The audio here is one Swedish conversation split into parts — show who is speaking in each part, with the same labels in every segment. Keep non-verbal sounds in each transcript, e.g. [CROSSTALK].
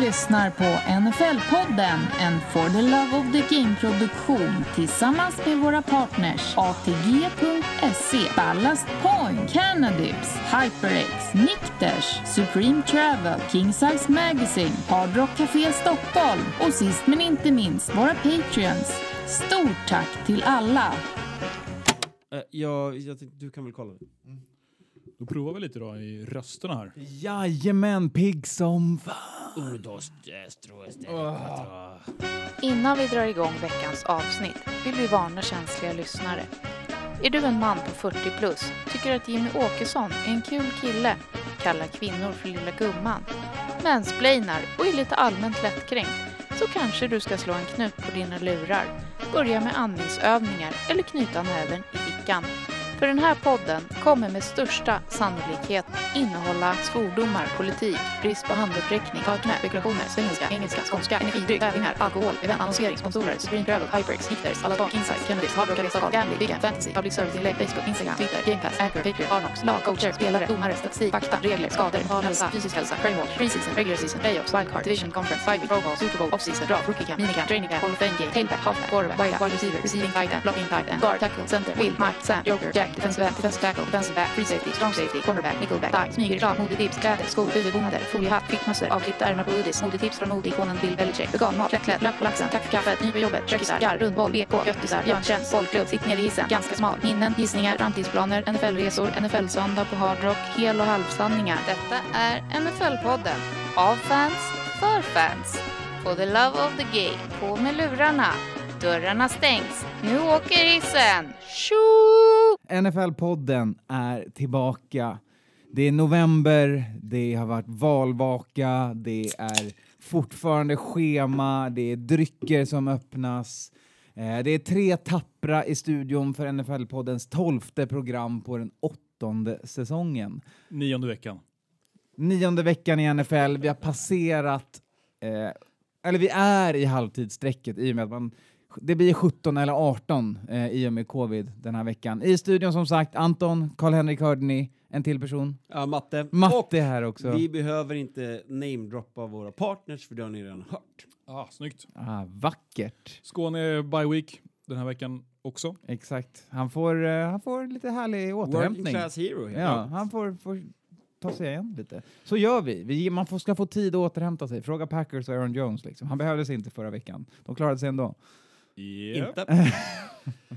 Speaker 1: lyssnar på NFL-podden, en For the Love of the Game-produktion tillsammans med våra partners ATG.se, Ballast Point, Canadyps, HyperX, Nikters, Supreme Travel, King Size Magazine, Hard Rock Café Stockholm och sist men inte minst våra Patreons. Stort tack till alla!
Speaker 2: Eh, jag, jag du kan väl kolla?
Speaker 3: Då provar vi lite då i rösterna här.
Speaker 4: Jajamän, pigg som fan.
Speaker 2: Un, dos, tres, tres,
Speaker 5: Innan vi drar igång veckans avsnitt vill vi varna känsliga lyssnare. Är du en man på 40 plus, tycker att Jimmy Åkesson är en kul kille, kallar kvinnor för lilla gumman, mansplainar och är lite allmänt lättkränkt, så kanske du ska slå en knut på dina lurar, börja med andningsövningar eller knyta näven i fickan. För den här podden kommer med största sannolikhet innehålla svordomar, politik, brist på handuppräckning, förknä, spekulationer, svengelska, engelska, skånska, energidryck, tävlingar, alkohol, event, annonsering, sponsorer, Supreme Travel, Hyperx, Nikters, Aladdon, Insight, Kennedys, Hard Rock, Stockholm, Gambling, Big Fantasy, Public Service-inlägg, Facebook, Instagram, Twitter, Gamepass, Anchor, Patreon, Arnox, lag, coacher, spelare, domare, statistik, fakta, regler, skador, mental hälsa, fysisk hälsa, framework, preseason, regular season, playoffs, wildcard, division, conference, five week, pro bowl, super bowl, off-season, draft, rookie camp, minicamp, training camp, hall of fame game, tailback, halfback, quarterback, wide receiver, receiving tight end, blocking tight end, guard, tackle, center, wheel, Mike, Sam, Joker, Jack, defensive back, defensive tackle, defensive back, free safety, strong safety, cornerback, nickelback, thigh, smygerreklam, modetips, kläder, skor, huvudbonader, foliehatt, fickmössor, avklippta ärmar på hoodies, modetips från modeikonen Bill Belichick, veganmat, lättklädd, lök på laxen, tack för kaffet, ny på jobbet, tjöckisar, garv, rundboll, BK, göttisar, björntjänst, bollklubb, sitt ner i hissen, ganska smal, minnen, gissningar, framtidsplaner, NFL-resor, NFL-söndag på Hard Rock, hel och halvsanningar. Detta är NFL-podden. Av fans, för fans. For the love of the game. På med lurarna. Dörrarna stängs. Nu åker hissen. Tjo!
Speaker 4: NFL-podden är tillbaka. Det är november, det har varit valvaka, det är fortfarande schema, det är drycker som öppnas. Eh, det är tre tappra i studion för NFL-poddens tolfte program på den åttonde säsongen.
Speaker 3: Nionde veckan.
Speaker 4: Nionde veckan i NFL, vi har passerat, eh, eller vi är i halvtidsstrecket i och med att man det blir 17 eller 18 eh, i och med covid den här veckan. I studion som sagt Anton, Karl-Henrik hörde ni, en till person.
Speaker 2: Ja, Matte.
Speaker 4: Matte
Speaker 2: Och
Speaker 4: är här också.
Speaker 2: vi behöver inte namedroppa våra partners för det har ni redan hört.
Speaker 3: Ah, snyggt.
Speaker 4: Ah, vackert.
Speaker 3: Skåne bye week den här veckan också.
Speaker 4: Exakt. Han får, eh, han får lite härlig
Speaker 2: Working
Speaker 4: återhämtning.
Speaker 2: class hero.
Speaker 4: Ja,
Speaker 2: enkelt.
Speaker 4: han får, får ta sig igen lite. Så gör vi. vi man får, ska få tid att återhämta sig. Fråga Packers och Aaron Jones. Liksom. Han behövde sig inte förra veckan. De klarade sig ändå.
Speaker 3: Yep.
Speaker 2: Inte? [LAUGHS]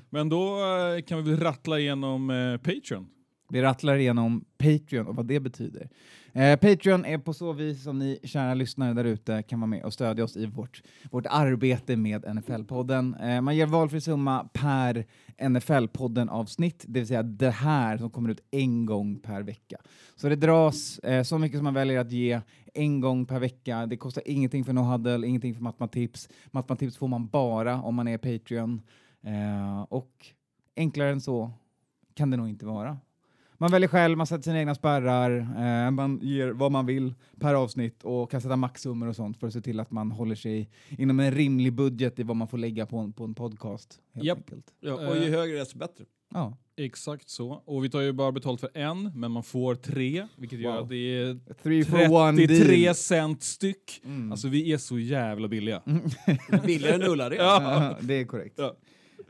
Speaker 3: Men då eh, kan vi väl rattla igenom eh, Patreon.
Speaker 4: Vi rattlar igenom Patreon och vad det betyder. Eh, Patreon är på så vis som ni kära lyssnare där ute kan vara med och stödja oss i vårt, vårt arbete med NFL-podden. Eh, man ger valfri summa per NFL-podden-avsnitt, det vill säga det här som kommer ut en gång per vecka. Så det dras eh, så mycket som man väljer att ge en gång per vecka. Det kostar ingenting för NoHuddle, ingenting för Matematips. Matematips får man bara om man är Patreon. Eh, och enklare än så kan det nog inte vara. Man väljer själv, man sätter sina egna spärrar, eh, man ger vad man vill per avsnitt och kan sätta maxsummor och sånt för att se till att man håller sig inom en rimlig budget i vad man får lägga på en, på en podcast. Helt
Speaker 3: Japp.
Speaker 4: enkelt.
Speaker 2: Ja, och ju högre desto bättre.
Speaker 4: Ja.
Speaker 3: Exakt så. Och vi tar ju bara betalt för en, men man får tre, vilket gör
Speaker 4: Wow.
Speaker 3: att det är
Speaker 4: Three for one
Speaker 3: 33
Speaker 4: deal.
Speaker 3: cent styck.
Speaker 4: Mm.
Speaker 3: Alltså vi är så jävla billiga.
Speaker 2: Billigare än [LAUGHS] Ullared.
Speaker 4: Ja, det är korrekt.
Speaker 3: Ja.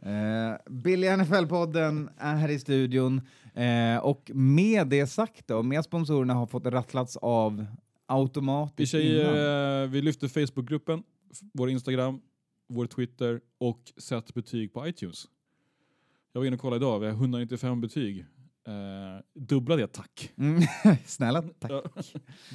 Speaker 4: Eh, Billy NFL-podden är här i studion eh, och med det sagt då, med sponsorerna har fått rattlats av
Speaker 3: Vi,
Speaker 4: automatiskt innan.
Speaker 3: säger, eh, vi lyfter Facebookgruppen, vår Instagram, vår Twitter och sätt betyg på iTunes. Jag var inne och kollade idag, vi har 195 betyg. Eh, dubbla det, tack.
Speaker 4: Mm, [LAUGHS] Snälla, tack.
Speaker 3: Ja.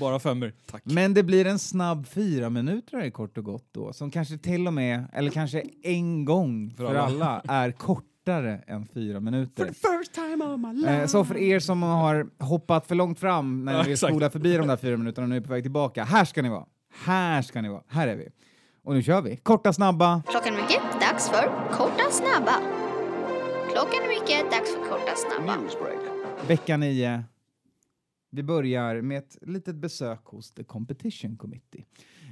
Speaker 3: Bara femmer, tack.
Speaker 4: Men det blir en snabb fyra minuter kort och gott då, som kanske till och med, eller kanske en gång för,
Speaker 3: För
Speaker 4: alla.
Speaker 3: alla.
Speaker 4: är kortare än fyra minuter.
Speaker 2: First time of my life.
Speaker 4: Eh, så för er som har hoppat för långt fram när
Speaker 3: Ja,
Speaker 4: ni vill spola förbi de där fyra minuterna och nu är på väg tillbaka, här ska ni vara. Här ska ni vara. Här är vi. Och nu kör vi. Korta, snabba.
Speaker 6: Klockan är mycket, dags för korta snabba. Klockan är mycket, dags för korta snabba.
Speaker 4: Vecka 9. Vi börjar med ett litet besök hos The Competition Committee.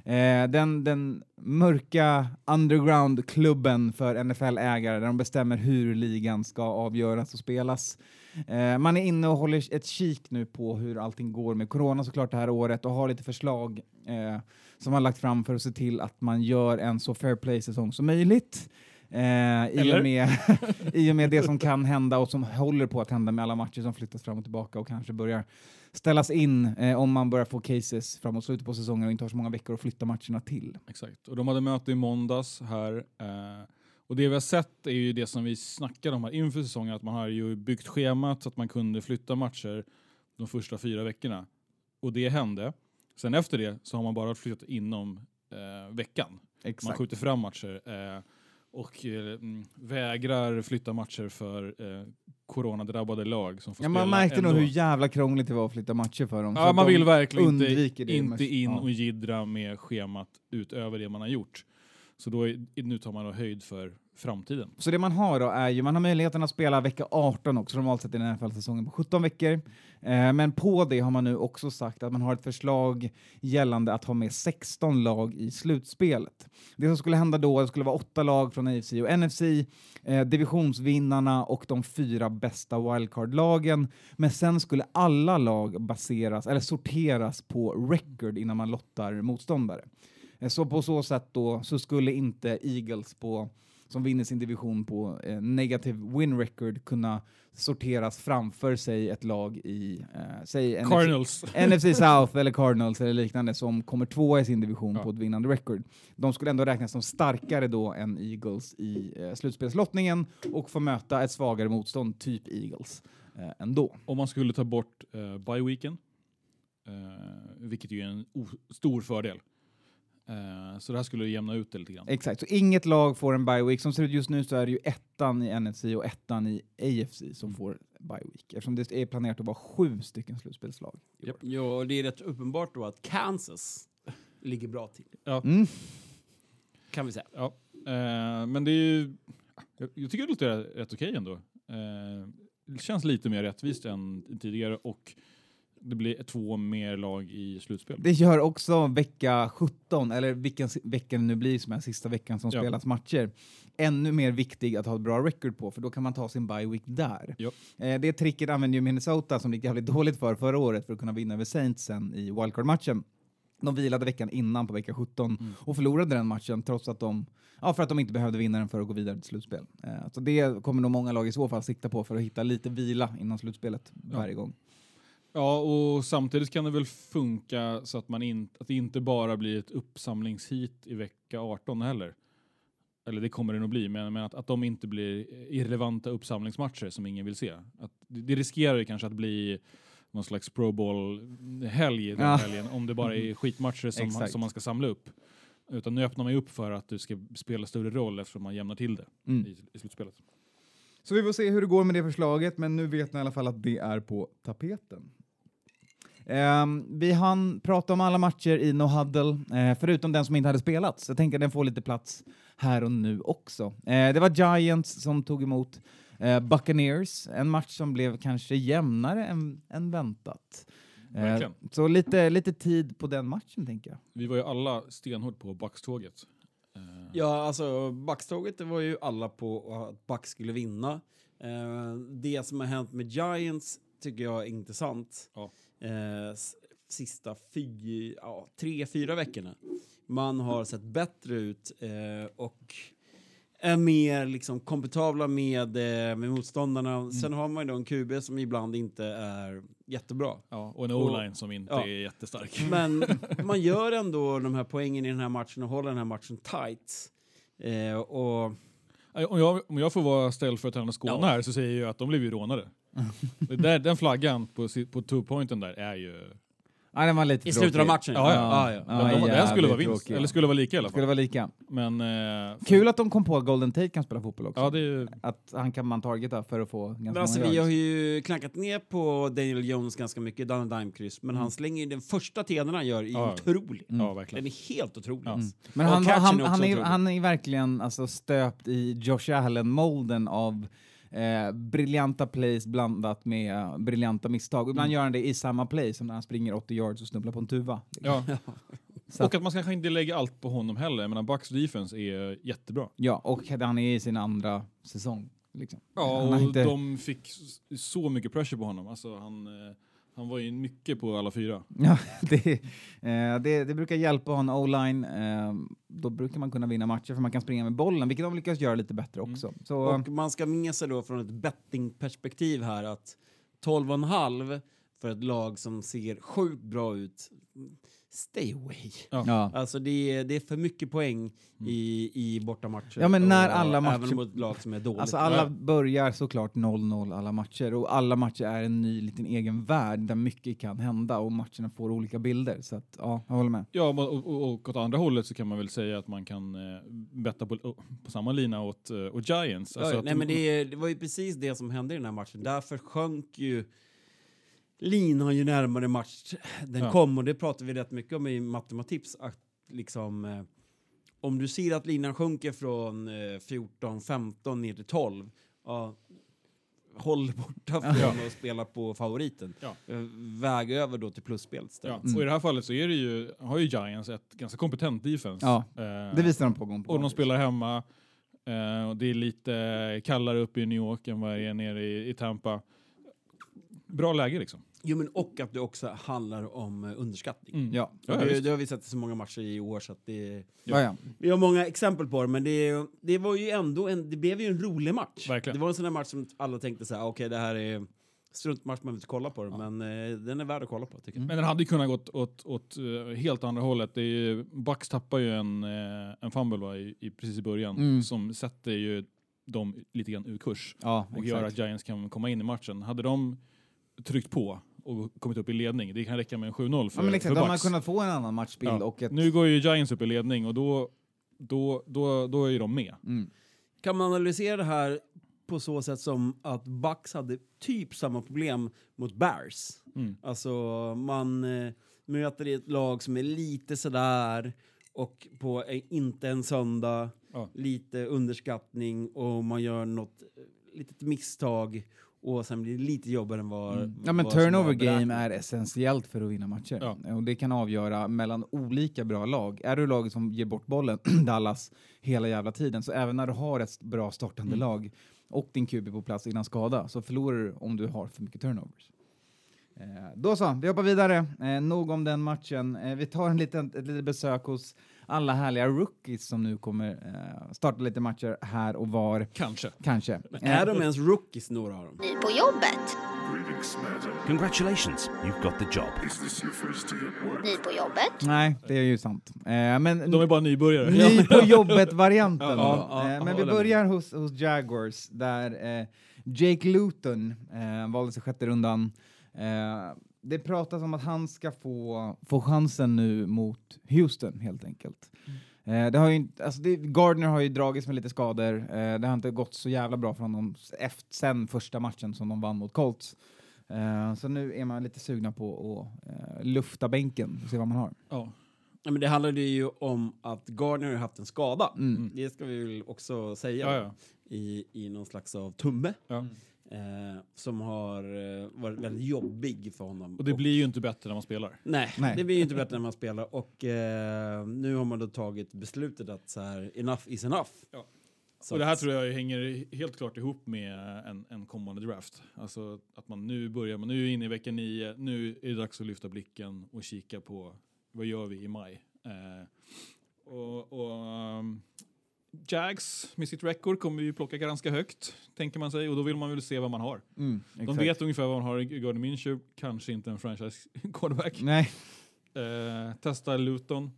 Speaker 4: Eh, den, den mörka underground-klubben för NFL-ägare där de bestämmer hur ligan ska avgöras och spelas. Eh, man är inne och håller ett kik nu på hur allting går med corona såklart det här året och har lite förslag eh, som man lagt fram för att se till att man gör en så fair play-säsong som möjligt. Eh, i, och med, [LAUGHS] I och med det som kan hända och som håller på att hända med alla matcher som flyttas fram och tillbaka och kanske börjar ställas in eh, om man börjar få cases framåt slutet på säsongen och inte har så många veckor att flytta matcherna till.
Speaker 3: Exakt. Och de hade möte i måndags här. Eh, och det vi har sett är ju det som vi snackade om här inför säsongen, att man har ju byggt schemat så att man kunde flytta matcher de första fyra veckorna. Och det hände. Sen efter det så har man bara flyttat inom eh, veckan. Man skjuter fram matcher eh, och eh, mm, vägrar flytta matcher för eh, coronadrabbade lag som får
Speaker 4: Ja,
Speaker 3: spela
Speaker 4: man märkte nog
Speaker 3: ändå.
Speaker 4: hur jävla krångligt det var att flytta matcher för dem.
Speaker 3: Ja, man
Speaker 4: de
Speaker 3: vill verkligen inte, inte in
Speaker 4: ja.
Speaker 3: och jiddra med schemat utöver det man har gjort. Så då är, nu tar man då höjd för framtiden.
Speaker 4: Så det man har då är ju, man har möjligheten att spela vecka 18 också, normalt sett i den här säsongen på 17 veckor. Eh, men på det har man nu också sagt att man har ett förslag gällande att ha med 16 lag i slutspelet. Det som skulle hända då, det skulle vara åtta lag från AFC och NFC, eh, divisionsvinnarna och de fyra bästa wildcard-lagen. Men sen skulle alla lag baseras, eller sorteras på record innan man lottar motståndare. Eh, Så på så sätt då så skulle inte Eagles på som vinner sin division på eh, negativ win record kunna sorteras framför sig ett lag i, eh, säg NFC,
Speaker 3: Cardinals. [LAUGHS]
Speaker 4: NFC South eller Cardinals eller liknande som kommer tvåa i sin division
Speaker 3: Ja.
Speaker 4: på ett vinnande record. De skulle ändå räknas som starkare då än Eagles i eh, slutspelslottningen och få möta ett svagare motstånd, typ Eagles, eh, ändå.
Speaker 3: Om man skulle ta bort uh, bye weeken, eh, vilket ju är en stor fördel. Eh, så det här skulle jämna ut det lite grann.
Speaker 4: Exakt, så inget lag får en bye week. Som ser ut just nu så är det ju ettan i NFC och ettan i AFC som får bye week. Eftersom det är planerat att vara sju stycken slutspelslag. år.
Speaker 2: Ja, och det är rätt uppenbart då att Kansas ligger bra till,
Speaker 4: Mm.
Speaker 2: kan vi säga.
Speaker 3: Ja, eh, men det är ju... Jag, jag tycker det låter rätt okej ändå. Eh, det känns lite mer rättvist än tidigare och det blir två mer lag i slutspel.
Speaker 4: Det gör också vecka 17, eller vilken vecka det nu blir som är sista veckan som
Speaker 3: Ja.
Speaker 4: spelas matcher, ännu mer viktig att ha ett bra record på, för då kan man ta sin bye week där.
Speaker 3: Ja.
Speaker 4: Eh, det tricket använde ju Minnesota, som det gick jävligt dåligt för förra året, för att kunna vinna över Saints sen i wildcard-matchen. De vilade veckan innan på vecka 17
Speaker 3: Mm.
Speaker 4: och förlorade den matchen trots att de, ja, för att de inte behövde vinna den för att gå vidare till slutspel. Eh, så det kommer nog många lag i så fall sikta på för att hitta lite vila innan slutspelet
Speaker 3: Ja.
Speaker 4: varje gång.
Speaker 3: Ja, och samtidigt kan det väl funka så att, man in, att det inte bara blir ett uppsamlingshit i vecka 18 heller. Eller det kommer det nog bli, men, men att, att de inte blir irrelevanta uppsamlingsmatcher som ingen vill se. Att, det, det riskerar ju kanske att bli någon slags Pro Bowl-helg den
Speaker 4: Ja.
Speaker 3: helgen om det bara är [LAUGHS] skitmatcher som, man, som man ska samla upp. Utan nu öppnar man ju upp för att det ska spela större roll eftersom man jämnar till det
Speaker 4: Mm.
Speaker 3: i, i slutspelet.
Speaker 4: Så vi får se hur det går med det förslaget, men nu vet ni i alla fall att det är på tapeten. Ehm, vi hann prata om alla matcher i No Huddle, eh, förutom den som inte hade spelats. Jag tänker att den får lite plats här och nu också. Eh, det var Giants som tog emot eh, Buccaneers, en match som blev kanske jämnare än, än väntat. Eh, så lite, lite tid på den matchen, tänker jag.
Speaker 3: Vi var ju alla stenhårt på Bucks-tåget. Eh,
Speaker 2: Ja, alltså Bucks-tåget det var ju alla på att Bucks skulle vinna. Eh, det som har hänt med Giants tycker jag är intressant.
Speaker 3: Ja.
Speaker 2: Eh, sista fy, ja, tre, fyra veckorna. Man har sett bättre ut eh, och är mer liksom komfortabla med, eh, med motståndarna. Sen har man ju då en QB som ibland inte är jättebra.
Speaker 3: Ja, och en O-line som inte
Speaker 2: ja.
Speaker 3: är jättestark.
Speaker 2: Men [LAUGHS] man gör ändå de här poängen i den här matchen och håller den här matchen tight. Eh, och
Speaker 3: Om jag, om jag får vara ställföreträdande Skåne
Speaker 2: Ja.
Speaker 3: här så säger jag att de blev ju rånade. [LAUGHS] Det där, den flaggan på, på two-pointen där är ju...
Speaker 4: Ja, den var lite
Speaker 2: i slutet av matchen.
Speaker 3: Ja, ja.
Speaker 2: ja, ja.
Speaker 4: Ja,
Speaker 3: de, den skulle vara vinst,
Speaker 4: tråkig.
Speaker 3: eller skulle vara lika i alla
Speaker 4: Skulle
Speaker 3: fall.
Speaker 4: vara lika.
Speaker 3: Men... Eh,
Speaker 4: Kul att de kom på att Golden Tate kan spela fotboll också.
Speaker 3: Ja, det är ju...
Speaker 4: Att han kan man targeta för att få ganska
Speaker 2: Men
Speaker 4: många
Speaker 2: alltså, vi har ju klankat ner på Daniel Jones ganska mycket, Dan Dimekryss, men
Speaker 4: Mm.
Speaker 2: han slänger ju den första TDn han gör är
Speaker 3: Ja.
Speaker 2: otrolig.
Speaker 3: Ja,
Speaker 2: Den
Speaker 3: verkligen.
Speaker 2: är helt otrolig.
Speaker 3: Ja.
Speaker 2: alltså.
Speaker 4: Men han, han, han, är, han är verkligen alltså, stöpt i Josh Allen-molden av eh, briljanta plays blandat med briljanta misstag. Ibland
Speaker 2: Mm.
Speaker 4: gör han det i samma play som när han springer 80 yards och snubblar på en tuva.
Speaker 3: Ja. [LAUGHS] Och att man kanske inte lägger allt på honom heller. Men Bucks defense är jättebra.
Speaker 4: Ja, och han är i sin andra säsong. Liksom.
Speaker 3: Ja, och
Speaker 4: inte-
Speaker 3: de fick så mycket pressure på honom. Alltså, han, eh, han var ju mycket på alla fyra. [LAUGHS]
Speaker 4: Ja, det, eh, det, det brukar hjälpa att ha en o-line. Eh, då brukar man kunna vinna matcher för man kan springa med bollen, vilket de lyckas göra lite bättre också. Så,
Speaker 2: Och man ska med sig då från ett bettingperspektiv här att 12,5 för ett lag som ser sjukt bra ut, stay away.
Speaker 4: ja.
Speaker 2: Alltså det är, det är för mycket poäng i, i bortamatcher.
Speaker 4: Ja, men när
Speaker 2: och
Speaker 4: alla matcher-
Speaker 2: Även mot lag som är dåligt.
Speaker 4: Alltså alla
Speaker 3: Ja.
Speaker 4: börjar såklart 0-0 alla matcher och alla matcher är en ny liten egen värld där mycket kan hända och matcherna får olika bilder. Så att, ja, jag håller med.
Speaker 3: Ja, och, och, och åt andra hållet så kan man väl säga att man kan eh, betta på, på samma lina åt, eh, åt Giants. Alltså
Speaker 2: ja,
Speaker 3: att
Speaker 2: nej, men det, det var ju precis det som hände i den här matchen. Därför sjönk ju linan ju närmare match den
Speaker 3: Ja.
Speaker 2: kom och det pratade vi rätt mycket om i matematips att liksom eh, om du ser att linan sjunker från eh, 14, 15 ner till 12, ja, håll borta från att spela på favoriten.
Speaker 3: Ja.
Speaker 2: Eh, Väg över då till plusspel
Speaker 3: Ja.
Speaker 4: Mm.
Speaker 3: Och i det här fallet så är det ju, har ju Giants ett ganska kompetent defense.
Speaker 4: Ja,
Speaker 3: Eh,
Speaker 4: Det visar de på gång på
Speaker 3: Och de spelar hemma. Eh, och det är lite kallare uppe i New York än vad det är nere i, i Tampa. Bra läge liksom.
Speaker 2: Jo, men och att det också handlar om eh, underskattning.
Speaker 3: Mm.
Speaker 4: Ja,
Speaker 3: Ja,
Speaker 2: det, det har vi sett i så många matcher i år så att det
Speaker 4: ja, ja.
Speaker 2: Vi har många exempel på det, men det, det var ju ändå en, det blev ju en rolig match.
Speaker 3: Verkligen.
Speaker 2: Det var en sån där match som alla tänkte så här, okej det här är struntmatch, man vill inte kolla på den, men eh, den är värd att kolla på tycker jag.
Speaker 3: Men den hade ju kunnat gått åt, åt eh, helt andra hållet. Det är ju, Bucks tappar ju en, uh, en fumble va, i, i, precis i början
Speaker 4: Mm.
Speaker 3: som sätter ju dem lite grann ur kurs
Speaker 4: ja
Speaker 3: och gör att. Giants kan komma in i matchen. Hade de tryckt på och kommit upp i ledning, det kan räcka med en 7-0 för,
Speaker 4: Ja, men exakt,
Speaker 3: för
Speaker 4: då har man
Speaker 3: Bucks.
Speaker 4: kunnat få en annan matchbild
Speaker 3: Ja.
Speaker 4: och ett...
Speaker 3: Nu går ju Giants upp i ledning och då, då, då, då är ju de med.
Speaker 4: Mm.
Speaker 2: Kan man analysera det här på så sätt som att Bucks hade typ samma problem mot Bears?
Speaker 3: Mm.
Speaker 2: Alltså man eh, möter ett lag som är lite sådär och på eh, inte en söndag,
Speaker 3: Ja.
Speaker 2: lite underskattning och man gör något eh, litet misstag och sen blir det lite jobbigare än vad...
Speaker 4: Mm. Ja men turnover game är essentiellt för att vinna matcher.
Speaker 3: Ja.
Speaker 4: Och det kan avgöra mellan olika bra lag. Är du laget som ger bort bollen, [CLEARS THROAT] Dallas, hela jävla tiden, så även när du har ett bra startande
Speaker 3: Mm.
Speaker 4: lag och din QB på plats innan skada, så förlorar du om du har för mycket turnovers. Eh, då så, vi hoppar vidare. Eh, nog om den matchen. Eh, vi tar en liten, ett litet besök hos alla härliga rookies som nu kommer eh, starta lite matcher här och var,
Speaker 3: Kanske.
Speaker 4: kanske.
Speaker 2: Men är de ens rookies, några av dem?
Speaker 6: Ny på jobbet.
Speaker 7: Congratulations, you've got the job.
Speaker 6: Ny på jobbet.
Speaker 4: Nej, det är ju sant. Eh, men
Speaker 3: De är bara nybörjare.
Speaker 4: Ny på jobbet-varianten. [LAUGHS]
Speaker 2: Ja, ja,
Speaker 4: Eh, men vi börjar hos, hos Jaguars där eh, Jake Luton eh, valdes i sjätte rundan. Det pratas om att han ska få, få chansen nu mot Houston helt enkelt. Eh, det har ju inte, alltså det, Gardner har ju dragits med lite skador. Eh, det har inte gått så jävla bra för honom efter, sen första matchen som de vann mot Colts. Eh, så nu är man lite sugna på att eh, lufta bänken och se vad man har.
Speaker 3: Ja.
Speaker 2: Ja, men det handlade ju om att Gardner har haft en skada.
Speaker 4: Mm.
Speaker 2: Det ska vi väl också säga.
Speaker 3: Ja, ja.
Speaker 2: I, I någon slags av tumme.
Speaker 3: Ja.
Speaker 2: Eh, som har eh, varit väldigt jobbig för honom.
Speaker 3: Och det blir ju inte bättre när man spelar.
Speaker 2: Nej,
Speaker 4: Nej.
Speaker 2: det blir ju inte bättre när man spelar. Och eh, nu har man då tagit beslutet att så här, enough is enough.
Speaker 3: Ja.
Speaker 2: Så
Speaker 3: och det här tror jag hänger helt klart ihop med en, en kommande draft. Alltså att man nu börjar, man nu är inne i vecka nio, nu är det dags att lyfta blicken och kika på vad gör vi i maj. Eh, och, och um, Jags med sitt record kommer ju plocka ganska högt, tänker man sig, och då vill man väl se vad man har.
Speaker 4: Mm,
Speaker 3: De vet ungefär vad man har i Gardner Minshew, kanske inte en franchise [LAUGHS] quarterback.
Speaker 4: Nej.
Speaker 3: Eh, testa Luton.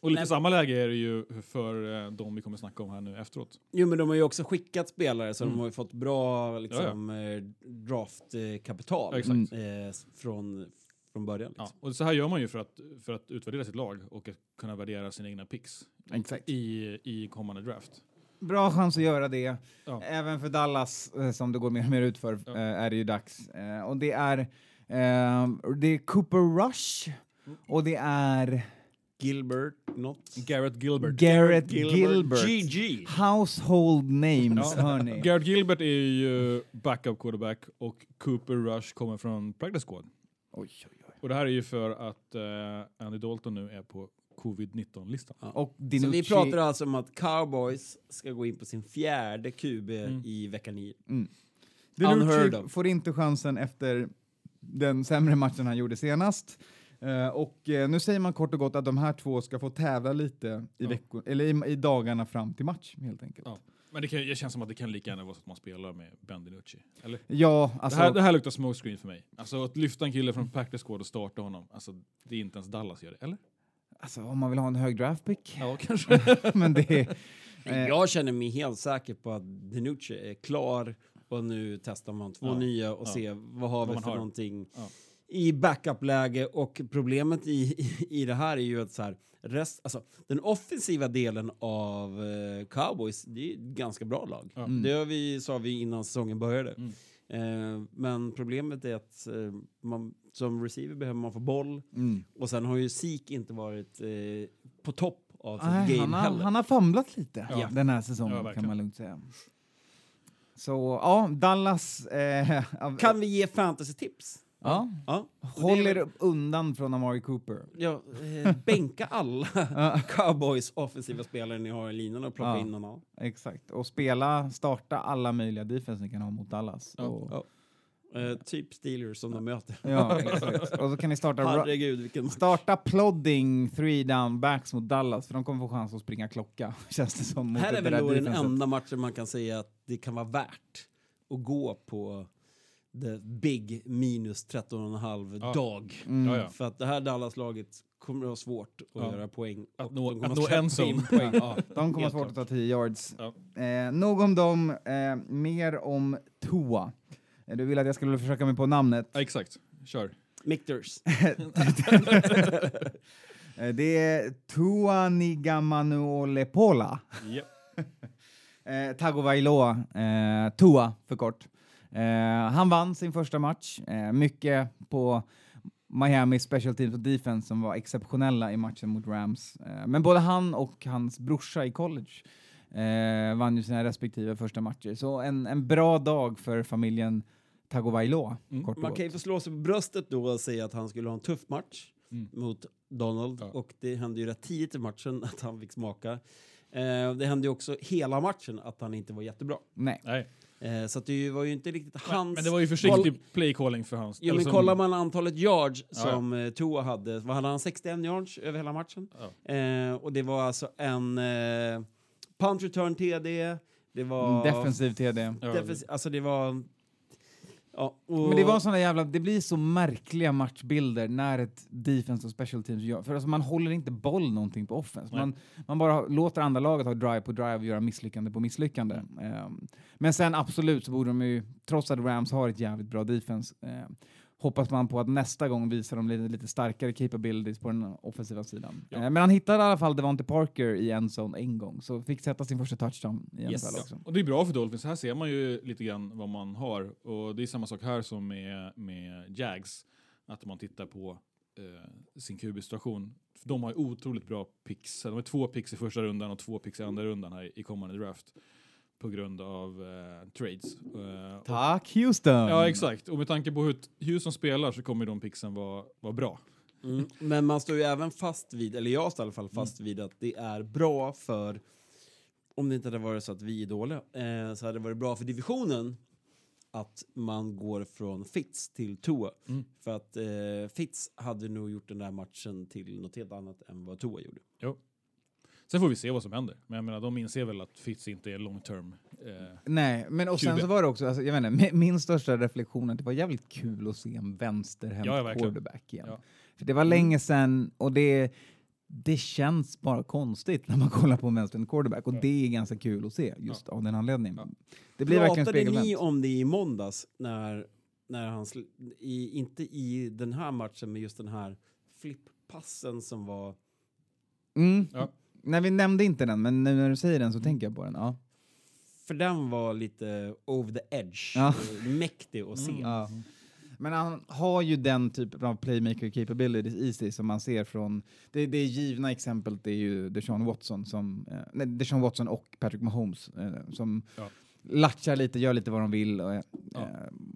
Speaker 3: Och lite
Speaker 2: Nej.
Speaker 3: samma läge är det ju för eh, de vi kommer snacka om här nu efteråt.
Speaker 2: Jo, men de har ju också skickat spelare så
Speaker 3: Mm.
Speaker 2: de har ju fått bra liksom, eh, draftkapital
Speaker 3: Ja, exakt.
Speaker 2: eh, s- från, från början.
Speaker 3: Ja,
Speaker 2: Liksom.
Speaker 3: och så här gör man ju för att, för att utvärdera sitt lag och att kunna värdera sina egna picks
Speaker 4: Exakt.
Speaker 3: i, i kommande draft.
Speaker 4: Bra chans att göra det.
Speaker 3: Ja.
Speaker 4: Även för Dallas, eh, som det går mer och mer ut för,
Speaker 3: Ja.
Speaker 4: eh, är det ju dags. Eh, och det är, det är Cooper Rush och det är
Speaker 2: Gilbert, något.
Speaker 3: Garrett Gilbert.
Speaker 4: Garrett Gilbert.
Speaker 2: GG.
Speaker 4: Household names,
Speaker 3: Ja.
Speaker 4: hörni. [LAUGHS]
Speaker 3: Garrett Gilbert är ju backup quarterback och Cooper Rush kommer från practice squad.
Speaker 4: Oj, oj, oj.
Speaker 3: Och det här är ju för att eh, Andy Dalton nu är på covid-19-listan.
Speaker 4: Och
Speaker 2: Så
Speaker 4: Dinucci,
Speaker 2: vi pratar alltså om att Cowboys ska gå in på sin fjärde QB
Speaker 3: Mm.
Speaker 2: i vecka 9.
Speaker 4: Dinucci
Speaker 2: Unheard of.
Speaker 4: får inte chansen efter den sämre matchen han gjorde senast. Eh, och eh, nu säger man kort och gott att de här två ska få tävla lite i,
Speaker 3: Ja.
Speaker 4: veckor, eller i, i dagarna fram till match helt enkelt.
Speaker 3: Ja. Men det, kan, det känns som att det kan lika gärna vara så att man spelar med Ben DiNucci. Eller?
Speaker 4: Ja, alltså,
Speaker 3: det, här, det här luktar smokescreen för mig. Alltså att lyfta en kille från Packers squad och starta honom. Alltså det är inte ens Dallas gör det, eller?
Speaker 4: alltså om man vill ha en hög draftpick.
Speaker 3: Ja, kanske. [LAUGHS]
Speaker 4: Men det är, Eh.
Speaker 2: Jag känner mig helt säker på att Denucci är klar och nu testar man två
Speaker 3: Ja.
Speaker 2: nya och
Speaker 3: Ja.
Speaker 2: ser vad har
Speaker 3: Vad
Speaker 2: vi för
Speaker 3: har.
Speaker 2: någonting
Speaker 3: Ja.
Speaker 2: I backup-läge och problemet i, i, i det här är ju att så här, rest, alltså, den offensiva delen av eh, Cowboys, det är ett ganska bra lag.
Speaker 3: Ja.
Speaker 4: Mm.
Speaker 2: Det har vi, sa vi innan säsongen började.
Speaker 3: Mm.
Speaker 2: Eh, men problemet är att eh, man, som receiver behöver man få boll
Speaker 4: mm.
Speaker 2: och sen har ju Sik inte varit eh, på topp av sitt game
Speaker 4: han, har,
Speaker 2: heller.
Speaker 4: han har famlat lite
Speaker 3: Ja.
Speaker 4: den här
Speaker 3: Ja,
Speaker 4: säsongen kan
Speaker 3: verkligen.
Speaker 4: man lugnt säga. Så ja, Dallas... Eh, [LAUGHS]
Speaker 2: Kan vi ge fantasy-tips?
Speaker 4: Ja,
Speaker 2: Ja.
Speaker 4: Håll er undan från Amari Cooper.
Speaker 2: Ja, eh, bänka alla [LAUGHS] cowboys offensiva spelare ni har i linan och plocka
Speaker 4: Ja.
Speaker 2: in någon annan.
Speaker 4: Exakt, och spela, starta alla möjliga defense ni kan ha mot Dallas.
Speaker 3: Ja.
Speaker 4: Och,
Speaker 2: Ja. Eh, typ Steelers som de möter.
Speaker 4: ja, exakt. och så kan ni starta,
Speaker 2: Herregud vilken
Speaker 4: starta plodding three down backs mot Dallas, för de kommer få chans att springa klocka, [LAUGHS] känns det som. Mot
Speaker 2: Här är väl då den enda matchen man kan säga att det kan vara värt att gå på the big minus 13,5
Speaker 3: Ja.
Speaker 2: dag.
Speaker 4: Mm.
Speaker 3: Ja, ja.
Speaker 2: För att det här Dallas-laget kommer att ha svårt att
Speaker 3: Ja.
Speaker 2: göra poäng.
Speaker 3: Att nå, att nå en
Speaker 2: poäng.
Speaker 3: Ja.
Speaker 4: De kommer ha svårt att ta 10 yards.
Speaker 3: Ja.
Speaker 4: Eh, nog om dem, eh, mer om Tua. Eh, Du ville att jag skulle försöka mig på namnet.
Speaker 3: Ja, exakt. Kör.
Speaker 2: Mictors. [LAUGHS]
Speaker 4: Eh, det är Tua Nigamanuolepola.
Speaker 3: Ja. [LAUGHS]
Speaker 4: Eh, Tagovailoa, eh, Tua för kort. Eh, han vann sin första match, eh, mycket på Miami special teams och defense som var exceptionella i matchen mot Rams. Eh, men både han och hans brorsa i college eh, vann ju sina respektive första matcher. Så en, en bra dag för familjen Tagovailoa,
Speaker 3: Mm.
Speaker 4: kort och
Speaker 2: Man kan ju få slå sig på bröstet då och säga att han skulle ha en tuff match
Speaker 3: Mm.
Speaker 2: mot Donald
Speaker 3: Ja.
Speaker 2: och det hände ju rätt tidigt i matchen att han fick smaka. Eh, det hände ju också hela matchen att han inte var jättebra.
Speaker 4: Nej.
Speaker 3: Nej.
Speaker 2: Eh, så att det var ju inte riktigt hans...
Speaker 3: men det var ju försiktig play calling för hans... Eller
Speaker 2: men
Speaker 3: som-
Speaker 2: kollar man antalet yards
Speaker 3: Ja,
Speaker 2: som eh, Tua hade, vad hade han? 61 yards över hela matchen?
Speaker 3: Ja.
Speaker 2: Eh, och det var alltså en eh, punt return TD, det var...
Speaker 4: Defensiv TD.
Speaker 3: Ja,
Speaker 2: defensiv- alltså det var... Ja, och,
Speaker 4: Men det var såna jävla, det blir så märkliga matchbilder när ett defense och special teams gör, för alltså man håller inte boll någonting på offense. Man, man bara låter andra laget ha drive på drive och göra misslyckande på misslyckande. Ehm, men sen absolut så borde de ju, trots att Rams har ett jävligt bra defense, ehm, hoppas man på att nästa gång visar de lite, lite starkare capabilities på den offensiva sidan.
Speaker 3: Ja.
Speaker 4: Ehm, men han hittade i alla fall Devonte Parker i en zone en gång, så fick sätta sin första touchdown i
Speaker 2: Yes.
Speaker 4: NFL
Speaker 3: Ja.
Speaker 4: också.
Speaker 3: Och det är bra för Dolphins. Här ser man ju lite grann vad man har. Och det är samma sak här som med, med Jags. Att man tittar på eh, sin QB-situation. De har ju otroligt bra picks. De har två picks i första rundan och två picks i andra rundan här i kommande draft. På grund av eh, trades. Eh, och-
Speaker 4: Tack Houston!
Speaker 3: Ja, exakt. Och med tanke på hur Houston spelar så kommer de picksen vara, vara bra.
Speaker 2: Mm. Men man står ju även fast vid, eller jag står i alla fall fast vid att det är bra för, om det inte hade varit så att vi är dåliga, eh, så hade det varit bra för divisionen att man går från Fitz till Tua.
Speaker 3: Mm.
Speaker 2: För att eh, Fitz hade nog gjort den där matchen till något helt annat än vad Tua gjorde.
Speaker 3: Sen får vi se vad som händer. Men jag menar, de inser väl att Fitz inte är long term. Eh,
Speaker 4: Nej, men och sen
Speaker 3: QB.
Speaker 4: så var det också, alltså, jag vet inte, min, min största reflektion är att det var jävligt kul att se en vänsterhänt
Speaker 3: Ja, ja, verkligen.
Speaker 4: quarterback igen.
Speaker 3: Ja.
Speaker 4: För det var länge sedan och det, det känns bara konstigt när man [LAUGHS] kollar på en vänsterhänt quarterback och
Speaker 3: Ja.
Speaker 4: det är ganska kul att se just av den anledningen.
Speaker 3: Ja.
Speaker 4: Det blir verkligen
Speaker 2: Pratade ni
Speaker 4: spegelvänt.
Speaker 2: om det i måndags när, när han, sl- i, inte i den här matchen, men just den här flipppassen som var
Speaker 4: Mm.
Speaker 3: Ja.
Speaker 4: Nej, vi nämnde inte den, men nu när du säger den så tänker jag på den. Ja.
Speaker 2: För den var lite over the edge.
Speaker 4: Ja.
Speaker 2: och Mäktig att se.
Speaker 4: Ja. Men han har ju den typen av playmaker capabilities i sig som man ser från... Det, det givna exemplet är ju Deshaun Watson, som, eh, nej, Deshaun Watson och Patrick Mahomes eh, som
Speaker 3: Ja.
Speaker 4: latchar lite, gör lite vad de vill och, eh,
Speaker 3: Ja.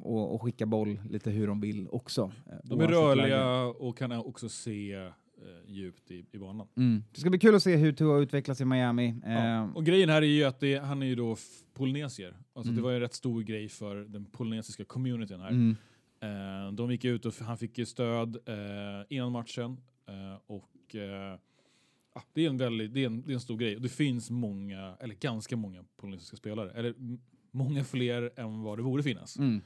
Speaker 4: och, och skickar boll lite hur de vill också. eh,
Speaker 3: de är rörliga och kan också se eh, djupt i, i banan.
Speaker 4: Mm. Det ska bli kul att se hur Tua utvecklas i Miami.
Speaker 3: Ja.
Speaker 4: Eh,
Speaker 3: Och grejen här är ju att det, han är ju då polynesier. Alltså
Speaker 4: Mm.
Speaker 3: Det var en rätt stor grej för den polynesiska communityn här.
Speaker 4: mm.
Speaker 3: Eh, de gick ut och han fick ju stöd eh, innan matchen. Eh, och eh, ja, det, är en väldigt, det, är en, det är en stor grej. Och det finns många, eller ganska många polynesiska spelare. Eller många fler än vad det borde finnas.
Speaker 4: Mm.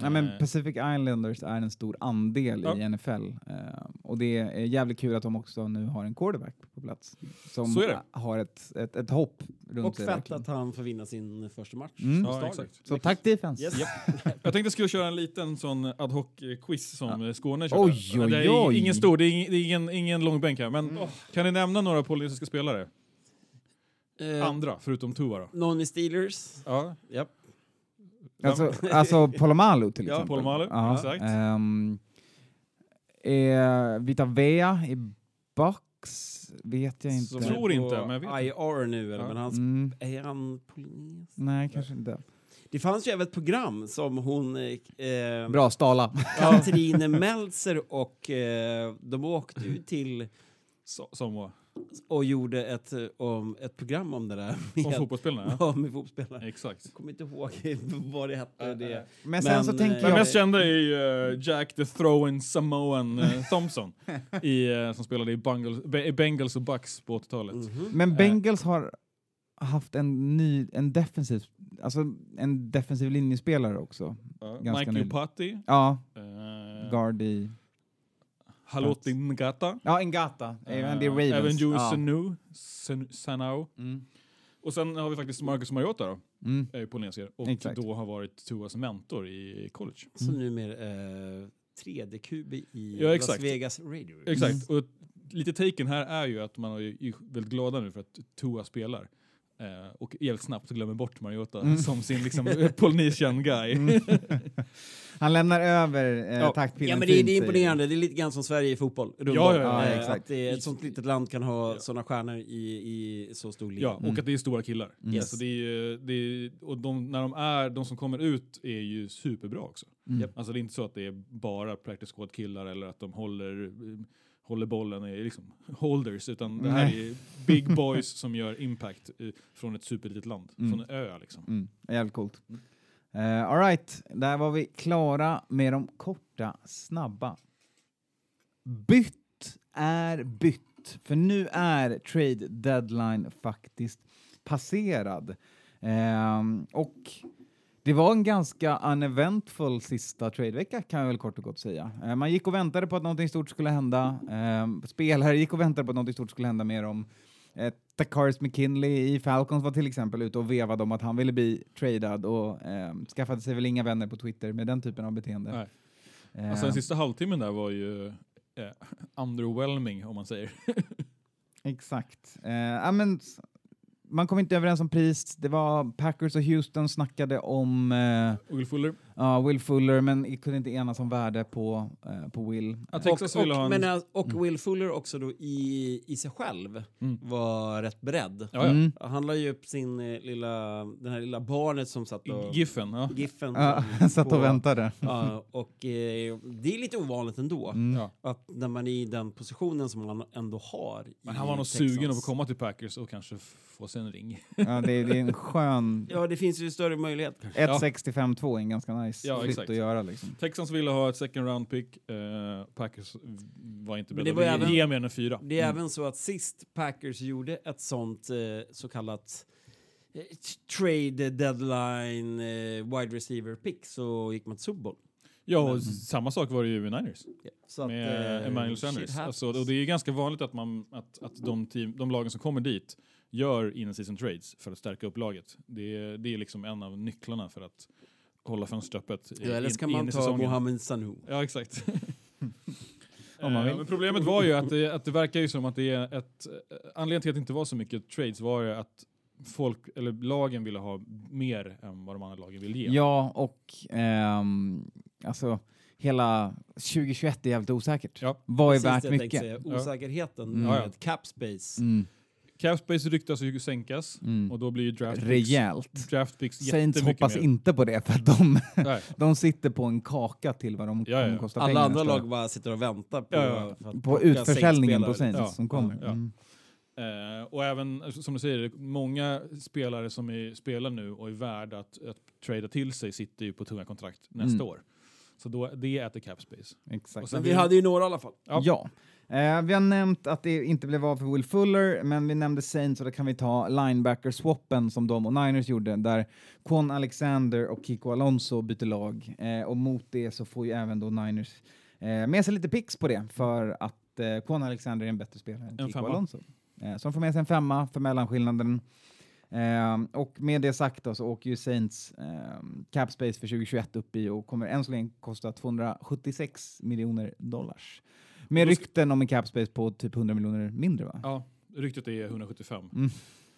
Speaker 4: Ja, men
Speaker 3: Eh,
Speaker 4: Pacific Islanders är en stor andel
Speaker 3: Ja.
Speaker 4: i NFL eh, och det är jävligt kul att de också nu har en quarterback på plats som
Speaker 3: Så är det.
Speaker 4: har ett, ett, ett hopp runt
Speaker 2: Och fett att han får vinna sin första match.
Speaker 4: Mm.
Speaker 3: Ja.
Speaker 4: Så tack defense.
Speaker 2: Yes. [LAUGHS]
Speaker 3: Jag tänkte jag skulle köra en liten sån ad hoc-quiz som ja. Skåne körde.
Speaker 4: Oj, oj,
Speaker 3: det är
Speaker 4: oj.
Speaker 3: ingen stor, det är ingen, det är ingen, ingen lång bänk här. Men kan ni nämna några polynesiska spelare?
Speaker 2: Eh,
Speaker 3: Andra, förutom Tua då?
Speaker 2: Nonny Steelers.
Speaker 3: Ja,
Speaker 2: Japp.
Speaker 4: Alltså, alltså Polomalu till
Speaker 2: Ja,
Speaker 4: exempel.
Speaker 3: Polomalu, exakt.
Speaker 4: ehm, eh, Vita Vea i Bucks vet jag inte.
Speaker 3: Så- tror inte, men jag vet inte.
Speaker 2: IR nu, eller,
Speaker 3: Ja.
Speaker 2: men han,
Speaker 4: Mm,
Speaker 2: är han polynesisk?
Speaker 4: nej, kanske inte.
Speaker 2: Det fanns ju även ett program som hon... Eh,
Speaker 4: Bra, Stala. [LAUGHS]
Speaker 2: Katrine Meltzer och eh, de åkte ju till
Speaker 3: som var.
Speaker 2: Och gjorde ett, om, ett program om det där. [LAUGHS]
Speaker 3: Om
Speaker 2: Med,
Speaker 3: fotbollsspelarna?
Speaker 2: ja, med fotbollsspelare.
Speaker 3: Exakt.
Speaker 2: Jag kommer inte ihåg [LAUGHS] vad det hette. Det.
Speaker 4: Men sen så
Speaker 2: Men,
Speaker 4: tänker
Speaker 2: eh,
Speaker 3: Den
Speaker 4: jag...
Speaker 3: mest kända är ju eh, Jack the Throwing Samoan eh, [LAUGHS] Thompson i, eh, som spelade i Bengals, Be- Bengals och Bucks på 80-talet.
Speaker 2: Mhm.
Speaker 4: Men
Speaker 3: Eh.
Speaker 4: Bengals har haft en ny, en defensiv, alltså en defensiv linjespelare också. Ganska
Speaker 3: Mike. Lupati,
Speaker 4: Ja,
Speaker 3: eh,
Speaker 4: guard i...
Speaker 3: Haloti Ngata,
Speaker 4: Ja, Ngata. Även
Speaker 3: eh,
Speaker 4: Ravens.
Speaker 3: även Joe
Speaker 4: ja.
Speaker 3: Sanu, Sen- Sanao.
Speaker 4: Mm.
Speaker 3: Och sen har vi faktiskt Marcus Mariota då,
Speaker 4: Mm.
Speaker 3: är ju polynesier och
Speaker 4: Exakt.
Speaker 3: då har varit Tuas mentor i college.
Speaker 2: Så numera eh, 3D-QB i
Speaker 3: Ja,
Speaker 2: Las. Vegas Radio.
Speaker 3: Exakt, och lite taken här är ju att man är väldigt glada nu för att Tua spelar. Eh, och jävligt snabbt glömmer bort Mariota
Speaker 4: Mm.
Speaker 3: som sin liksom Polynesian guy.
Speaker 4: Mm. [LAUGHS] Han lämnar över eh,
Speaker 3: Ja.
Speaker 4: taktpinnen
Speaker 2: Ja men det, det är imponerande, det är lite grann som Sverige i fotboll.
Speaker 3: Ja, ja,
Speaker 4: ja,
Speaker 2: Eh,
Speaker 4: exakt.
Speaker 2: Att det, ett sånt litet land kan ha
Speaker 3: Ja.
Speaker 2: såna stjärnor i, i så stor liga.
Speaker 3: Ja, och att det är stora killar.
Speaker 4: Mm.
Speaker 2: Yes.
Speaker 3: Så det är, det är, och de, när de, är, de som kommer ut är ju superbra också.
Speaker 4: Mm.
Speaker 3: Alltså det är inte så att det är bara practice squad killar eller att de håller, eh, håller bollen, är liksom [LAUGHS] holders, utan det här är big boys som gör impact eh, från ett superlitet land,
Speaker 4: Mm.
Speaker 3: från en ö liksom.
Speaker 4: Mm. Jävligt coolt. Uh, Alright, där var vi klara med de korta, snabba. Bytt är bytt, för nu är trade deadline faktiskt passerad. Ehm, och det var en ganska uneventful sista tradevecka kan jag väl kort och gott säga. Eh, man gick och väntade på att någonting stort skulle hända. Ehm, spelare gick och väntade på att någonting stort skulle hända med dem. Eh, Takaris McKinley i Falcons var till exempel ute och vevade om att han ville bli tradad och eh, skaffade sig väl inga vänner på Twitter med den typen av beteende.
Speaker 3: Nej.
Speaker 4: Eh,
Speaker 3: Alltså den sista halvtimmen där var ju eh, underwhelming om man säger. [LAUGHS]
Speaker 4: Exakt. Eh, men, man kom inte överens om pris. Det var Packers och Houston snackade om eh,
Speaker 3: Will Fuller.
Speaker 4: ja, Will Fuller, men kunde inte enas om värde på, eh, på Will.
Speaker 3: Att Texas ville ha
Speaker 2: och,
Speaker 3: en...
Speaker 2: men, eh, och
Speaker 4: Mm.
Speaker 2: Will Fuller också då i, i sig själv
Speaker 3: Mm.
Speaker 2: var rätt beredd.
Speaker 3: Ja, ja.
Speaker 4: Mm.
Speaker 2: Han la ju upp sin eh, lilla, den här lilla barnet som satt och...
Speaker 3: Giffen, ja.
Speaker 2: Giffen.
Speaker 4: Ja,
Speaker 2: som- [LAUGHS]
Speaker 4: satt
Speaker 2: på-
Speaker 4: och väntade.
Speaker 2: Ja, och eh, det är lite ovanligt ändå.
Speaker 4: Mm.
Speaker 3: ja.
Speaker 2: Att när man är i den positionen som man ändå har.
Speaker 3: Men han var nog sugen att få komma till Packers och kanske få sig en ring.
Speaker 4: Ja, det, det är en skön...
Speaker 2: Ja, det finns ju större möjlighet.
Speaker 4: 1,65,2 är en ganska nice
Speaker 3: Ja,
Speaker 4: flytt
Speaker 3: exakt.
Speaker 4: att göra. Liksom.
Speaker 3: Texans ville ha ett second round pick. Eh, Packers var inte
Speaker 2: Men
Speaker 3: beredda
Speaker 2: det var
Speaker 3: att
Speaker 2: även-
Speaker 3: ge mer än en fyra.
Speaker 2: Det är
Speaker 3: Mm.
Speaker 2: även så att sist Packers gjorde ett sånt eh, så kallat t- trade deadline wide receiver pick så gick man till Super Bowl.
Speaker 3: Ja, och
Speaker 2: Men-
Speaker 3: samma sak var det ju med Niners.
Speaker 2: Så att,
Speaker 3: med
Speaker 2: eh,
Speaker 3: Emmanuel Sanders. Alltså, och det är ju ganska vanligt att, man, att, att de, team, de lagen som kommer dit gör in-season trades för att stärka upp laget. Det är, det är liksom en av nycklarna för att hålla fönstret öppet
Speaker 2: Ja, eller ska
Speaker 3: in,
Speaker 2: man
Speaker 3: in
Speaker 2: ta. Mohamed Sanu.
Speaker 3: Ja, exakt. [LAUGHS]
Speaker 4: Om man
Speaker 3: Eh,
Speaker 4: vill.
Speaker 3: Men problemet var ju att det, att det verkar ju som att det är ett... eh, Anledningen till att det inte var så mycket trades var ju att folk, eller lagen ville ha mer än vad de andra lagen ville ge.
Speaker 4: Ja, och ehm, alltså hela 2021 är jävligt osäkert.
Speaker 3: Ja.
Speaker 4: Vad är
Speaker 2: Precis
Speaker 4: värt mycket?
Speaker 2: Säga. Osäkerheten
Speaker 4: Mm.
Speaker 2: med
Speaker 3: Ja, ja.
Speaker 2: cap space
Speaker 4: Mm.
Speaker 3: Capspace ryktas ju sänkas
Speaker 4: Mm.
Speaker 3: och då blir ju draft picks,
Speaker 4: Rejält.
Speaker 3: draft picks
Speaker 4: Saints
Speaker 3: jättemycket
Speaker 4: hoppas
Speaker 3: mer.
Speaker 4: inte på det för att de, [LAUGHS] de sitter på en kaka till vad de
Speaker 3: Ja, ja.
Speaker 4: kommer kosta
Speaker 2: Alla
Speaker 4: pengar
Speaker 2: andra
Speaker 4: nästa år.
Speaker 2: lag bara sitter och väntar på,
Speaker 3: Ja, ja.
Speaker 2: för att
Speaker 4: På utförsäljningen på. Saints
Speaker 3: Ja,
Speaker 4: som kommer.
Speaker 3: ja.
Speaker 4: Mm.
Speaker 3: Eh, och även, som du säger, många spelare som är, spelar nu och är värda att, att trada till sig sitter ju på tunga kontrakt nästa
Speaker 4: Mm.
Speaker 3: år. Så då, det äter capspace.
Speaker 4: Exakt.
Speaker 3: Och sen
Speaker 2: Men vi hade ju några i alla fall.
Speaker 3: Ja.
Speaker 4: Ja. Eh, vi har nämnt att det inte blev av för Will Fuller, men vi nämnde Saints och då kan vi ta linebacker-swappen som de och Niners gjorde, där Quan Alexander och Kiko Alonso byter lag. Eh, och mot det så får ju även då Niners eh, med sig lite pix på det, för att eh, Quan Alexander är en bättre spelare än
Speaker 3: En
Speaker 4: Kiko
Speaker 3: femma.
Speaker 4: Alonso. Eh, så de får med sig en femma för mellanskillnaden. Eh, och med det sagt då, så åker ju Saints eh, cap space för 2021 upp i och kommer än så länge kosta 276 miljoner dollars. Med rykten om en cap space på typ 100 miljoner mindre va?
Speaker 3: Ja, ryktet är 175.
Speaker 4: Mm.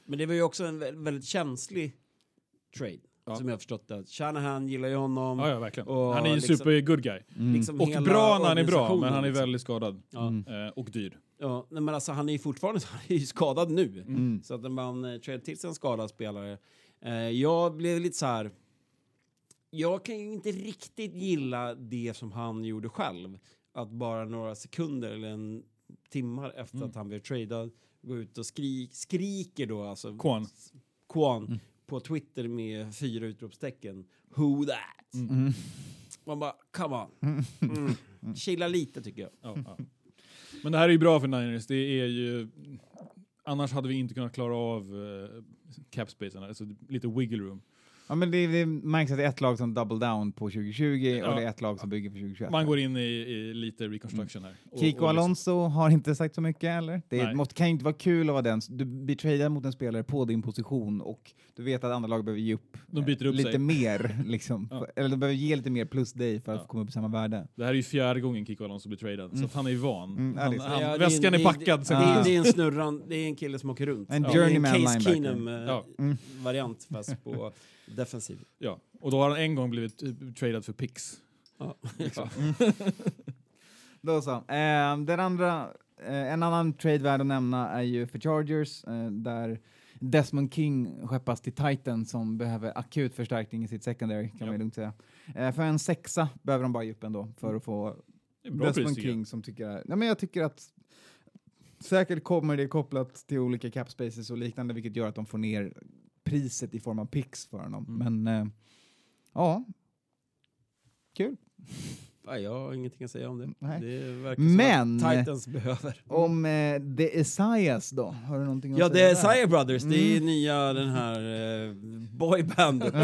Speaker 2: Men det var ju också en vä- väldigt känslig trade.
Speaker 3: Ja.
Speaker 2: Som jag har förstått det. Shanahan gillar ju honom.
Speaker 3: Ja, ja, verkligen.
Speaker 2: Och
Speaker 3: han är ju
Speaker 2: liksom-
Speaker 3: super good guy.
Speaker 4: Mm.
Speaker 2: liksom
Speaker 3: Och bra när han är bra, men han är
Speaker 2: liksom.
Speaker 3: väldigt skadad.
Speaker 2: Ja.
Speaker 4: Mm.
Speaker 3: Eh, och dyr.
Speaker 2: Ja, nej, men alltså han är ju fortfarande [LAUGHS] han är ju skadad nu.
Speaker 4: Mm.
Speaker 2: Så att när man eh, träder till sig en skadad spelare. Eh, jag blev lite så här. Jag kan ju inte riktigt gilla det som han gjorde själv. Att bara några sekunder eller en timmar efter
Speaker 3: Mm.
Speaker 2: att han blev tradad gå ut och skri skriker då alltså.
Speaker 3: Quan.
Speaker 2: Quan
Speaker 4: Mm.
Speaker 2: på Twitter med fyra utropstecken. Who that?
Speaker 4: Mm.
Speaker 2: Man bara, come on. Mm. Chilla lite tycker jag.
Speaker 3: Ja, ja. Men det här är ju bra för Niners. Det är ju... Annars hade vi inte kunnat klara av uh, capspacen, alltså lite wiggle room.
Speaker 4: Ja, men det, det märks att det är ett lag som double down på 2020
Speaker 3: Ja.
Speaker 4: och det är ett lag som bygger för 2021.
Speaker 3: Man går in i, i lite reconstruction här. Och-
Speaker 4: Mm. Kiko
Speaker 3: och liksom-
Speaker 4: Alonso har inte sagt så mycket eller? Det måste, kan ju inte vara kul att vara den, du blir tradad mot en spelare på din position och du vet att andra lag behöver ge upp,
Speaker 3: De byter upp
Speaker 4: lite
Speaker 3: sig.
Speaker 4: mer, liksom. [LAUGHS]
Speaker 3: Ja.
Speaker 4: eller de behöver ge lite mer plus dig för att
Speaker 3: Ja.
Speaker 4: komma upp i samma värde.
Speaker 3: Det här är ju fjärde gången Kiko Alonso blir tradad, så
Speaker 4: Mm.
Speaker 3: att han är ju van.
Speaker 4: Mm,
Speaker 3: han,
Speaker 4: det är så.
Speaker 3: han,
Speaker 2: Ja, det är
Speaker 3: väskan
Speaker 2: en-
Speaker 3: är packad
Speaker 2: det, är- det är en [LAUGHS] snurran, det är en kille som åker runt.
Speaker 4: En
Speaker 2: Ja.
Speaker 4: journeyman
Speaker 2: en Case
Speaker 4: linebacker.
Speaker 2: Keenum eh,
Speaker 3: Ja.
Speaker 4: Mm.
Speaker 2: variant fast på [LAUGHS] defensiv.
Speaker 3: Ja. Och då har han en gång blivit eh, tradad för pix.
Speaker 2: Ja.
Speaker 3: Ja.
Speaker 4: Då så. Eh, den andra, eh, en annan trade värd att nämna är ju för Chargers, eh, där Desmond King skeppas till Titan som behöver akut förstärkning i sitt secondary, kan
Speaker 3: Ja.
Speaker 4: man lugnt säga. Eh, för en sexa behöver de bara ge upp ändå för att få Desmond
Speaker 3: pris.
Speaker 4: King som tycker... Ja, men jag tycker att säkert kommer det kopplat till olika cap spaces och liknande, vilket gör att de får ner priset i form av picks för honom.
Speaker 3: Mm.
Speaker 4: Men eh, ja, kul.
Speaker 2: Ja, jag har ingenting att säga om det.
Speaker 4: Nej.
Speaker 2: Det verkar
Speaker 4: Men-
Speaker 2: som att Titans behöver.
Speaker 4: Om eh, The Esaias då? Har du någonting att
Speaker 2: Ja, det
Speaker 4: säga
Speaker 2: är
Speaker 4: där?
Speaker 2: Sire Brothers. Det är
Speaker 4: Mm.
Speaker 2: nya den här eh, boybandet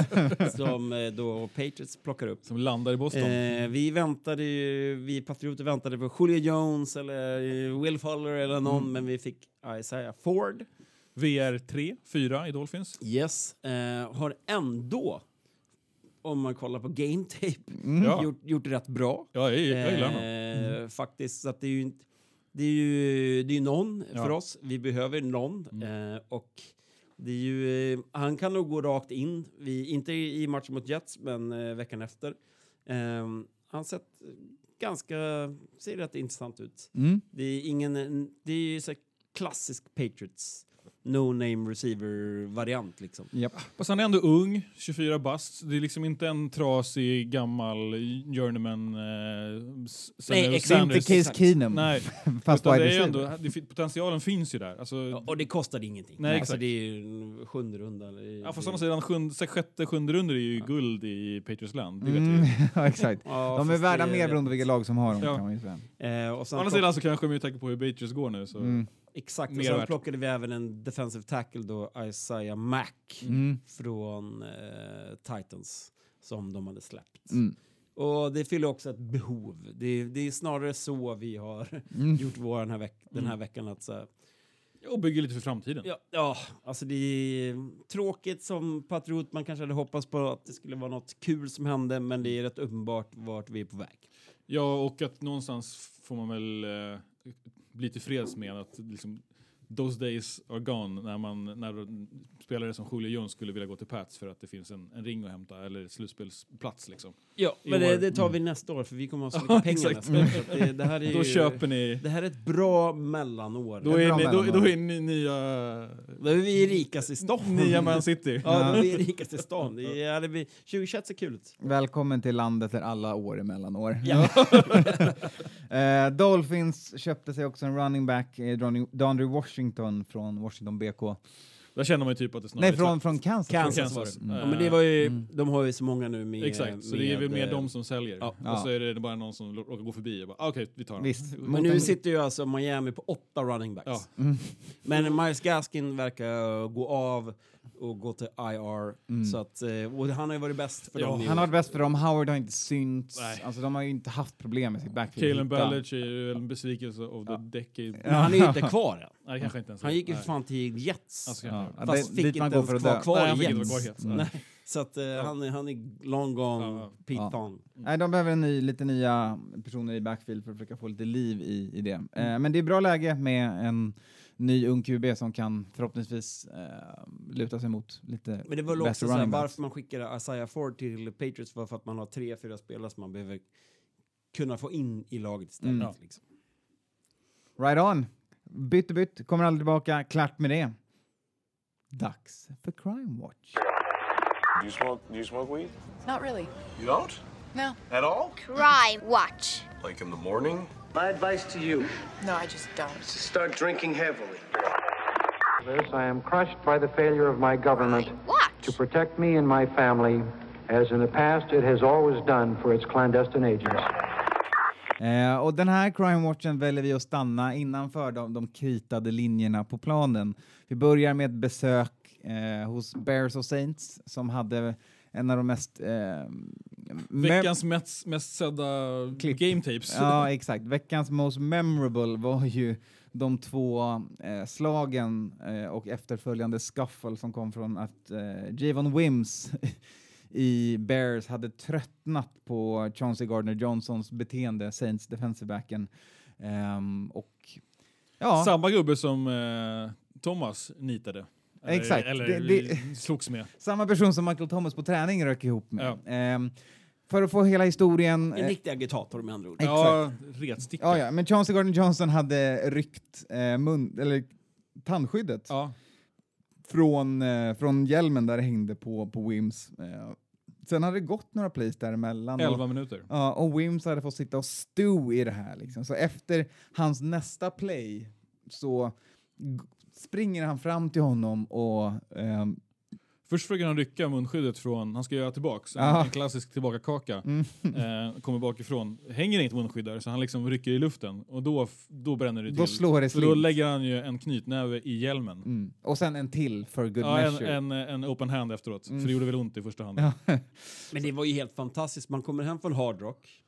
Speaker 2: [LAUGHS] som eh, då Patriots plockar upp.
Speaker 3: Som landar i Boston.
Speaker 2: Eh, vi väntade ju, vi patrioter väntade på Julio Jones eller eh, Will Fuller eller någon,
Speaker 3: Mm.
Speaker 2: men vi fick Isaiah Ford.
Speaker 3: VR 3, 4 i Dolphins.
Speaker 2: Yes. Eh, har ändå, om man kollar på game tape,
Speaker 4: Mm.
Speaker 3: Ja.
Speaker 2: gjort, gjort det rätt bra.
Speaker 3: Ja, jag, jag gillar honom.
Speaker 2: Eh, Faktiskt, så att det är ju inte... Det är ju det är någon
Speaker 3: Ja.
Speaker 2: för oss. Vi behöver någon.
Speaker 3: Mm.
Speaker 2: Eh, och det är ju, eh, han kan nog gå rakt in, vi, inte i matchen mot Jets, men eh, veckan efter. Eh, han sett ganska, ser rätt intressant ut.
Speaker 4: Mm.
Speaker 2: Det är ingen, det är ju så klassisk Patriots, no name receiver-variant liksom.
Speaker 3: Fast han är ändå ung, 24 bast. Det är liksom inte en trasig gammal journeyman eh, s-
Speaker 2: Nej.
Speaker 4: Det är inte
Speaker 3: Sanders.
Speaker 4: Case
Speaker 2: exakt.
Speaker 4: Keenum,
Speaker 3: Nej, [LAUGHS]
Speaker 4: fast
Speaker 3: utan det är ändå, det, potentialen finns ju där. Alltså,
Speaker 2: Ja, och det kostade ingenting.
Speaker 3: Nej,
Speaker 2: alltså,
Speaker 3: exakt.
Speaker 2: det är sjunde runda.
Speaker 3: ja, fast å andra sidan, sjätte, sjunde runder är ju guld i Patriots land. Det vet
Speaker 4: Mm. [LAUGHS] ja, exakt.
Speaker 2: Ja,
Speaker 4: De är värda mer beroende på vilka lag som har dem,
Speaker 3: Ja.
Speaker 4: kan man ju säga.
Speaker 2: Eh, och
Speaker 3: Å
Speaker 2: sen
Speaker 3: andra
Speaker 2: plock-
Speaker 3: sidan så kanske med tanke på hur Patriots går nu så...
Speaker 4: Mm.
Speaker 2: Exakt, och sen plockade vi även en defensive tackle då, Isaiah Mack
Speaker 4: Mm.
Speaker 2: från eh, Titans som de hade släppt.
Speaker 4: Mm.
Speaker 2: Och det fyller också ett behov. Det, det är snarare så vi har
Speaker 4: Mm. [LAUGHS]
Speaker 2: gjort vår den här, veck den här
Speaker 3: Mm.
Speaker 2: veckan. Att, så här,
Speaker 3: Och bygger lite för framtiden.
Speaker 2: ja, ja, alltså det är tråkigt som patriot. Man kanske hade hoppats på att det skulle vara något kul som hände, men det är rätt uppenbart vart vi är på väg.
Speaker 3: Ja, och att någonstans får man väl eh, bli tillfreds med att liksom, those days are gone när, man, när spelare som Julio Jones skulle vilja gå till Pats för att det finns en, en ring att hämta eller slutspelsplats liksom.
Speaker 2: Ja,
Speaker 3: I
Speaker 2: men det,
Speaker 3: år.
Speaker 2: det tar vi nästa år för vi kommer att ha så [LAUGHS]
Speaker 3: Ja,
Speaker 2: mycket pengar nästa år. Det, det, här är [LAUGHS]
Speaker 3: Då
Speaker 2: ju,
Speaker 3: köper ni...
Speaker 2: det här är ett bra mellanår.
Speaker 3: Då
Speaker 2: Då
Speaker 3: är,
Speaker 4: bra
Speaker 3: ni, då,
Speaker 4: mellanår.
Speaker 3: då är ni nya...
Speaker 2: är vi rikast i stan.
Speaker 3: Nya Man City. [LAUGHS]
Speaker 2: Ja, då är vi rikast i stan. Det är, det blir, 2021 ser kul ut.
Speaker 4: Välkommen till landet där alla år är mellanår.
Speaker 2: Ja.
Speaker 4: Eh, Dolphins köpte sig också en running back, eh, Donny- Dondre Washington från Washington BK.
Speaker 3: Där känner man ju typ att det snarare
Speaker 4: Nej, från, från Kansas.
Speaker 2: Kansas,
Speaker 3: Kansas.
Speaker 2: var det.
Speaker 3: Mm.
Speaker 2: Ja, men det var ju,
Speaker 4: Mm.
Speaker 2: de har ju så många nu med...
Speaker 3: Exakt, så
Speaker 2: med,
Speaker 3: det är väl mer de som säljer.
Speaker 2: ja.
Speaker 3: Och så är det bara någon som råkar gå förbi och bara, ah, okej, vi tar den.
Speaker 4: Visst.
Speaker 2: Men nu sitter ju alltså Miami på åtta running backs.
Speaker 3: Ja.
Speaker 4: Mm.
Speaker 2: Men Miles Gaskin verkar gå av och gå till IR.
Speaker 4: Mm.
Speaker 2: Så att, eh, och han har ju varit bäst för
Speaker 3: Ja,
Speaker 2: dem
Speaker 4: Han har varit bäst för dem, Howard har inte synts.
Speaker 3: Nej.
Speaker 4: Alltså, de har ju inte haft problem med sitt backfield.
Speaker 3: Kalen
Speaker 4: Hitta.
Speaker 3: Ballage är ju en besvikelse the
Speaker 4: Ja.
Speaker 3: decade.
Speaker 2: Men han är ju inte kvar än.
Speaker 3: Nej, kanske inte ens.
Speaker 2: Han gick ju för fan till Jets.
Speaker 3: Alltså,
Speaker 4: Ja.
Speaker 3: ja.
Speaker 4: Ja,
Speaker 2: Fast
Speaker 4: det-
Speaker 2: fick
Speaker 4: dit man
Speaker 2: inte
Speaker 4: går
Speaker 2: ens
Speaker 4: för att
Speaker 2: vara kvar i Jets.
Speaker 4: Mm.
Speaker 2: Nej. Så att eh, han, är, han är long gone,
Speaker 3: Ja, ja.
Speaker 2: Pete
Speaker 4: Ja. Nej, de behöver en ny, lite nya personer i backfield för att försöka få lite liv i, i det. Eh, men det är bra läge med en ny ung QB som kan förhoppningsvis eh, luta sig mot lite
Speaker 2: Men det var också såhär, varför man skickade Isaiah Ford till Patriots var för att man har tre, fyra spelare som man behöver kunna få in i laget istället.
Speaker 4: Mm.
Speaker 2: Liksom.
Speaker 4: Right on. Bytt och bytt, kommer aldrig tillbaka. Klart med det. Dags för Crime Watch.
Speaker 7: Do you smoke? Do you smoke weed?
Speaker 8: Not really.
Speaker 7: You don't?
Speaker 8: No.
Speaker 7: At all?
Speaker 6: Crime Watch.
Speaker 7: Like in the morning?
Speaker 9: My advice to you
Speaker 8: No, I just don't.
Speaker 9: is to start drinking heavily.
Speaker 10: This, I am crushed by the failure of my government to
Speaker 6: Watch.
Speaker 10: protect me and my family, as in the past it has always done for its clandestine agents.
Speaker 4: Eh, och den här Crime Watchen väljer vi att stanna innanför de, de kritade linjerna på planen. Vi börjar med ett besök eh, hos Bears och Saints som hade en av de mest... Eh,
Speaker 3: Veckans mest, mest sedda
Speaker 4: Klipp.
Speaker 3: game tapes.
Speaker 4: Ja, exakt. Veckans most memorable var ju de två eh, slagen eh, och efterföljande scuffle som kom från att eh, Javon Wims [LAUGHS] i Bears hade tröttnat på Chauncey Gardner-Johnsons beteende, Saints defensive-backen. Ehm, och ja,
Speaker 3: Samma gubbe som eh, Thomas nitade. Eller,
Speaker 4: Exakt.
Speaker 3: Eller
Speaker 4: Det- det-
Speaker 3: slogs med. [LAUGHS]
Speaker 4: samma person som Michael Thomas på träning rök ihop med.
Speaker 3: Ja.
Speaker 4: Ehm, för att få hela historien...
Speaker 2: En
Speaker 4: eh,
Speaker 2: riktig agitator med andra ord.
Speaker 4: Exakt.
Speaker 3: Ja, retsticka.
Speaker 4: Ja, ja, men Chauncey Gardner-Johnson hade ryckt eh, mun, eller tandskyddet
Speaker 3: Ja.
Speaker 4: från, eh, från hjälmen där det hängde på, på Wims. Eh, sen hade det gått några plays däremellan. och-
Speaker 3: 11 minuter.
Speaker 4: Ja, och Wims hade fått sitta och stew i det här. Liksom. Så efter hans nästa play så springer han fram till honom och ehm,
Speaker 3: Först försöker han rycka munskyddet från, han ska göra tillbaks, en,
Speaker 4: Ja.
Speaker 3: en klassisk tillbakakaka.
Speaker 4: mm,
Speaker 3: Eh, kommer bakifrån, hänger inget munskydd där så han liksom rycker i luften och då, då bränner det till.
Speaker 4: då slår det
Speaker 3: så då
Speaker 4: slint.
Speaker 3: lägger han ju en knytnäve i hjälmen.
Speaker 4: Mm. Och sen en till för good
Speaker 3: Ja, en,
Speaker 4: measure.
Speaker 3: en, en open hand efteråt,
Speaker 4: Mm.
Speaker 3: för det gjorde väl ont i första hand.
Speaker 4: Ja.
Speaker 2: Men det var ju helt fantastiskt. Man kommer hem från Hard Rock.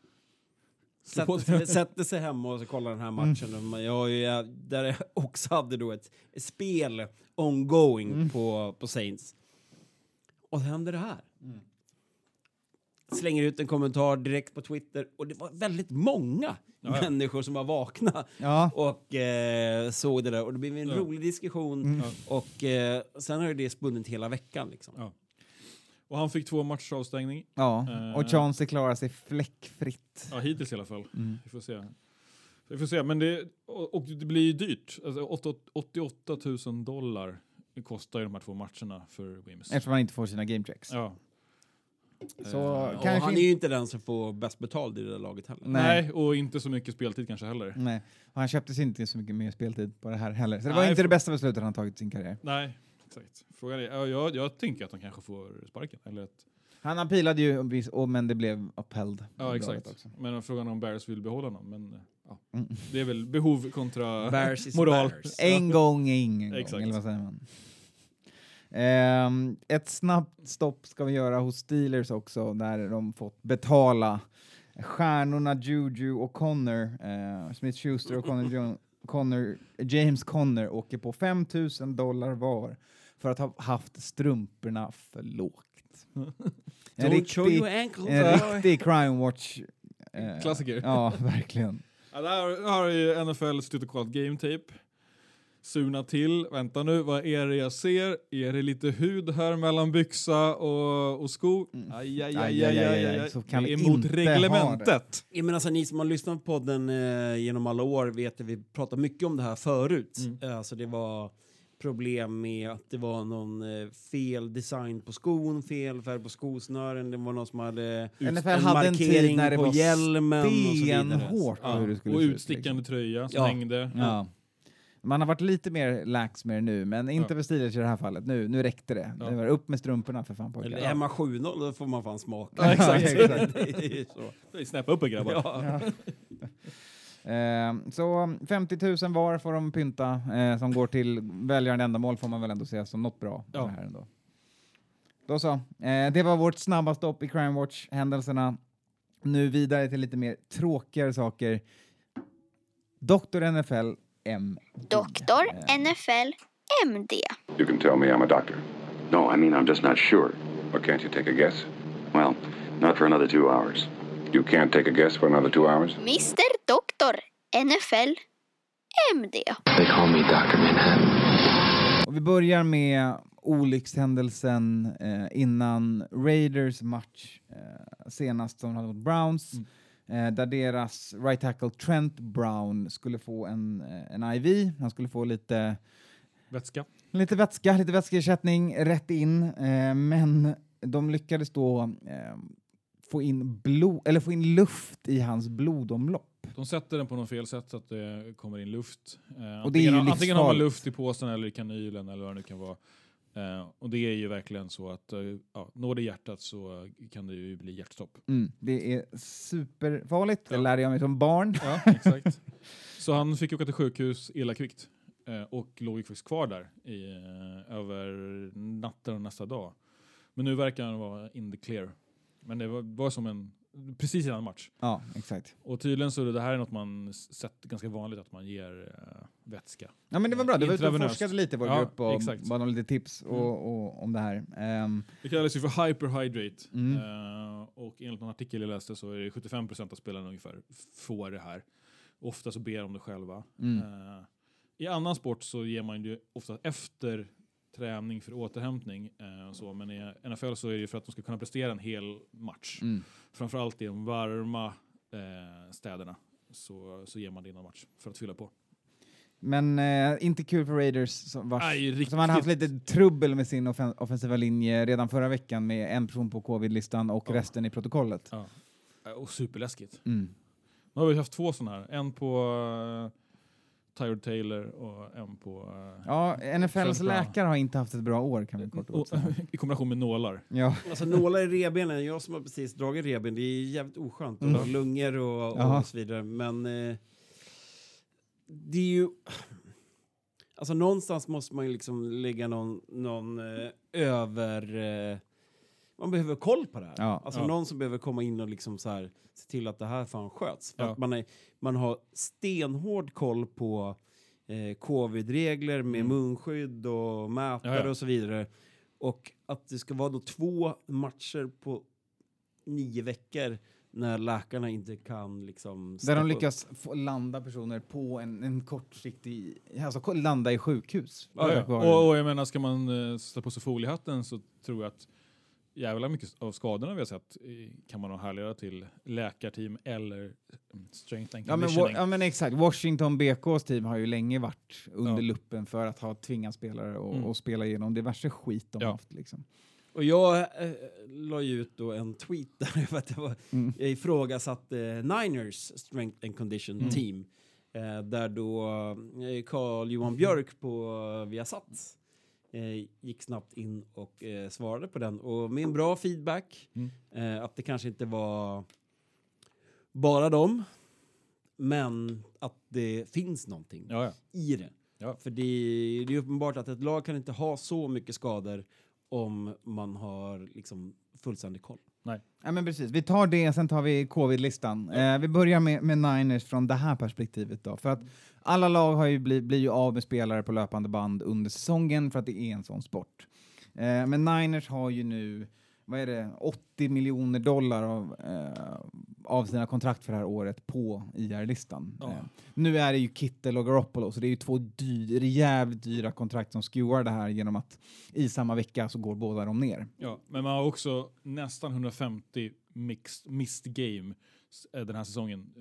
Speaker 2: Sätter sig, sätter sig hemma och så kollar den här matchen.
Speaker 4: Mm.
Speaker 2: Jag, jag, där jag [LAUGHS] också hade då ett, ett spel ongoing
Speaker 4: Mm.
Speaker 2: på, på Saints. Och så händer det här.
Speaker 4: Mm.
Speaker 2: Slänger ut en kommentar direkt på Twitter och det var väldigt många
Speaker 3: Ja, ja.
Speaker 2: människor som var vakna
Speaker 4: Ja.
Speaker 2: och eh, såg det där. Och det blev en
Speaker 3: Ja.
Speaker 2: rolig diskussion.
Speaker 4: Mm.
Speaker 2: Och eh, sen har det spunnit hela veckan. Liksom.
Speaker 3: Ja. Och han fick två matchers avstängning.
Speaker 4: ja.
Speaker 3: Eh.
Speaker 4: Och Chauncey klarar sig fläckfritt.
Speaker 3: Ja, hittills i alla fall.
Speaker 4: Mm.
Speaker 3: Vi får se. Vi får se, men det, och, och det blir ju dyrt. Alltså, åtta- 88 000 dollar kostar ju de här två matcherna för Wims.
Speaker 4: Eftersom han inte får sina game checks.
Speaker 3: Ja.
Speaker 4: Så
Speaker 3: Eh,
Speaker 2: Och
Speaker 4: kanske
Speaker 2: han är ju inte den som får bäst betald i det där laget heller.
Speaker 4: Nej.
Speaker 3: Nej, och inte så mycket speltid kanske heller.
Speaker 4: Nej, och han köpte sig inte så mycket mer speltid på det här heller. Så det var
Speaker 3: Nej,
Speaker 4: inte det bästa beslutet han tagit i sin karriär.
Speaker 3: Nej, exakt. Frågan är, ja, jag, jag tänker att han kanske får sparken. Eller att,
Speaker 4: Han appealade ju, och, men det blev upheld.
Speaker 3: ja, exakt.
Speaker 4: också.
Speaker 3: Men frågan är om Bears vill behålla honom. Men eh, ja,
Speaker 4: Mm.
Speaker 3: det är väl behov kontra
Speaker 2: Bears is
Speaker 3: moral.
Speaker 2: Bears.
Speaker 4: En gång är ingen gång,
Speaker 3: Exakt.
Speaker 4: eller vad säger man? Ehm, ett snabbt stopp ska vi göra hos Steelers också, där de fått betala stjärnorna Juju och Connor, eh, Smith Schuster och Connor, Jo- Connor, James Conner åker på 5 000 dollar var för att ha haft strumporna för lågt. [LAUGHS] En riktig, en riktig crime watch. eh,
Speaker 3: Klassiker.
Speaker 4: Ja, verkligen.
Speaker 3: Ja, där har ju NFL stutt och kollat game tape. Surna till. Vänta nu, vad är det jag ser? Är det lite hud här mellan byxa och, och sko? Aj, aj, aj, aj, aj, aj, aj.
Speaker 4: Så kan
Speaker 3: Det
Speaker 4: vi
Speaker 3: är mot
Speaker 4: inte ha det.
Speaker 3: reglementet.
Speaker 2: Ja, men alltså, ni som har lyssnat på podden eh, genom alla år vet att vi pratat mycket om det här förut. Eh, Alltså det var problem med att det var någon eh, fel design på skon, fel färg på skosnören, det var någon som hade
Speaker 4: NFL
Speaker 2: en
Speaker 4: hade en tid
Speaker 2: markering
Speaker 4: när det
Speaker 2: på
Speaker 4: var
Speaker 2: hjälmen och så vidare.
Speaker 4: stenhårt på hur det skulle
Speaker 3: Och
Speaker 4: ut,
Speaker 3: utstickande tröja som
Speaker 2: Ja.
Speaker 3: hängde.
Speaker 4: Liksom. Ja. Man har varit lite mer lax med det nu, men inte
Speaker 3: Ja.
Speaker 4: för Steelers i det här fallet. Nu, nu räckte det.
Speaker 3: Ja.
Speaker 4: det var upp med strumporna för fan pojkar.
Speaker 2: Eller är man 7-0 då får man fan smaka. [LAUGHS]
Speaker 4: Ja, exakt. [LAUGHS]
Speaker 2: det är så.
Speaker 3: Snäppa upp er grabbar.
Speaker 2: Ja. [LAUGHS]
Speaker 4: Eh, så 50 000 var får de pynta, eh, som går till välgörande ändamål får man väl ändå säga som något bra.
Speaker 3: Ja.
Speaker 4: Det här ändå. Då så. Eh, det var vårt snabba stopp i Crime Watch-händelserna. Nu vidare till lite mer tråkigare saker. Dr. NFL M.
Speaker 6: Doktor NFL MD.
Speaker 8: You can tell me I'm a doctor. No, I mean, I'm just not sure. Well, can't you take a guess? Well, not for another two hours. You can't take a guess for another two hours?
Speaker 6: Mr Doktor NFL MD.
Speaker 8: They call me Dr. Manhattan.
Speaker 4: Och vi börjar med olyckshändelsen eh, innan Raiders match eh, senast som hade mot Browns. Eh, där deras right tackle Trent Brown skulle få en, eh, en IV. Han skulle få lite
Speaker 3: Vätska.
Speaker 4: Lite vätska, lite vätskeersättning rätt in, eh, men de lyckades då eh, få in blod, eller få in luft i hans blodomlopp.
Speaker 3: De sätter den på något fel sätt så att det kommer in luft. Eh,
Speaker 4: Och det är ju
Speaker 3: antingen, antingen har man luft i påsen eller i kanylen eller vad det nu kan vara. Eh, och det är ju verkligen så att eh, ja, når det hjärtat så kan det ju bli hjärtstopp.
Speaker 4: Mm, det är superfarligt, det
Speaker 3: Ja.
Speaker 4: lärde jag mig som barn.
Speaker 3: Ja, exakt. [LAUGHS] Så han fick åka till sjukhus illa kvickt eh, och låg ju faktiskt kvar där i, eh, över natten och nästa dag. Men nu verkar han vara in the clear. Men det var, var som en, precis innan match.
Speaker 4: Ja, exakt.
Speaker 3: Och tydligen så är det, det här är något man sett ganska vanligt att man ger eh, vätska.
Speaker 4: Ja, men det var bra, det var ute och forskade lite i vår
Speaker 3: Ja,
Speaker 4: grupp och
Speaker 3: exakt.
Speaker 4: bad om lite tips och,
Speaker 3: Mm.
Speaker 4: och, om det här. Ehm,
Speaker 3: Det kallas ju för hyperhydrate.
Speaker 4: Mm.
Speaker 3: Eh, och enligt en artikel jag läste så är det 75% av spelarna ungefär får det här. Ofta så ber de det själva.
Speaker 4: Mm.
Speaker 3: Eh, I annan sport så ger man ju ofta efter träning för återhämtning. eh, så, men i NFL så är det ju för att de ska kunna prestera en hel match.
Speaker 4: mm.
Speaker 3: Framförallt i de varma eh, städerna så, så ger man det innan match för att fylla på.
Speaker 4: Men eh, inte kul för Raiders som, vars,
Speaker 3: riktigt-
Speaker 4: som hade haft lite trubbel med sin offen offensiva linje redan förra veckan med en person på covid-listan och
Speaker 3: Ja.
Speaker 4: resten i protokollet.
Speaker 3: Ja. Eh, Och superläskigt.
Speaker 4: Mm.
Speaker 3: Nu har vi haft två sådana här. En på uh, Tyrod Taylor och en på... eh,
Speaker 4: Ja, NFLs läkare har inte haft ett bra år kan vi kort och. [LAUGHS]
Speaker 3: I kombination med nålar.
Speaker 4: Ja.
Speaker 2: Alltså nålar i revbenen, jag som har precis dragit revben, det är jävligt oskönt.
Speaker 4: Mm.
Speaker 2: Och lungor och,
Speaker 4: Jaha.
Speaker 2: och så vidare. Men eh, det är ju... Alltså någonstans måste man ju liksom lägga någon, någon eh, över... Eh, man behöver koll på det här.
Speaker 4: Ja.
Speaker 2: Alltså
Speaker 3: Ja.
Speaker 2: någon som behöver komma in och liksom så här, se till att det här fan sköts. För
Speaker 3: Ja.
Speaker 2: att man, är, man har stenhård koll på eh, covid-regler med
Speaker 3: Mm.
Speaker 2: munskydd och mätare
Speaker 3: Ja, ja.
Speaker 2: och så vidare. Och att det ska vara då två matcher på nio veckor när läkarna inte kan liksom...
Speaker 4: Där de lyckas få landa personer på en, en kortsiktig... Alltså landa i sjukhus.
Speaker 3: Ja, ja. Och, och jag menar, ska man uh, sätta på sig foliehatten så tror jag att jävla mycket av skadorna vi har sett kan man nog härleda till läkarteam eller mm, strength and
Speaker 4: Ja men, wa-
Speaker 3: conditioning.
Speaker 4: ja men exakt, Washington BKs team har ju länge varit under
Speaker 3: Ja.
Speaker 4: luppen för att ha tvingat spelare och,
Speaker 3: Mm.
Speaker 4: och spela igenom diverse skit de
Speaker 3: Ja.
Speaker 4: haft. Liksom.
Speaker 2: Och jag eh, la ju ut då en tweet där [LAUGHS] för att jag, var,
Speaker 4: Mm.
Speaker 2: jag ifrågasatte Niners Strength and Condition
Speaker 3: Mm.
Speaker 2: Team. Eh, där då eh, Carl Johan Björk på eh, Viasat gick snabbt in och eh, svarade på den. Och med en bra feedback.
Speaker 3: Mm.
Speaker 2: Eh, att det kanske inte var bara dem. Men att det finns någonting
Speaker 3: Ja, ja.
Speaker 2: i det.
Speaker 3: Ja.
Speaker 2: För det, det är uppenbart att ett lag kan inte ha så mycket skador om man har liksom fullständig koll.
Speaker 4: Ja, men precis. Vi tar det, sen tar vi covid-listan. Eh, vi börjar med, med Niners från det här perspektivet. Då. För att alla lag har ju bli, blir ju av med spelare på löpande band under säsongen för att det är en sån sport. Eh, men Niners har ju nu vad är det, 80 miljoner dollar av, eh, av sina kontrakt för det här året på IR-listan.
Speaker 3: Ja.
Speaker 4: Eh, nu är det ju Kittel och Garoppolo, så det är ju två dy jävligt dyra kontrakt som skewar det här genom att i samma vecka så går båda de ner.
Speaker 3: Ja, men man har också nästan 150 mixed, missed game eh, den här säsongen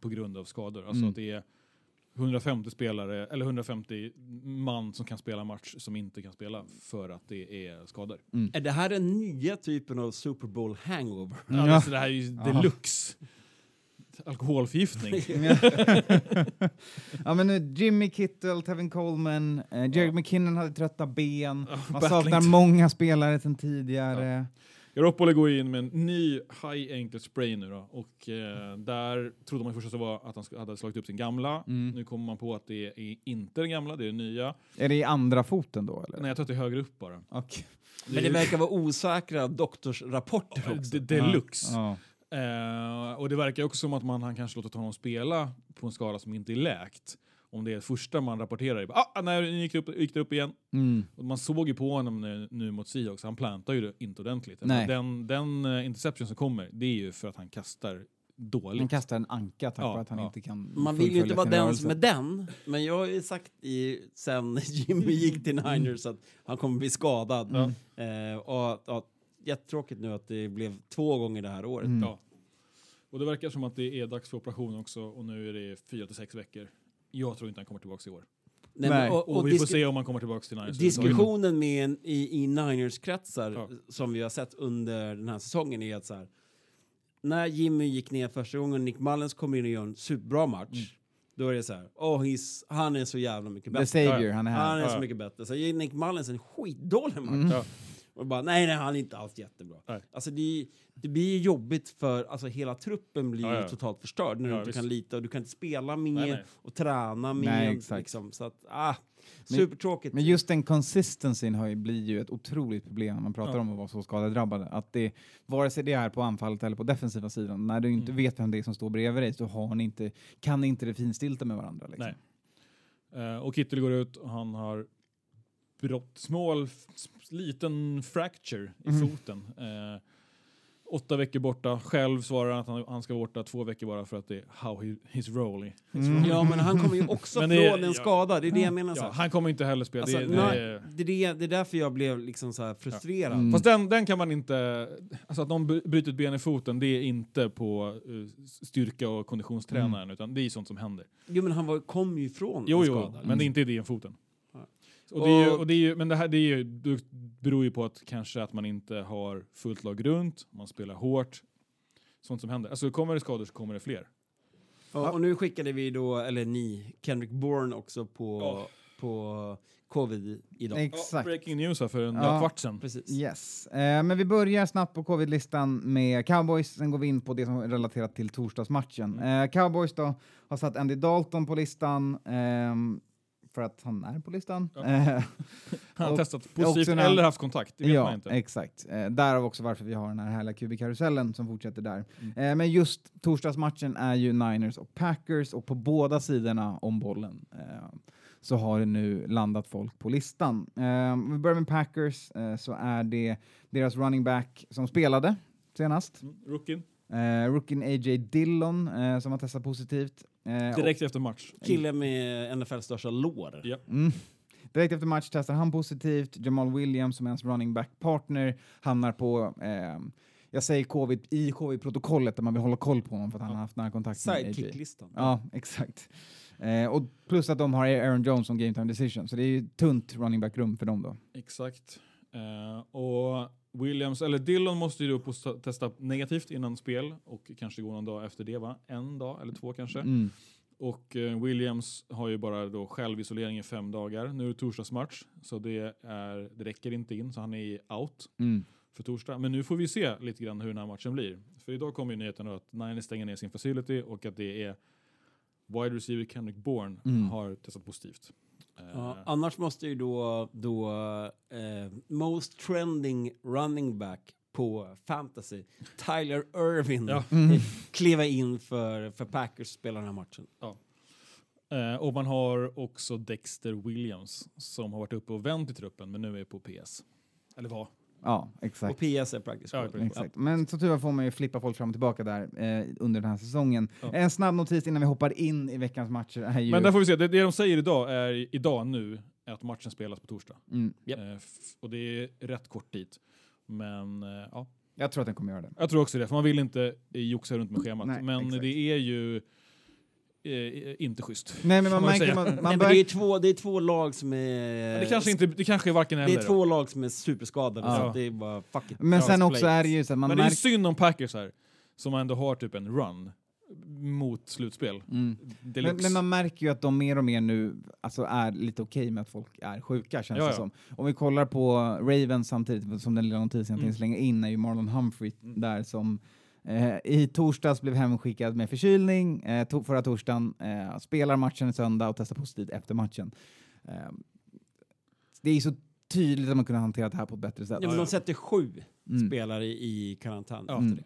Speaker 3: på grund av skador. Alltså
Speaker 4: Mm.
Speaker 3: att det är 150 spelare, eller 150 man som kan spela match som inte kan spela för att det är skador.
Speaker 2: Är det här den nya typen av Super Bowl hangover?
Speaker 3: Ja,
Speaker 4: Ja.
Speaker 3: men så det här är ju
Speaker 4: Aha.
Speaker 3: deluxe. Alkoholförgiftning. [LAUGHS]
Speaker 4: ja, men nu, Jimmy Kittel, Tevin Coleman, eh, Jerry McKinnon hade trötta ben.
Speaker 3: Ja,
Speaker 4: Man saknar många spelare sedan tidigare.
Speaker 3: Garoppolo går in med en ny high ankle spray nu då. Och eh, där trodde man först att det var att han hade slagit upp sin gamla.
Speaker 4: Mm.
Speaker 3: Nu kommer man på att det är inte den gamla, det är den nya.
Speaker 4: Är det i andra foten då eller?
Speaker 3: Nej, jag tror att det är högre upp bara.
Speaker 4: Okej.
Speaker 2: Men det verkar vara osäkra doktorsrapporter också.
Speaker 3: De- Deluxe.
Speaker 4: Ja.
Speaker 3: Eh, och det verkar också som att man han kanske låtit honom spela på en skala som inte är läkt. Om det är det första man rapporterar. bara, Ah, nej, nu gick det upp, gick det upp igen.
Speaker 4: Mm.
Speaker 3: Och man såg ju på honom nu, nu mot Seahawks, han plantar ju det inte ordentligt. Alltså,
Speaker 4: Nej.
Speaker 3: Den, den uh, interception som kommer, det är ju för att han kastar dåligt.
Speaker 4: Han kastar en anka tack
Speaker 3: Ja,
Speaker 4: vare att han
Speaker 3: ja.
Speaker 4: inte kan
Speaker 2: Man vill ju inte vara den som är den, men jag har ju sagt i, sen [LAUGHS] Jimmy gick till Niners att han kommer bli skadad.
Speaker 3: Ja.
Speaker 2: Eh, och, ja, jättetråkigt nu att det blev två gånger det här året.
Speaker 4: Mm.
Speaker 3: Ja. Och det verkar som att det är dags för operation också och nu är det fyra till sex veckor. Jag tror inte han kommer tillbaka i år.
Speaker 2: Nej, men, och,
Speaker 3: Och,
Speaker 2: och
Speaker 3: vi får se om han kommer tillbaka till Niners.
Speaker 2: diskussionen med en, i, i Niners-kretsar
Speaker 3: Ja.
Speaker 2: som vi har sett under den här säsongen är att så här, när Jimmy gick ner första gången, Nick Mullens kommer in och gör en superbra match,
Speaker 3: Mm.
Speaker 2: då är det så här, oh, he's, han är så jävla mycket
Speaker 4: The
Speaker 2: bättre.
Speaker 4: Savior, han är här.
Speaker 2: Han är
Speaker 3: Ja,
Speaker 2: så mycket bättre. Så ger Nick Mullens en skitdålig match.
Speaker 4: Mm.
Speaker 3: Ja.
Speaker 2: Och bara, nej, nej, han är inte alls jättebra.
Speaker 3: Nej.
Speaker 2: Alltså det, det blir jobbigt för, alltså hela truppen blir
Speaker 3: Ja, ja.
Speaker 2: totalt förstörd när du
Speaker 3: Ja,
Speaker 2: inte
Speaker 3: visst.
Speaker 2: kan lita och du kan inte spela med
Speaker 3: Nej, nej.
Speaker 2: och träna med.
Speaker 4: Nej, exakt.
Speaker 2: Liksom, så att, ah,
Speaker 4: Men-
Speaker 2: supertråkigt.
Speaker 4: Men just den consistencyn har ju, blir ju ett otroligt problem när man pratar
Speaker 3: Ja.
Speaker 4: om att vara så skadedrabbade. Att det, vare sig det är på anfallet eller på defensiva sidan, när du inte
Speaker 3: Mm.
Speaker 4: vet vem det är som står bredvid dig så har ni inte, kan ni inte det finstilta med varandra. Liksom.
Speaker 3: Nej. Eh, och Kittel går ut och han har brott, small, f- liten fracture i
Speaker 4: Mhm.
Speaker 3: foten. Eh, åtta veckor borta. Själv svarar han att han, han ska vara borta två veckor bara för att det är how he, his role. His
Speaker 4: Mm.
Speaker 2: Ja, men han kommer ju också [LAUGHS] från
Speaker 3: är-
Speaker 2: en
Speaker 3: ja.
Speaker 2: skada. Det är det jag menar. så
Speaker 3: Ja, han kommer inte heller spela.
Speaker 2: Alltså,
Speaker 3: det,
Speaker 2: nej,
Speaker 3: det,
Speaker 2: det, är det, det är därför jag blev liksom så här frustrerad.
Speaker 4: Mm.
Speaker 3: Fast den, den kan man inte... Alltså att någon bry- bryter ett ben i foten, det är inte på eh, styrka och konditionstränaren, utan det är sånt som händer.
Speaker 2: Jo, men han var, kom ju ifrån
Speaker 3: Jo,
Speaker 2: en
Speaker 3: jo,
Speaker 2: skada.
Speaker 3: men det är inte det i foten. Och det är ju,
Speaker 2: Och-
Speaker 3: det är ju, men det här det är ju, det beror ju på att kanske att man inte har fullt lag runt, man spelar hårt. Sånt som händer. Alltså kommer det skador så kommer det fler.
Speaker 2: Och, och nu skickade vi då, eller ni, Kendrick Bourne också på,
Speaker 3: Ja.
Speaker 2: på covid idag.
Speaker 4: Exakt.
Speaker 3: breaking news här för en
Speaker 4: Ja.
Speaker 3: kvart sedan.
Speaker 2: Precis.
Speaker 4: Yes. Eh, men vi börjar snabbt på covid-listan med Cowboys, sen går vi in på det som är relaterat till torsdagsmatchen.
Speaker 3: Mm.
Speaker 4: Eh, Cowboys då har satt Andy Dalton på listan, ehm, för att han är på listan.
Speaker 3: Ja.
Speaker 4: Eh,
Speaker 3: Han [LAUGHS] har
Speaker 4: Och-
Speaker 3: testat positivt eller haft kontakt, det vet man
Speaker 4: ja,
Speaker 3: inte.
Speaker 4: exakt. Eh, därav också varför vi har den här härliga QB-karusellen som fortsätter där.
Speaker 3: Mm.
Speaker 4: Eh, men just torsdagsmatchen är ju Niners och Packers och på båda sidorna om bollen eh, så har det nu landat folk på listan. Eh, om vi börjar med Packers eh, så är det deras running back som spelade senast.
Speaker 3: Mm, Rookien,
Speaker 4: Eh, rookien A.J. Dillon eh, som har testat positivt. Eh,
Speaker 3: direkt efter match.
Speaker 2: Killen med NFLs största lår.
Speaker 3: Ja.
Speaker 4: Mm. Direkt efter match testar han positivt. Jamal Williams som är hans running back partner hamnar på, eh, jag säger covid, i covid-protokollet där man vill hålla koll på honom för att han har haft nära kontakt med AJ.
Speaker 2: Sidekick-listan.
Speaker 4: Ja, exakt. Eh, och plus att de har Aaron Jones som game time decision, så det är ju tunt running back-rum för dem då.
Speaker 3: Exakt. Eh, och Williams, eller Dillon måste ju då testa negativt innan spel och kanske gå någon dag efter det va? En dag eller två kanske.
Speaker 4: Mm.
Speaker 3: Och eh, Williams har ju bara då självisolering i fem dagar. Nu är det torsdagsmatch så det, är, det räcker inte in så han är out
Speaker 4: Mm.
Speaker 3: för torsdag. Men nu får vi se lite grann hur den här matchen blir. För idag kommer ju nyheten att Niners stänger ner sin facility och att det är wide receiver Kendrick Bourne
Speaker 4: Mm.
Speaker 3: har testat positivt. Eh,
Speaker 2: Ja, annars måste ju då, då eh, most trending running back på fantasy, Tyler Irvin,
Speaker 3: Ja.
Speaker 4: Mm.
Speaker 2: kliva in för, för Packers och spela den här matchen.
Speaker 3: Eh, och man har också Dexter Williams som har varit uppe och vänt i truppen men nu är på PS. Eller var.
Speaker 4: Ja, exakt.
Speaker 2: Och PS är practice
Speaker 3: Ja.
Speaker 4: Exakt. Men som tur var får man ju flippa folk fram och tillbaka där eh, under den här säsongen.
Speaker 3: Ja.
Speaker 4: En snabb notis innan vi hoppar in i veckans matcher är ju...
Speaker 3: Men där får vi se, det, det de säger idag är idag nu är att matchen spelas på torsdag.
Speaker 4: mm,
Speaker 2: Japp.
Speaker 3: Eh, och det är rätt kort dit. Men eh, ja,
Speaker 4: jag tror att den kommer göra det.
Speaker 3: jag tror också det, för man vill inte joxa runt med schemat.
Speaker 4: Nej,
Speaker 3: men
Speaker 4: exakt.
Speaker 3: det är ju eh, inte schysst.
Speaker 4: Nej, men man
Speaker 3: man
Speaker 4: märker...
Speaker 3: säga.
Speaker 4: Man,
Speaker 2: Nej,
Speaker 4: man
Speaker 2: men det, är två, det är två lag som är...
Speaker 3: det, kanske inte, det kanske är varken
Speaker 2: Det
Speaker 3: eller.
Speaker 2: är
Speaker 3: då.
Speaker 2: två lag som är superskadade,
Speaker 4: Ja.
Speaker 2: så att det är bara fuck it.
Speaker 4: Men sen också är det ju så att man
Speaker 3: Men det är
Speaker 4: märker...
Speaker 3: synd om Packers här, som ändå har typ en run mot slutspel.
Speaker 4: Mm. Men, men man märker ju att de mer och mer nu alltså, är lite okej med att folk är sjuka, känns
Speaker 3: Ja,
Speaker 4: det
Speaker 3: ja.
Speaker 4: som. Om vi kollar på Ravens samtidigt, som den lilla notisen jag
Speaker 3: Mm.
Speaker 4: tänkte slänga in, är ju Marlon Humphrey där som eh, i torsdags blev hemskickad med förkylning, eh, to förra torsdagen, eh, spelar matchen i söndag och testar positivt efter matchen. Eh, det är ju så tydligt att man kunde hantera det här på ett bättre sätt.
Speaker 2: Ja, men de sätter sju
Speaker 4: Mm.
Speaker 2: spelare i karantän.
Speaker 3: Ja.
Speaker 2: efter det.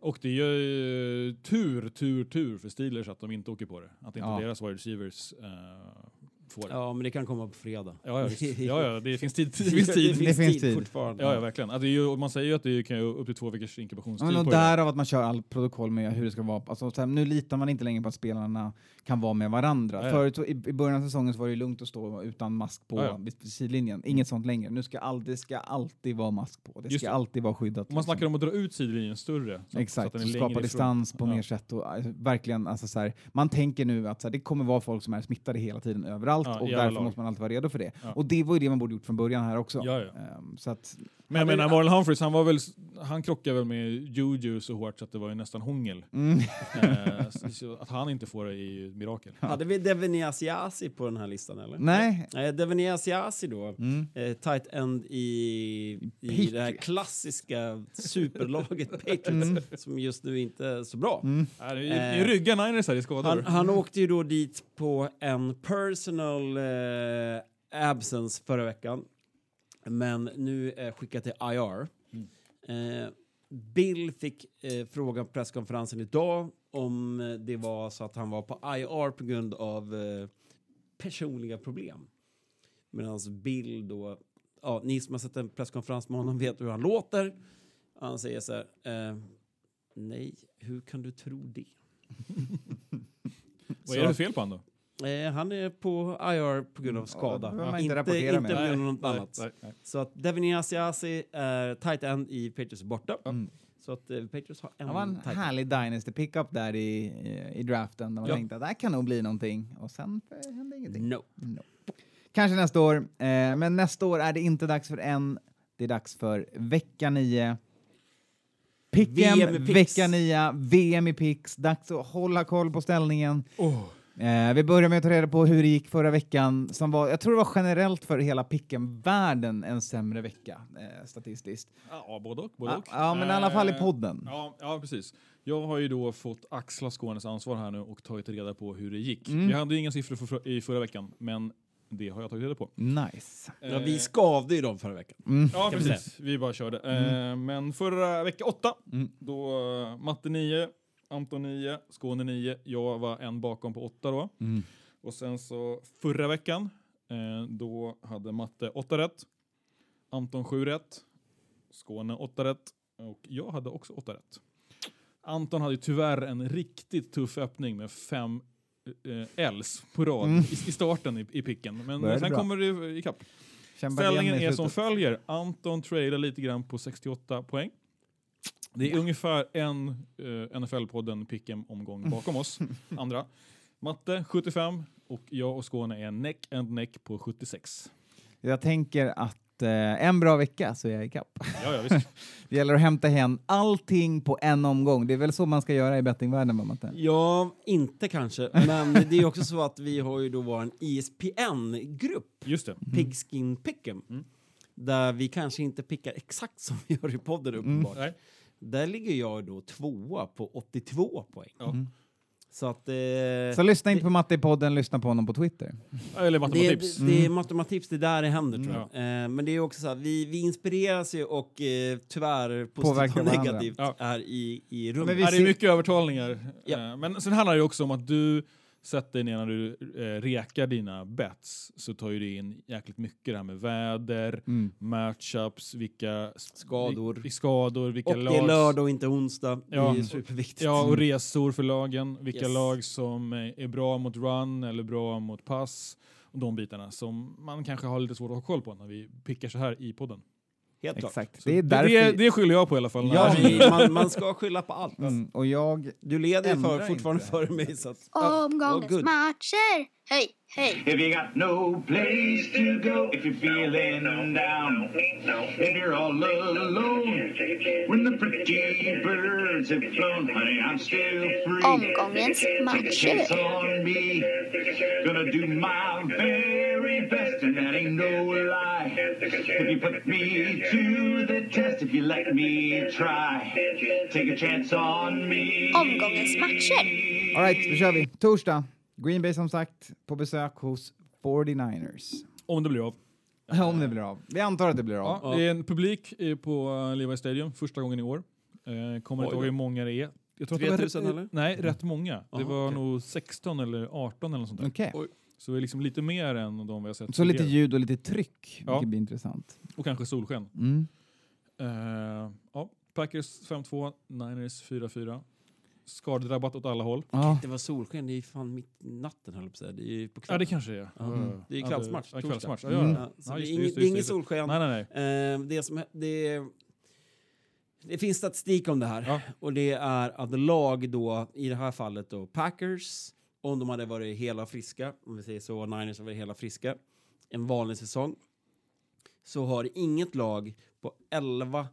Speaker 3: Och det är ju tur, tur, tur för Steelers att de inte åker på det. Att inte
Speaker 4: Ja.
Speaker 3: deras wide receivers eh, får.
Speaker 2: Ja, men det kan komma på fredag.
Speaker 3: Ja, ja, ja, ja, det finns tid. [LAUGHS] Det finns tid.
Speaker 2: det finns,
Speaker 4: Det finns
Speaker 2: tid,
Speaker 4: tid.
Speaker 2: fortfarande.
Speaker 3: Ja, ja, verkligen. Är ju, man säger ju att det kan ju upp till två veckors
Speaker 4: Ja,
Speaker 3: inkubationstid det.
Speaker 4: därav att man kör all protokoll med hur det ska vara. Alltså, så här, nu litar man inte längre på att spelarna kan vara med varandra.
Speaker 3: Ja, ja.
Speaker 4: Förut, i, I början av säsongen så var det lugnt att stå utan mask på
Speaker 3: Ja, ja.
Speaker 4: vid vid sidlinjen. Inget sånt längre. Nu ska all, det ska alltid vara mask på. Det
Speaker 3: Just
Speaker 4: ska
Speaker 3: det.
Speaker 4: alltid vara skyddat.
Speaker 3: Man
Speaker 4: liksom.
Speaker 3: snackar om att dra ut sidlinjen större. Så,
Speaker 4: Exakt,
Speaker 3: så
Speaker 4: så skapa
Speaker 3: längre ifrån.
Speaker 4: distans på
Speaker 3: Ja.
Speaker 4: mer sätt. Och, alltså, verkligen, alltså, så här, man tänker nu att så här, det kommer vara folk som är smittade hela tiden överallt
Speaker 3: Ja,
Speaker 4: och därför
Speaker 3: lag.
Speaker 4: måste man alltid vara redo för det.
Speaker 3: Ja.
Speaker 4: Och det var ju det man borde gjort från början här också.
Speaker 3: Ja, ja.
Speaker 4: Ehm, så att,
Speaker 3: Men jag menar, Marlon Humphreys, han, var väl, han krockade väl med Juju så hårt så att det var ju nästan hångel.
Speaker 4: mm,
Speaker 3: eh, [LAUGHS] så, så att han inte får det är ju ett mirakel.
Speaker 2: Hade vi Devin Asiasi på den här listan eller?
Speaker 4: nej.
Speaker 2: Nej, Devin Asiasi då.
Speaker 4: Mm.
Speaker 2: Eh, tight end i, i det här klassiska superlaget [LAUGHS] Patriots
Speaker 4: Mm.
Speaker 2: som just nu inte är så bra.
Speaker 4: Mm.
Speaker 3: Nej, det är, ryggar Niners här i skador.
Speaker 2: Han, han åkte ju då dit på en personal eh, absence förra veckan. Men nu är skickat till IR. Eh, Bill fick eh, frågan på presskonferensen idag om det var så att han var på IR på grund av eh, personliga problem. Medan Bill då, ja, ni som har sett en presskonferens med honom vet hur han låter. Han säger så här, eh, nej, hur kan du tro det? [LAUGHS]
Speaker 3: Vad är det för fel på honom då?
Speaker 2: Eh, han är på IR på grund av skada.
Speaker 4: det behöver man inte
Speaker 2: inte inte på grund av något
Speaker 3: Nej,
Speaker 2: annat.
Speaker 3: nej, nej.
Speaker 2: Så att Devin Asiasi är tight end i Patriots borta.
Speaker 4: Mm.
Speaker 2: Så att eh, Patriots har en
Speaker 4: Det var en
Speaker 2: tight
Speaker 4: härlig Dynasty pickup där i, i, i draften där man
Speaker 3: Ja.
Speaker 4: tänkte att det här kan nog bli någonting och sen eh, hände ingenting.
Speaker 2: No.
Speaker 4: No. Kanske nästa år, eh, men nästa år är det inte dags för en. Det är dags för vecka 9. Picken,
Speaker 2: VM i picks.
Speaker 4: vecka 9, VM i picks. Dags att hålla koll på ställningen. Eh, vi börjar med att ta reda på hur det gick förra veckan. Som var, jag tror det var generellt för hela picken-världen en sämre vecka eh, statistiskt.
Speaker 3: Ja, både och. Både
Speaker 4: Ja,
Speaker 3: och.
Speaker 4: ja, men i alla fall i
Speaker 3: Eh,
Speaker 4: podden.
Speaker 3: Ja, ja, precis. Jag har ju då fått axla Skånes ansvar här nu och tagit reda på hur det gick.
Speaker 4: Mm.
Speaker 3: Vi hade ju inga siffror för, i förra veckan, men det har jag tagit reda på.
Speaker 4: Nice.
Speaker 2: Ja, vi
Speaker 3: Eh,
Speaker 2: skavde ju dem förra veckan.
Speaker 4: Mm.
Speaker 3: Ja, precis. Vi bara körde. Eh, men förra vecka åtta,
Speaker 4: Mm.
Speaker 3: då uh, matte 9, Anton 9, Skåne 9. Jag var en bakom på 8 då.
Speaker 4: Mm.
Speaker 3: Och sen så förra veckan, eh, då hade matte 8 rätt, Anton 7 rätt, Skåne 8 rätt och jag hade också 8 rätt. Anton hade ju tyvärr en riktigt tuff öppning med fem eh, Ls på rad
Speaker 4: Mm.
Speaker 3: i, i starten i, i picken. Men sen
Speaker 4: bra.
Speaker 3: kommer det ikapp.
Speaker 4: Kämpa
Speaker 3: Ställningen är som följer. Anton trailar lite grann på 68 poäng. Det är ungefär en eh, NFL-podden Pick'em-omgång bakom oss. [LAUGHS] Andra. Matte 75 och jag och Skåne är neck and neck på 76.
Speaker 4: Jag tänker att eh, en bra vecka så är jag ikapp.
Speaker 3: Ja, ja, visst. [LAUGHS]
Speaker 4: Det gäller att hämta hem allting på en omgång. Det är väl så man ska göra i bettingvärlden, va, Matte?
Speaker 2: Ja, inte kanske. Men det är också så att vi har ju då vår ISPN-grupp,
Speaker 3: Just det.
Speaker 2: Pigskin Pick'em.
Speaker 3: Mm.
Speaker 2: Där vi kanske inte pickar exakt som vi gör i podden uppenbart.
Speaker 3: Nej.
Speaker 2: Där ligger jag då tvåa på 82 poäng.
Speaker 4: Mm.
Speaker 2: Så att... Eh,
Speaker 4: Så lyssna inte på Matte i podden, lyssna på honom på Twitter.
Speaker 3: Eller
Speaker 2: det,
Speaker 3: matematips.
Speaker 2: det, det är matematips, det är där det händer tror
Speaker 3: Mm.
Speaker 2: jag. Eh, men det är också så att vi, vi inspireras ju och eh, tyvärr positivt
Speaker 4: Påverkar
Speaker 2: och negativt
Speaker 3: Ja.
Speaker 2: är i, i rummet.
Speaker 4: Men vi
Speaker 3: Ja, det är mycket övertalningar.
Speaker 2: Ja.
Speaker 3: Eh, Men sen handlar det ju också om att du sätt dig ner när du eh, rekar dina bets så tar ju det in jäkligt mycket det här med väder,
Speaker 4: Mm.
Speaker 3: matchups, vilka
Speaker 2: Skador.
Speaker 3: vi- skador, vilka
Speaker 2: Och det är lördag och inte onsdag.
Speaker 3: Ja.
Speaker 2: Det är superviktigt.
Speaker 3: Ja, och resor för lagen. Vilka
Speaker 2: Yes.
Speaker 3: lag som är bra mot run eller bra mot pass. Och de bitarna som man kanske har lite svårt att ha koll på när vi pickar så här i podden.
Speaker 2: Helt klart.
Speaker 4: Exakt.
Speaker 3: Så
Speaker 4: Det är därför...
Speaker 3: det, det skyller jag på i alla fall.
Speaker 2: Ja, man, man ska skylla på allt.
Speaker 4: Mm, och jag...
Speaker 2: Du leder för, fortfarande
Speaker 4: inte.
Speaker 2: före mig. Så att,
Speaker 6: Omgångens
Speaker 2: good.
Speaker 6: matcher. Hej, hej.
Speaker 11: If you got no place to go, if you're feeling down, if you're all alone, when the pretty birds have flown, honey, I'm still free.
Speaker 6: Omgångens
Speaker 11: Take a
Speaker 6: matcher.
Speaker 11: chance on me. Gonna do my very best, and that ain't no lie. If you put me to the test, if you let me try, take a chance on me.
Speaker 6: Omgångens matcher.
Speaker 4: All right, då kör vi. Torsdag. Green Bay som sagt på besök hos 49ers.
Speaker 3: Om det blir av. [LAUGHS]
Speaker 4: Om det blir av. Vi antar att det blir av.
Speaker 3: Ja, det är en publik på eh, Levi Stadium första gången i år. Eh, kommer inte ihåg hur många det är. Jag tror att det var
Speaker 2: 3000
Speaker 3: rätt-
Speaker 2: eller?
Speaker 3: Nej, rätt många. det
Speaker 2: Aha,
Speaker 3: var
Speaker 2: okej.
Speaker 3: nog 16 eller 18 eller något sånt där.
Speaker 4: Okej.
Speaker 3: Så det är liksom lite mer än de vi har sett
Speaker 4: Så lite ljud och lite tryck,
Speaker 3: Ja.
Speaker 4: vilket blir intressant.
Speaker 3: Och kanske solsken.
Speaker 4: Mm.
Speaker 3: Eh, ja, Packers 5-2, Niners 4-4. Skadedrabbat åt alla håll.
Speaker 4: Ja,
Speaker 2: Det var solsken, det är fan mitt natten höll jag på att säga. Det är på
Speaker 3: Ja,
Speaker 2: kvällen.
Speaker 3: det kanske är.
Speaker 2: Ja.
Speaker 3: Mm.
Speaker 2: Det är
Speaker 3: Ja,
Speaker 2: kvällsmatch,
Speaker 3: Ja,
Speaker 2: torsdag.
Speaker 3: kvällsmatch. Ja,
Speaker 4: Mm.
Speaker 3: ja.
Speaker 2: Ja, så
Speaker 3: Ja,
Speaker 2: det
Speaker 3: just
Speaker 2: är
Speaker 3: det,
Speaker 2: inget,
Speaker 3: just det,
Speaker 2: det är inget
Speaker 3: just det.
Speaker 2: solsken.
Speaker 3: Nej, nej, nej.
Speaker 2: Eh, det, som, det, det finns statistik om det här.
Speaker 3: Ja.
Speaker 2: Och det är att lag då, i det här fallet då, Packers, om de hade varit hela friska, om vi säger så, Niners har varit hela friska, en vanlig säsong, så har inget lag på 11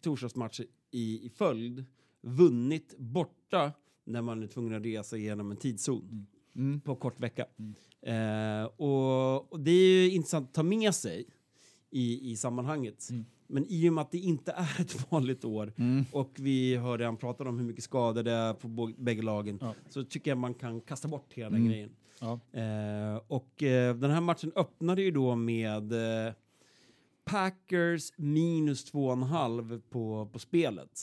Speaker 2: torsdagsmatcher i, i följd vunnit borta när man är tvungen att resa igenom en tidszon
Speaker 4: mm.
Speaker 2: på kort vecka. Eh, och, och det är ju intressant att ta med sig i, i sammanhanget.
Speaker 3: Mm.
Speaker 2: Men i och med att det inte är [LAUGHS] ett vanligt år
Speaker 4: Mm.
Speaker 2: och vi har redan pratat om hur mycket skador det är på bägge lagen
Speaker 3: Ja.
Speaker 2: så tycker jag man kan kasta bort hela
Speaker 4: Mm.
Speaker 2: grejen.
Speaker 3: Ja.
Speaker 2: Eh, och eh, den här matchen öppnade ju då med eh, Packers minus 2,5 på, på spelet.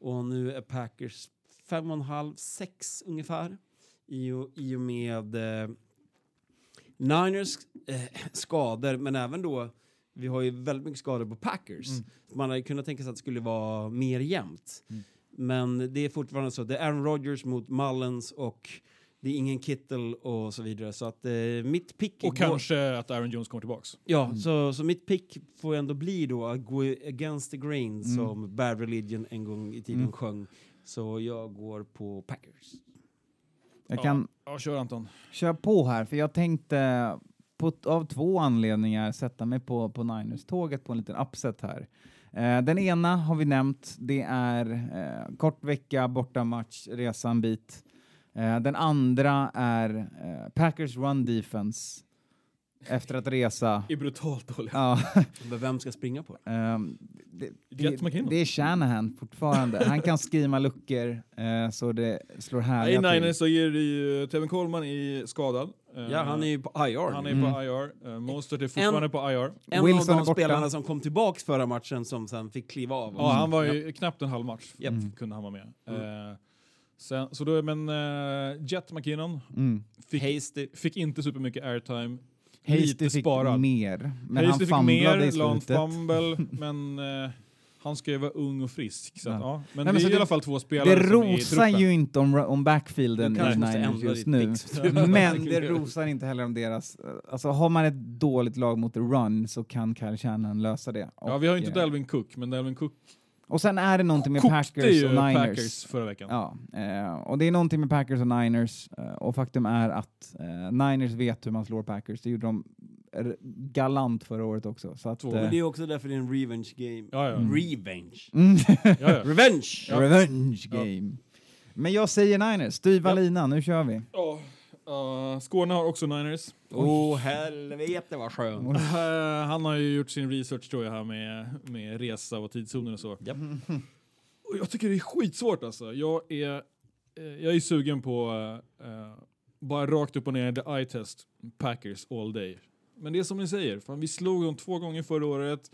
Speaker 2: Och nu är Packers 5,5, 6 ungefär. I och, i och med eh, Niners eh, skador, men även då vi har ju väldigt mycket skador på Packers.
Speaker 3: Mm.
Speaker 2: Man hade kunnat tänka sig att det skulle vara mer jämnt.
Speaker 3: Mm.
Speaker 2: Men det är fortfarande så. Det är Aaron Rodgers mot Mullens och det är ingen Kittle och så vidare. Så att eh, mitt pick...
Speaker 3: Och
Speaker 2: går-
Speaker 3: kanske att Aaron Jones kommer tillbaks.
Speaker 2: Ja, så, så mitt pick får ändå bli då att gå against the grain
Speaker 4: Mm.
Speaker 2: som Bad Religion en gång i tiden
Speaker 4: Mm.
Speaker 2: sjöng. Så jag går på Packers.
Speaker 4: Jag kan
Speaker 3: Ja, kör Anton.
Speaker 4: köra på här, för jag tänkte på, av två anledningar sätta mig på, på Niners-tåget på en liten upset här. Eh, den ena har vi nämnt, det är eh, kort vecka, bortamatch, resa en bit. Eh, den andra är eh, Packers run defense efter att resa.
Speaker 3: Är brutalt dålig.
Speaker 4: Ja, [LAUGHS]
Speaker 2: Men vem ska springa på det?
Speaker 4: ehm, det, det, är Shanahan fortfarande. Han kan skrima luckor eh, så det slår
Speaker 3: I
Speaker 4: härliga till.
Speaker 3: Niners så är det ju Tevin Coleman i skadad. Eh,
Speaker 2: Ja, han är ju på IR.
Speaker 3: han är
Speaker 4: Mm.
Speaker 3: på IR. Uh, Mostert är fortfarande på IR.
Speaker 2: en
Speaker 4: Wilson
Speaker 2: av
Speaker 4: är
Speaker 2: de spelarna som kom tillbaks förra matchen som sen fick kliva av.
Speaker 3: Ja, han var ju knappt en halv match.
Speaker 2: Japp.
Speaker 4: Mm.
Speaker 3: Kunde han vara med. Eh, sen, så då, men uh, Jet McKinnon
Speaker 4: Mm.
Speaker 3: fick,
Speaker 2: Hasty.
Speaker 3: fick inte supermycket airtime. Lite
Speaker 4: fick
Speaker 3: sparad.
Speaker 4: mer, men
Speaker 3: Hasty
Speaker 4: han famlade
Speaker 3: mer,
Speaker 4: i slutet.
Speaker 3: fumble, [LAUGHS] men eh, han ska ju vara ung och frisk. Så att,
Speaker 4: Ja.
Speaker 3: ja. Men
Speaker 4: Nej,
Speaker 3: det är i alla fall två spelare
Speaker 4: Det rosar ju inte om, om backfielden i Niners just nu. [LAUGHS] [LAUGHS] Men det rosar inte heller om deras... Alltså har man ett dåligt lag mot the run så kan Kyle Shannon lösa det.
Speaker 3: Ja, vi har ju inte
Speaker 4: Och,
Speaker 3: Dalvin Cook, men Dalvin Cook
Speaker 4: Och sen är det någonting med
Speaker 3: kokte
Speaker 4: Packers och Niners.
Speaker 3: Packers förra veckan.
Speaker 4: Ja, eh, och det är någonting med Packers och Niners eh, och faktum är att eh, Niners vet hur man slår Packers. Det gjorde de galant förra året också. Så att,
Speaker 2: Men det är också därför det är en revenge game.
Speaker 3: Ja, ja.
Speaker 4: Mm.
Speaker 2: Revenge.
Speaker 4: mm. [LAUGHS]
Speaker 3: ja, ja.
Speaker 2: Revenge!
Speaker 3: Ja.
Speaker 4: Revenge
Speaker 3: Ja.
Speaker 4: game. Men jag säger Niners, styva
Speaker 3: Ja.
Speaker 4: linan, nu kör vi.
Speaker 3: Ja, uh, Skåne har också Niners.
Speaker 2: Åh helvete vad skönt.
Speaker 3: Eh, han har ju gjort sin research tror jag här med, med resa och tidszoner och så.
Speaker 2: Japp.
Speaker 3: Och jag tycker det är skitsvårt alltså. Jag är, eh, jag är sugen på eh, bara rakt upp och ner the eye test, Packers all day. Men det är som ni säger, fan, vi slog dem två gånger förra året.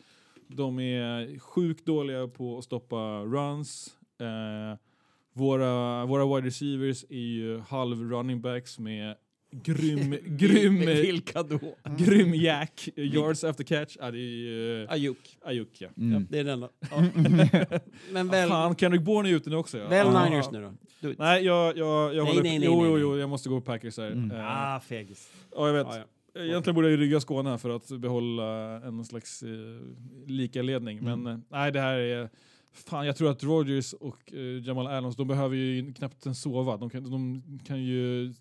Speaker 3: De är sjukt dåliga på att stoppa runs. Eh, Våra, våra wide receivers är ju halv running backs med grym, [LAUGHS] grym,
Speaker 2: Vilka då?
Speaker 3: grym jack, [LAUGHS] yards after catch. Ja, det är ju...
Speaker 2: Ayuk.
Speaker 3: Ayuk, ja.
Speaker 4: Mm.
Speaker 2: Ja, det är den. [LAUGHS] Ja. Men väl,
Speaker 3: Fan, Kendrick Bourne är ute nu också. Ja.
Speaker 2: väl
Speaker 3: Ja.
Speaker 2: Niners nu då.
Speaker 3: Nej, jag, jag, jag
Speaker 2: Nej,
Speaker 3: håller...
Speaker 2: nej, nej,
Speaker 3: jo,
Speaker 2: nej,
Speaker 3: jo,
Speaker 2: nej.
Speaker 3: jo, jag måste gå på Packers här.
Speaker 4: Mm.
Speaker 3: Eh,
Speaker 2: Ah, fegis.
Speaker 3: Ja, jag vet.
Speaker 2: Ja, ja.
Speaker 3: Egentligen borde jag ju rygga Skåne för att behålla en slags eh, lika ledning.
Speaker 4: Mm.
Speaker 3: Men eh, nej, det här är... Fan, jag tror att Rogers och eh, Jamal Adams, de behöver ju knappt ens sova. De kan, de kan ju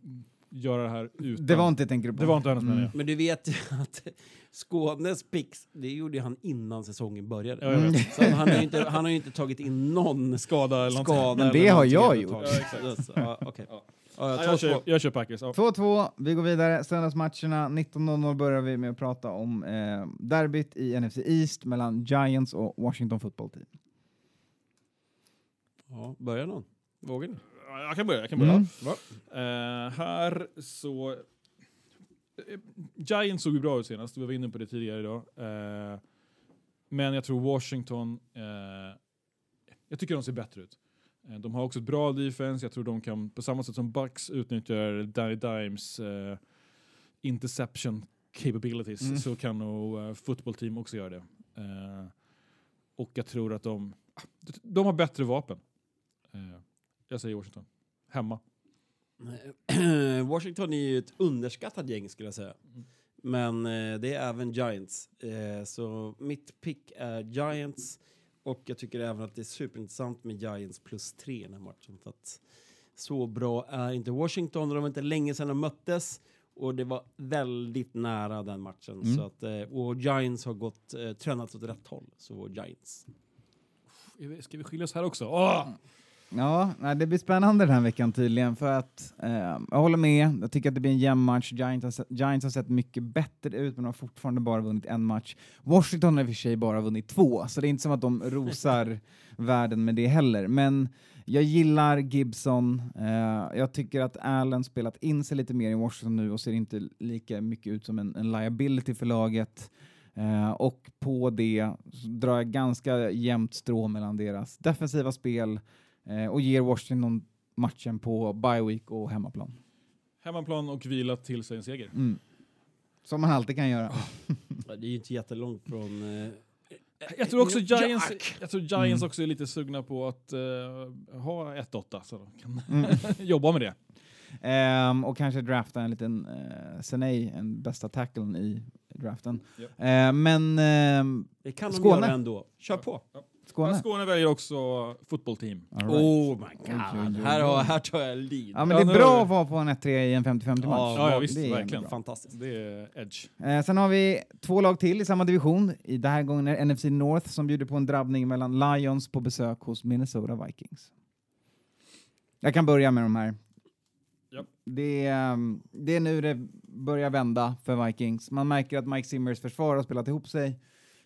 Speaker 3: göra det här utan...
Speaker 4: Det var inte jag tänker på.
Speaker 3: Det var inte hennes
Speaker 4: Mm.
Speaker 2: Men du vet ju [LAUGHS] att Skånes picks, det gjorde han innan säsongen började.
Speaker 3: Ja, vet.
Speaker 2: Så han har ju inte, han har ju inte tagit in någon
Speaker 3: Skada eller någonting.
Speaker 2: skada.
Speaker 4: Men
Speaker 2: eller
Speaker 4: det har
Speaker 2: någonting
Speaker 4: jag
Speaker 3: gjort.
Speaker 2: Så, Ja, okej.
Speaker 3: Ja.
Speaker 2: Ja, jag
Speaker 3: Ja, kör,
Speaker 2: två.
Speaker 3: jag kör Packers. Ja.
Speaker 4: 2-2, vi går vidare. Söndagsmatcherna 19.00 börjar vi med att prata om eh, derbyt i NFC East mellan Giants och Washington Football Team.
Speaker 2: Ja, börja någon. Vågar ni?
Speaker 3: Ja, Jag kan börja. Jag kan börja.
Speaker 4: Mm.
Speaker 3: Eh, här så... eh, Giants såg ju bra ut senast, vi var inne på det tidigare idag. Eh, men jag tror Washington... Eh, jag tycker de ser bättre ut. De har också ett bra defense, jag tror de kan på samma sätt som Bucks utnyttjar Danny Dimes interception capabilities
Speaker 4: Mm.
Speaker 3: så kan nog uh, football team också göra det. Och jag tror att de... De har bättre vapen. Eh, jag säger Washington. Hemma. [CLEARS THROAT]
Speaker 2: Washington är ju ett underskattat gäng skulle jag säga. Men eh, det är även Giants. Eh, så mitt pick är Giants. Och jag tycker även att det är superintressant med Giants plus tre i den här matchen. För att så bra är inte Washington. och Det var inte länge sedan de möttes. Och det var väldigt nära den matchen.
Speaker 4: Mm.
Speaker 2: Så att, eh, och Giants har gått, eh, tränat åt rätt håll. Så Giants.
Speaker 3: Ska vi skilja oss här också? Åh!
Speaker 4: Ja, det blir spännande den här veckan tydligen för att eh, jag håller med. Jag tycker att det blir en jämn match. Giants har, sett, Giants har sett mycket bättre ut men har fortfarande bara vunnit en match. Washington har i och för sig bara vunnit två, så det är inte som att de rosar [LAUGHS] världen med det heller. Men jag gillar Gibson. Eh, jag tycker att Allen spelat in sig lite mer i Washington nu och ser inte lika mycket ut som en, en liability för laget. Eh, och på det drar jag ganska jämnt strå mellan deras defensiva spel och ger Washington matchen på bye week och hemmaplan.
Speaker 3: Hemmaplan och vila till sig en seger.
Speaker 4: Mm. Som man alltid kan göra.
Speaker 2: Ja, Det är ju inte jättelångt från... Eh,
Speaker 3: Jag tror också
Speaker 2: Jack.
Speaker 3: Giants, jag tror Giants
Speaker 4: Mm.
Speaker 3: också är lite sugna på att eh, ha 1-8 så de kan
Speaker 4: Mm. [LAUGHS]
Speaker 3: jobba med det.
Speaker 4: Ehm, och kanske drafta en liten uh, Senei, en bästa tacklen i draften.
Speaker 3: Ja.
Speaker 4: Ehm, men ehm,
Speaker 2: Det kan de
Speaker 4: Skåne.
Speaker 2: göra ändå. Kör på.
Speaker 4: Skåne?
Speaker 3: Ja, Skåne väljer också football team.
Speaker 4: All right.
Speaker 2: Oh my god.
Speaker 4: Oj, oj, oj,
Speaker 2: Här, har, här tar jag lead.
Speaker 4: Ja, men det är bra att vara på en 1-3 i en 50-50 match.
Speaker 3: Ja, ja, visst,
Speaker 4: det är ändå
Speaker 3: verkligen.
Speaker 4: bra.
Speaker 2: Fantastiskt.
Speaker 3: Det är edge.
Speaker 4: Eh, sen har vi två lag till i samma division. I den här gången är NFC North som bjuder på en drabbning mellan Lions på besök hos Minnesota Vikings. Jag kan börja med de här.
Speaker 3: Japp.
Speaker 4: Det, är, ehm, det är nu det börjar vända för Vikings. Man märker att Mike Simmers försvar har spelat ihop sig.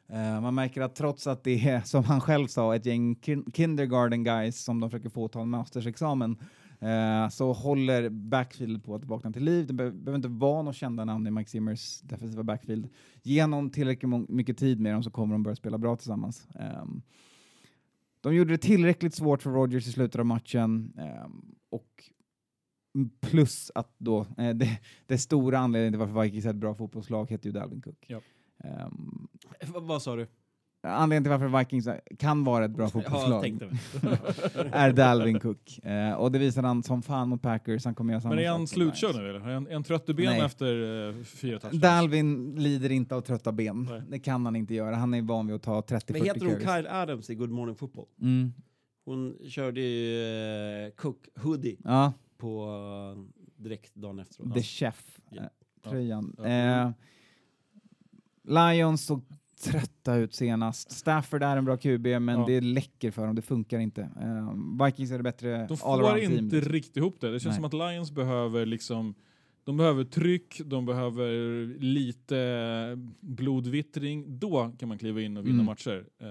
Speaker 4: Eh, man märker att trots att det är, som han själv sa, ett gäng kin- kindergarten guys som de försöker få ta en mastersexamen, eh, så håller backfield på att vakna till liv. Det be- behöver inte vara några kända namn i Mike Zimmers defensiva backfield. Ge tillräckligt mycket tid med dem så kommer de börja spela bra tillsammans. Ehm, de gjorde det tillräckligt svårt för Rogers i slutet av matchen ehm, och plus att då, eh, det, det stora anledningen till varför Vikings är ett bra fotbollslag heter ju Dalvin Cook. Yep.
Speaker 2: V- vad sa du?
Speaker 4: anledningen till varför Vikings kan vara ett bra fotbollslag [LAUGHS] är Dalvin Cook. Eh, och det visar han som fan mot Packers. Han kommer göra samma
Speaker 3: Men är han slutkörd nu eller? Är han, är han trött i ben
Speaker 4: Nej.
Speaker 3: efter uh, fyra touchdowns?
Speaker 4: Dalvin lider inte av trötta ben.
Speaker 3: Nej.
Speaker 4: Det kan han inte göra. Han är van vid att ta 30-40
Speaker 2: Men heter hon. Kyle Adams i Good Morning Football?
Speaker 4: Mm.
Speaker 2: Hon körde ju eh, Cook Hoodie
Speaker 4: Ja,
Speaker 2: på direkt dagen efteråt.
Speaker 4: The Chef.
Speaker 2: Ja.
Speaker 4: Tröjan.
Speaker 3: Ja.
Speaker 4: Eh, Lions såg trötta ut senast. Stafford är en bra QB, men
Speaker 3: Ja.
Speaker 4: det läcker för dem. Det funkar inte. Eh, Vikings är det bättre
Speaker 3: De får inte
Speaker 4: liksom.
Speaker 3: riktigt ihop det. Det känns
Speaker 4: Nej.
Speaker 3: som att Lions behöver liksom de behöver tryck, de behöver lite blodvittring. Då kan man kliva in och vinna
Speaker 4: Mm.
Speaker 3: matcher. Eh,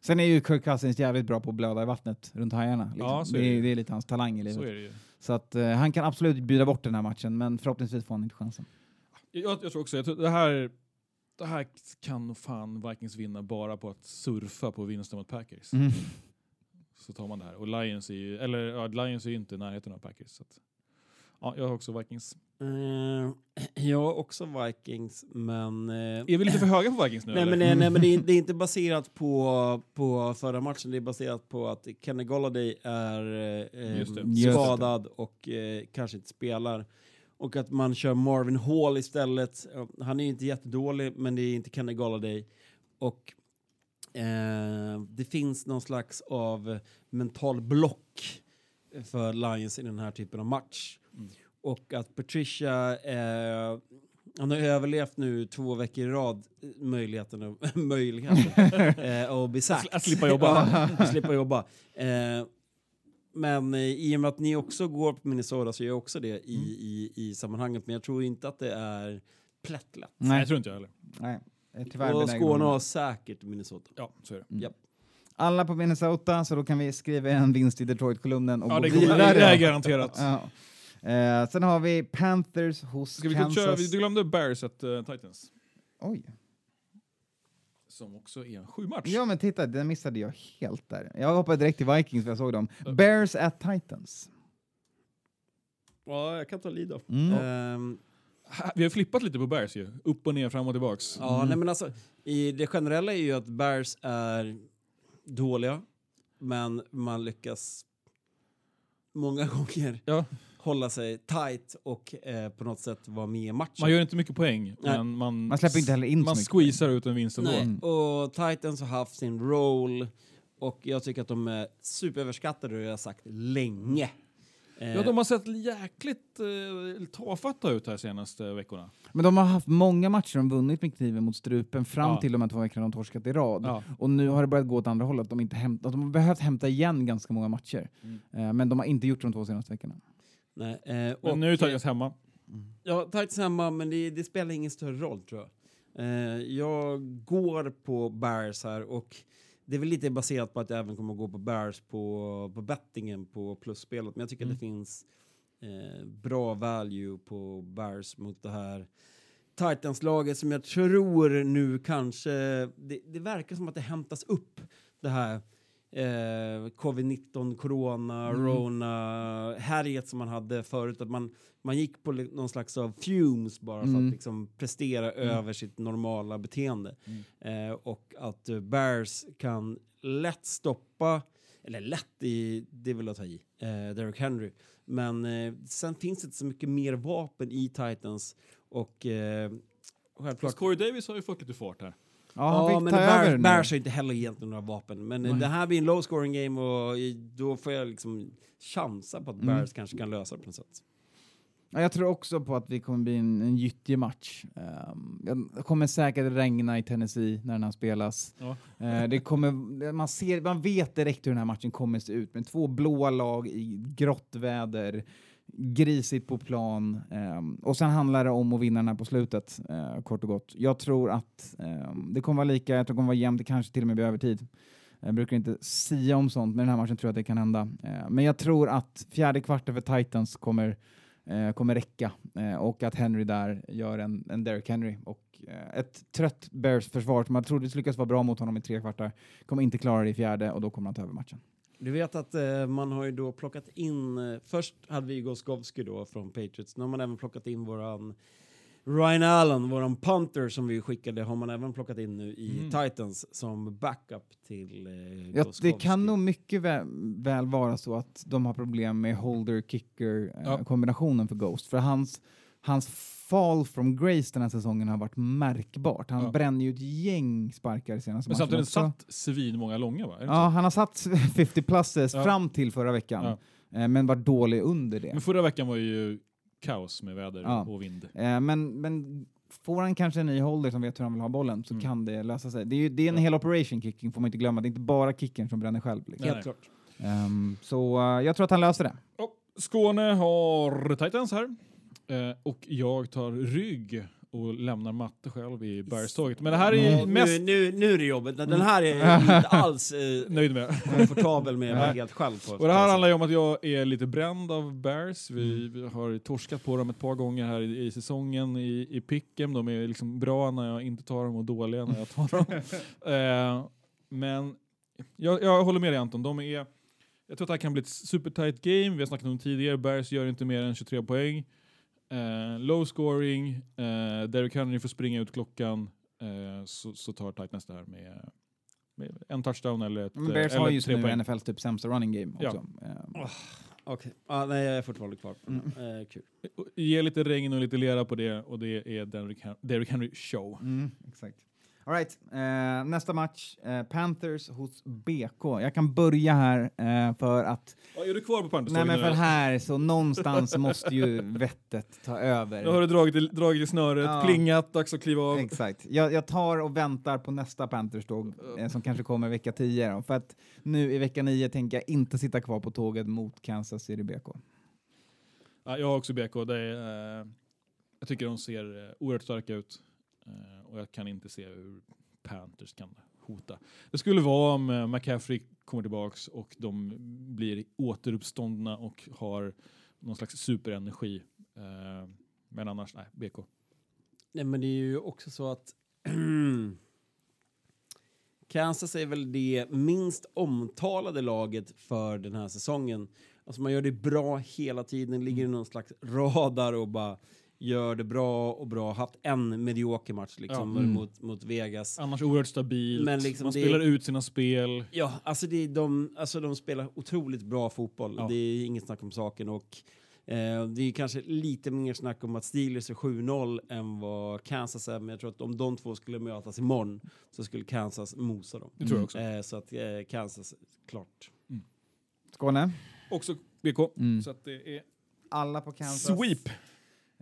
Speaker 4: Sen är ju Kirk Cousins jävligt bra på att blöda i vattnet runt hajarna. Liksom.
Speaker 3: Ja,
Speaker 4: det,
Speaker 3: är det
Speaker 4: är, lite hans talang i livet.
Speaker 3: så är det ju.
Speaker 4: Så att eh, han kan absolut bjuda bort den här matchen, men förhoppningsvis får han inte chansen.
Speaker 3: Jag, jag tror också, jag tror, det, här, det här kan nog fan Vikings vinna bara på att surfa på vinsten mot Packers.
Speaker 4: Mm.
Speaker 3: så tar man det här. Och Lions är ju, eller ja, Lions är ju inte i närheten av Packers. Så att, ja, jag har också Vikings.
Speaker 2: Eh, [CLEARS THROAT] jag har också Vikings, men... eh,
Speaker 3: Är vi lite för höga på Vikings nu
Speaker 2: Nej
Speaker 3: eller?
Speaker 2: men, nej, nej, men det, är, [LAUGHS] det är inte baserat på, på förra matchen, det är baserat på att Kenny Golladay är eh,
Speaker 3: det.
Speaker 2: skadad och eh, kanske inte spelar. Och att man kör Marvin Hall istället. Han är inte jättedålig, men det är inte Kenny Golladay. Och eh, det finns någon slags av mental block för Lions i den här typen av match. Och att Patricia, eh, han har överlevt nu två veckor i rad eh, möjligheten, att- [LAUGHS] möjligheten [LAUGHS] eh, att bli sacked.
Speaker 3: Att slippa jobba. [LAUGHS]
Speaker 2: Ja, slippa jobba. Eh, men eh, i och med att ni också går på Minnesota så gör jag också det i,
Speaker 3: Mm.
Speaker 2: i, i sammanhanget. Men jag tror inte att det är plättlätt.
Speaker 3: Nej, jag tror inte jag heller.
Speaker 4: Nej, tyvärr
Speaker 2: Och Skåne har säkert Minnesota.
Speaker 3: Ja, så är det.
Speaker 4: Mm.
Speaker 2: Japp.
Speaker 4: Alla på Minnesota, så då kan vi skriva en vinst i Detroit-kolumnen och
Speaker 3: Ja,
Speaker 4: gå
Speaker 3: det,
Speaker 4: vidare.
Speaker 3: det är garanterat.
Speaker 4: Ja. Eh, sen har vi Panthers hos
Speaker 3: Ska vi
Speaker 4: Kansas.
Speaker 3: köra, vi- du glömde Bears at uh, Titans.
Speaker 4: Oj.
Speaker 3: Som också är en sju match.
Speaker 4: Ja men titta, den missade jag helt där. Jag hoppade direkt till Vikings för jag såg dem. Bears at Titans.
Speaker 2: Ja, jag kan ta lead då.
Speaker 4: Mm.
Speaker 2: Ehm,
Speaker 3: Vi har flippat lite på Bears ju. Upp och ner, fram och tillbaks.
Speaker 2: Ja, nej, men alltså, i det generella är ju att Bears är dåliga, men man lyckas många [LAUGHS] gånger
Speaker 3: Ja.
Speaker 2: Hålla sig tight och eh, på något sätt vara med i matchen.
Speaker 3: Man gör inte mycket poäng,
Speaker 2: Nej.
Speaker 3: men man,
Speaker 4: Man släpper inte heller in
Speaker 3: man squeezar ut en vinst ändå.
Speaker 4: Mm.
Speaker 2: och Titans har haft sin roll och jag tycker att de är superöverskattade och det har jag sagt länge. Eh,
Speaker 3: Ja, de har sett jäkligt eh, tafatta ut här senaste veckorna.
Speaker 4: Men de har haft många matcher de vunnit med kniven mot strupen fram
Speaker 3: Ja.
Speaker 4: till de här två veckorna de torskat i rad.
Speaker 3: Ja.
Speaker 4: Och nu har det börjat gå åt andra hållet. De, inte hämt, de har behövt hämta igen ganska många matcher.
Speaker 3: Mm.
Speaker 4: Eh, men de har inte gjort de två senaste veckorna.
Speaker 2: Nej, eh,
Speaker 3: Men
Speaker 2: och,
Speaker 3: nu är Titans hemma.
Speaker 2: Ja, Titans hemma, men det, det spelar ingen större roll tror jag. Eh, jag går på Bears här och det är väl lite baserat på att jag även kommer att gå på Bears på, på bettingen på plusspelet. Men jag tycker
Speaker 3: Mm.
Speaker 2: att det finns eh, bra value på Bears mot det här Titans-laget som jag tror nu kanske... Det, det verkar som att det hämtas upp det här eh, covid-19, corona,
Speaker 4: Mm.
Speaker 2: rona, härjet som man hade förut. Att man, man gick på någon slags av fumes bara för
Speaker 4: Mm.
Speaker 2: att liksom prestera över sitt normala beteende. Eh, och att eh, Bears kan lätt stoppa, eller lätt, i, det vill jag ta i, eh, Derrick Henry. Men eh, sen finns det inte så mycket mer vapen i Titans och eh, självklart...
Speaker 3: Corey Davis har ju fått lite fart här.
Speaker 4: Ja, han fick
Speaker 2: men
Speaker 4: ta
Speaker 2: Bears,
Speaker 4: över nu.
Speaker 2: Bears har inte heller egentligen några vapen. Men
Speaker 4: Nej.
Speaker 2: det här blir en low scoring game och då får jag liksom chansa på att
Speaker 4: Mm.
Speaker 2: Bears kanske kan lösa det på något sätt.
Speaker 4: Ja, jag tror också på att vi kommer bli en, en gyttjig match. Um, det kommer säkert regna i Tennessee när den här spelas.
Speaker 3: Ja.
Speaker 4: Eh, det kommer, man, ser, man vet direkt hur den här matchen kommer se ut med två blåa lag i grått väder, grisigt på plan ehm, och sen handlar det om att vinna den här på slutet, eh, kort och gott. Jag tror att ehm, det kommer vara lika, jag tror det kommer vara jämnt, det kanske till och med blir övertid. Jag brukar inte sia om sånt, men den här matchen tror jag att det kan hända. Eh, men jag tror att fjärde kvarten för Titans kommer eh, kommer räcka eh, och att Henry där gör en, en Derrick Henry och eh, ett trött Bears försvar som jag trodde skulle lyckas vara bra mot honom i tre kvartar kommer inte klara det i fjärde och då kommer han ta över matchen.
Speaker 2: Du vet att eh, man har ju då plockat in, eh, först hade vi Gostkowski då från Patriots, nu har man även plockat in våran Ryan Allen, våran punter som vi skickade, har man även plockat in nu i
Speaker 3: Mm.
Speaker 2: Titans som backup till eh,
Speaker 4: Ja, det kan nog mycket väl, väl vara så att de har problem med holder-kicker
Speaker 3: Ja.
Speaker 4: eh, kombinationen för Ghost för hans Hans fall from grace den här säsongen har varit märkbart. Han
Speaker 3: Ja.
Speaker 4: bränner ju ett gäng sparkar i senaste
Speaker 3: Men samtidigt satt svin många långa va?
Speaker 4: Ja, han har satt [LAUGHS] 50 pluses
Speaker 3: Ja.
Speaker 4: fram till förra veckan,
Speaker 3: Ja.
Speaker 4: eh, men var dålig under det.
Speaker 3: Men förra veckan var ju kaos med väder
Speaker 4: Ja.
Speaker 3: och vind.
Speaker 4: Eh, men, men får han kanske en ny holder som vet hur han vill ha bollen så
Speaker 3: Mm.
Speaker 4: kan det lösa sig. Det är, ju, det är en hel operation kicking får man inte glömma. Det är inte bara kicken som bränner själv. Liksom.
Speaker 2: Helt klart.
Speaker 4: Ehm, så eh, jag tror att han löser det.
Speaker 3: Ja, Skåne har Titans här. Eh, och jag tar rygg och lämnar matte själv i Bergståget. Men det här är
Speaker 2: Ja,
Speaker 3: mest
Speaker 2: nu, nu, nu är det jobbet. Den här är jag inte alls eh, [LAUGHS]
Speaker 3: nöjd med.
Speaker 2: komfortabel med [LAUGHS]
Speaker 3: Nej.
Speaker 2: helt själv på.
Speaker 3: Och det här handlar ju om att jag är lite bränd av Bears. Vi vi har torskat på dem ett par gånger här i, i säsongen i, i picken. De är liksom bra när jag inte tar dem och dåliga när jag tar dem. [LAUGHS] eh, men jag, jag håller med dig Anton, de är Jag tror att det här kan bli ett supertight game. Vi har snackat om det tidigare. Bears gör inte mer än 23 poäng. Eh, low scoring. Eh, Derrick Henry får springa ut klockan. Eh, så, så tar Titans det här med, med en touchdown eller ett
Speaker 4: Men Bears
Speaker 3: eller
Speaker 4: har just nu
Speaker 3: poäng.
Speaker 4: NFLs typ sämsta running game
Speaker 3: Ja.
Speaker 4: också. Eh,
Speaker 2: Okej. Ah, nej, jag är fortfarande kvar på
Speaker 4: Mm.
Speaker 2: den. Eh, kul.
Speaker 3: Ge lite regn och lite lera på det och det är Derrick Henry show.
Speaker 4: Mm, exakt. All right. eh, nästa match, eh, Panthers hos BK. Jag kan börja här eh, för att...
Speaker 3: Ja, är du kvar på Panthers?
Speaker 4: Nej men för här, så någonstans måste ju vettet ta över.
Speaker 3: Nu har du dragit, i- dragit i snöret,
Speaker 4: Ja.
Speaker 3: plingat, dags att kliva av.
Speaker 4: Exakt. Jag, jag tar och väntar på nästa Panthers-tåg eh, som kanske kommer vecka 10. Då, för att nu i vecka 9 tänker jag inte sitta kvar på tåget mot Kansas City BK.
Speaker 3: Ja, jag har också BK. Det är, eh, jag tycker de ser eh, oerhört starka ut. Eh, och jag kan inte se hur Panthers kan hota. Det skulle vara om eh, McCaffrey kommer tillbaks och de blir återuppståndna och har någon slags superenergi. Eh, men annars, nej, BK.
Speaker 2: Nej, men det är ju också så att [CLEARS THROAT] Kansas är väl det minst omtalade laget för den här säsongen. Alltså man gör det bra hela tiden, ligger i någon slags radar och bara gör det bra och bra. Haft en medioker match liksom
Speaker 3: Ja. Mm.
Speaker 2: mot, mot Vegas.
Speaker 3: Annars oerhört stabilt.
Speaker 2: Men liksom
Speaker 3: Man
Speaker 2: det-
Speaker 3: spelar ut sina spel.
Speaker 2: Ja, alltså, det är de, alltså de spelar otroligt bra fotboll.
Speaker 3: Ja.
Speaker 2: Det är inget snack om saken. Och, eh, det är kanske lite mer snack om att Steelers är 7-0 än vad Kansas är. Men jag tror att om de två skulle mötas imorgon så skulle Kansas mosa dem.
Speaker 3: Det tror jag också.
Speaker 2: Eh, så att eh, Kansas, klart.
Speaker 4: Skåne?
Speaker 3: Också BK.
Speaker 4: Mm.
Speaker 3: Så att det är
Speaker 4: Alla på Kansas.
Speaker 3: sweep.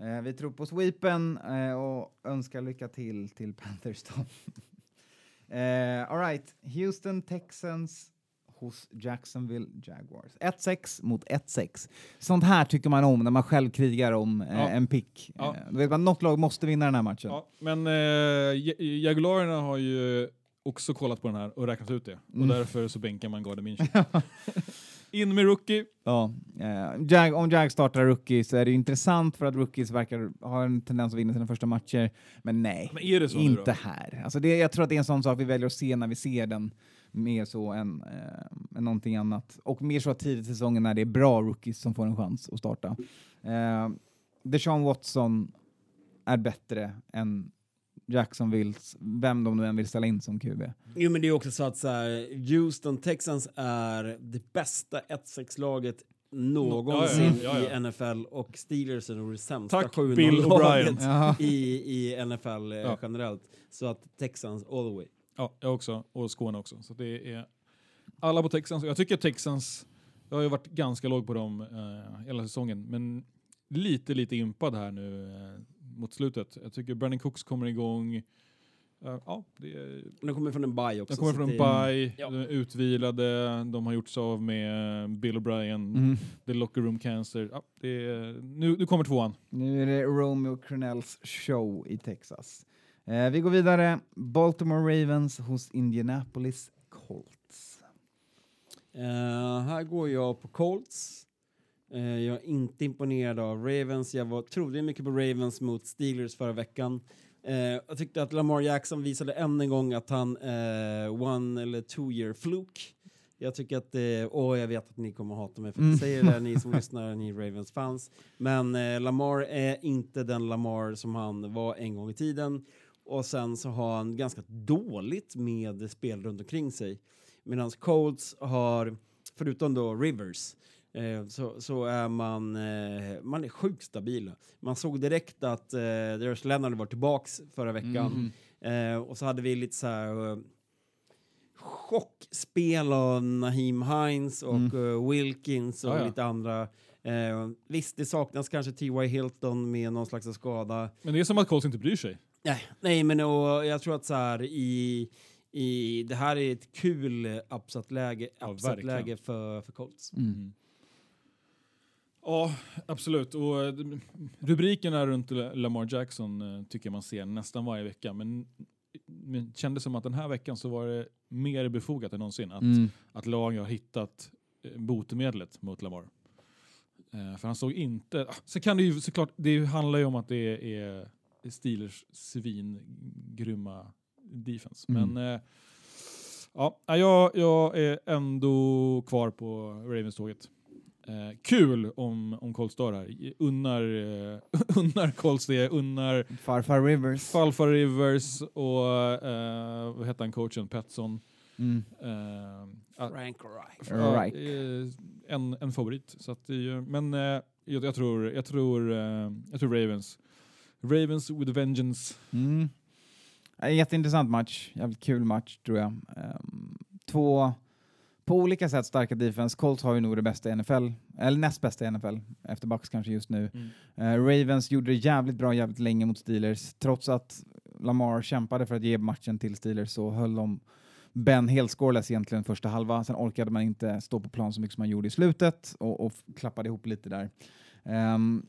Speaker 4: Eh, vi tror på sweepen eh, och önskar lycka till till Panthers [LAUGHS] eh, all right. Houston Texans hos Jacksonville Jaguars. 1-6 mot 1-6. Sånt här tycker man om när man själv krigar om eh,
Speaker 3: Ja.
Speaker 4: en pick.
Speaker 3: Ja.
Speaker 4: Eh, då vet man något lag måste vinna den här matchen.
Speaker 3: Ja, men eh, Ja- Jaguarerna har ju också kollat på den här och räknat ut det.
Speaker 4: Mm.
Speaker 3: Och därför så bänkar man Gardner [LAUGHS] Minshew. In med rookie.
Speaker 4: Ja, eh, Jag, om Jag startar rookie så är det intressant för att rookies verkar ha en tendens att vinna sina första matcher. Men nej,
Speaker 3: Men är det så nu
Speaker 4: inte
Speaker 3: då?
Speaker 4: här. Alltså det, jag tror att det är en sån sak vi väljer att se när vi ser den mer så än, eh, än någonting annat. Och mer så tidigt i säsongen när det är bra rookies som får en chans att starta. Eh, Deshaun Watson är bättre än Jacksonvilles, vem de nu än vill ställa in som QB.
Speaker 2: Jo, men det är också så att så här, Houston Texans är det bästa 1-6-laget någonsin
Speaker 3: Ja, ja, ja, ja.
Speaker 2: i NFL och Steelers är nog det sämsta
Speaker 3: Tack,
Speaker 2: 7-0
Speaker 3: Bill O'Brien.
Speaker 2: laget
Speaker 4: Jaha.
Speaker 2: i, i NFL eh,
Speaker 3: Ja.
Speaker 2: generellt. Så att Texans all the way.
Speaker 3: Ja, jag också. Och Skåne också. Så det är alla på Texans. Jag tycker Texans, jag har ju varit ganska låg på dem eh, hela säsongen, men lite, lite impad här nu eh, mot slutet. Jag tycker Brandon Cooks kommer igång. Eh, ja, det är,
Speaker 2: De kommer från en bye också.
Speaker 3: de kommer från en bye,
Speaker 2: Ja.
Speaker 3: de är utvilade, de har gjort sig av med Bill O'Brien,
Speaker 4: Mm.
Speaker 3: the locker room cancer. Ja, det är, nu, nu kommer tvåan.
Speaker 4: Nu är det Romeo Crennells show i Texas. Eh, vi går vidare. Baltimore Ravens hos Indianapolis Colts.
Speaker 2: Eh, här går jag på Colts. Eh, jag är inte imponerad av Ravens. Jag var, trodde mycket på Ravens mot Steelers förra veckan. Eh, jag tyckte att Lamar Jackson visade än en gång att han eh, one eller two year fluke. Jag tycker att, eh, åh jag vet att ni kommer hata mig för att
Speaker 4: Mm.
Speaker 2: jag säger det, ni som [LAUGHS] lyssnar, ni Ravens fans. Men eh, Lamar är inte den Lamar som han var en gång i tiden. Och sen så har han ganska dåligt med spel runt omkring sig. Medan Colts har, förutom då Rivers, så, så är man, eh, man är sjukt stabila. Man såg direkt att eh, Darius Leonard var tillbaks förra veckan. Eh, och så hade vi lite så här eh, chockspel av Naheem Hines och
Speaker 4: Mm.
Speaker 2: eh, Wilkins och
Speaker 3: Ja, ja.
Speaker 2: lite andra. Eh, visst, det saknas kanske T.Y. Hilton med någon slags skada.
Speaker 3: Men det är som att Colts inte bryr sig.
Speaker 2: Nej, nej men och jag tror att så här i, i det här är ett kul upset-läge
Speaker 3: Ja,
Speaker 2: upset för, för Colts.
Speaker 3: Mm. Ja, absolut. Och eh, rubrikerna runt La- Lamar Jackson eh, tycker man ser nästan varje vecka. Men, men kändes som att den här veckan så var det mer befogat än någonsin att,
Speaker 4: Mm.
Speaker 3: att lag har hittat eh, botemedlet mot Lamar. Eh, för han såg inte... Ah, så kan det ju såklart, det handlar ju om att det är Steelers svingrymma defense.
Speaker 4: Mm.
Speaker 3: Men eh, Ja, jag, jag är ändå kvar på Ravens-tåget. Eh, kul om, om Colts dör här. Unnar, eh, [LAUGHS] unnar Colts det, unnar
Speaker 4: Farfar Rivers.
Speaker 3: Falfa Rivers och eh, vad heter han coachen? Petson.
Speaker 4: Mm.
Speaker 3: Eh,
Speaker 2: Frank Reich.
Speaker 3: ja, eh, en, en favorit. Så att det, är ju- men eh, jag, jag, tror, jag, tror, eh, jag tror Ravens. Ravens with vengeance.
Speaker 4: Mm. En jätteintressant match, jävligt kul match tror jag. Ehm, två på olika sätt starka defense. Colts har ju nog det bästa i NFL, eller näst bästa i NFL, efter Bucks kanske just nu.
Speaker 3: Mm.
Speaker 4: Eh, Ravens gjorde det jävligt bra jävligt länge mot Steelers. Trots att Lamar kämpade för att ge matchen till Steelers så höll de Ben helt scoreless egentligen första halva. Sen orkade man inte stå på plan så mycket som man gjorde i slutet och, och klappade ihop lite där. Ehm,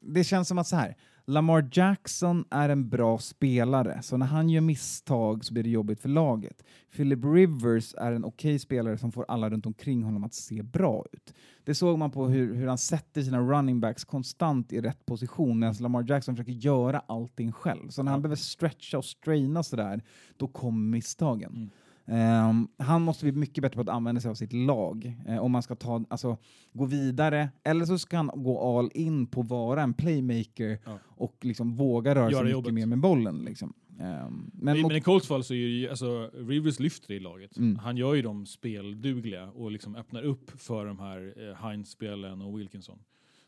Speaker 4: det känns som att så här, Lamar Jackson är en bra spelare, så när han gör misstag så blir det jobbigt för laget. Philip Rivers är en okej spelare som får alla runt omkring honom att se bra ut. Det såg man på hur, hur han sätter sina running backs konstant i rätt position medan Lamar Jackson försöker göra allting själv. Så när han behöver stretcha och straina sådär, då kommer misstagen. Ehm, han måste bli mycket bättre på att använda sig av sitt lag eh, om man ska ta, alltså, gå vidare. Eller så ska han gå all in på att vara en playmaker
Speaker 3: Ja.
Speaker 4: och liksom våga röra
Speaker 3: Göra
Speaker 4: sig mycket
Speaker 3: jobbet.
Speaker 4: mer med bollen. Liksom. Ehm, men
Speaker 3: Men, i Colts fall så är ju, alltså, Rivers lyfter i laget.
Speaker 4: Mm.
Speaker 3: Han gör ju dem speldugliga och liksom öppnar upp för de här eh, Heinz-spelen och Wilkinson.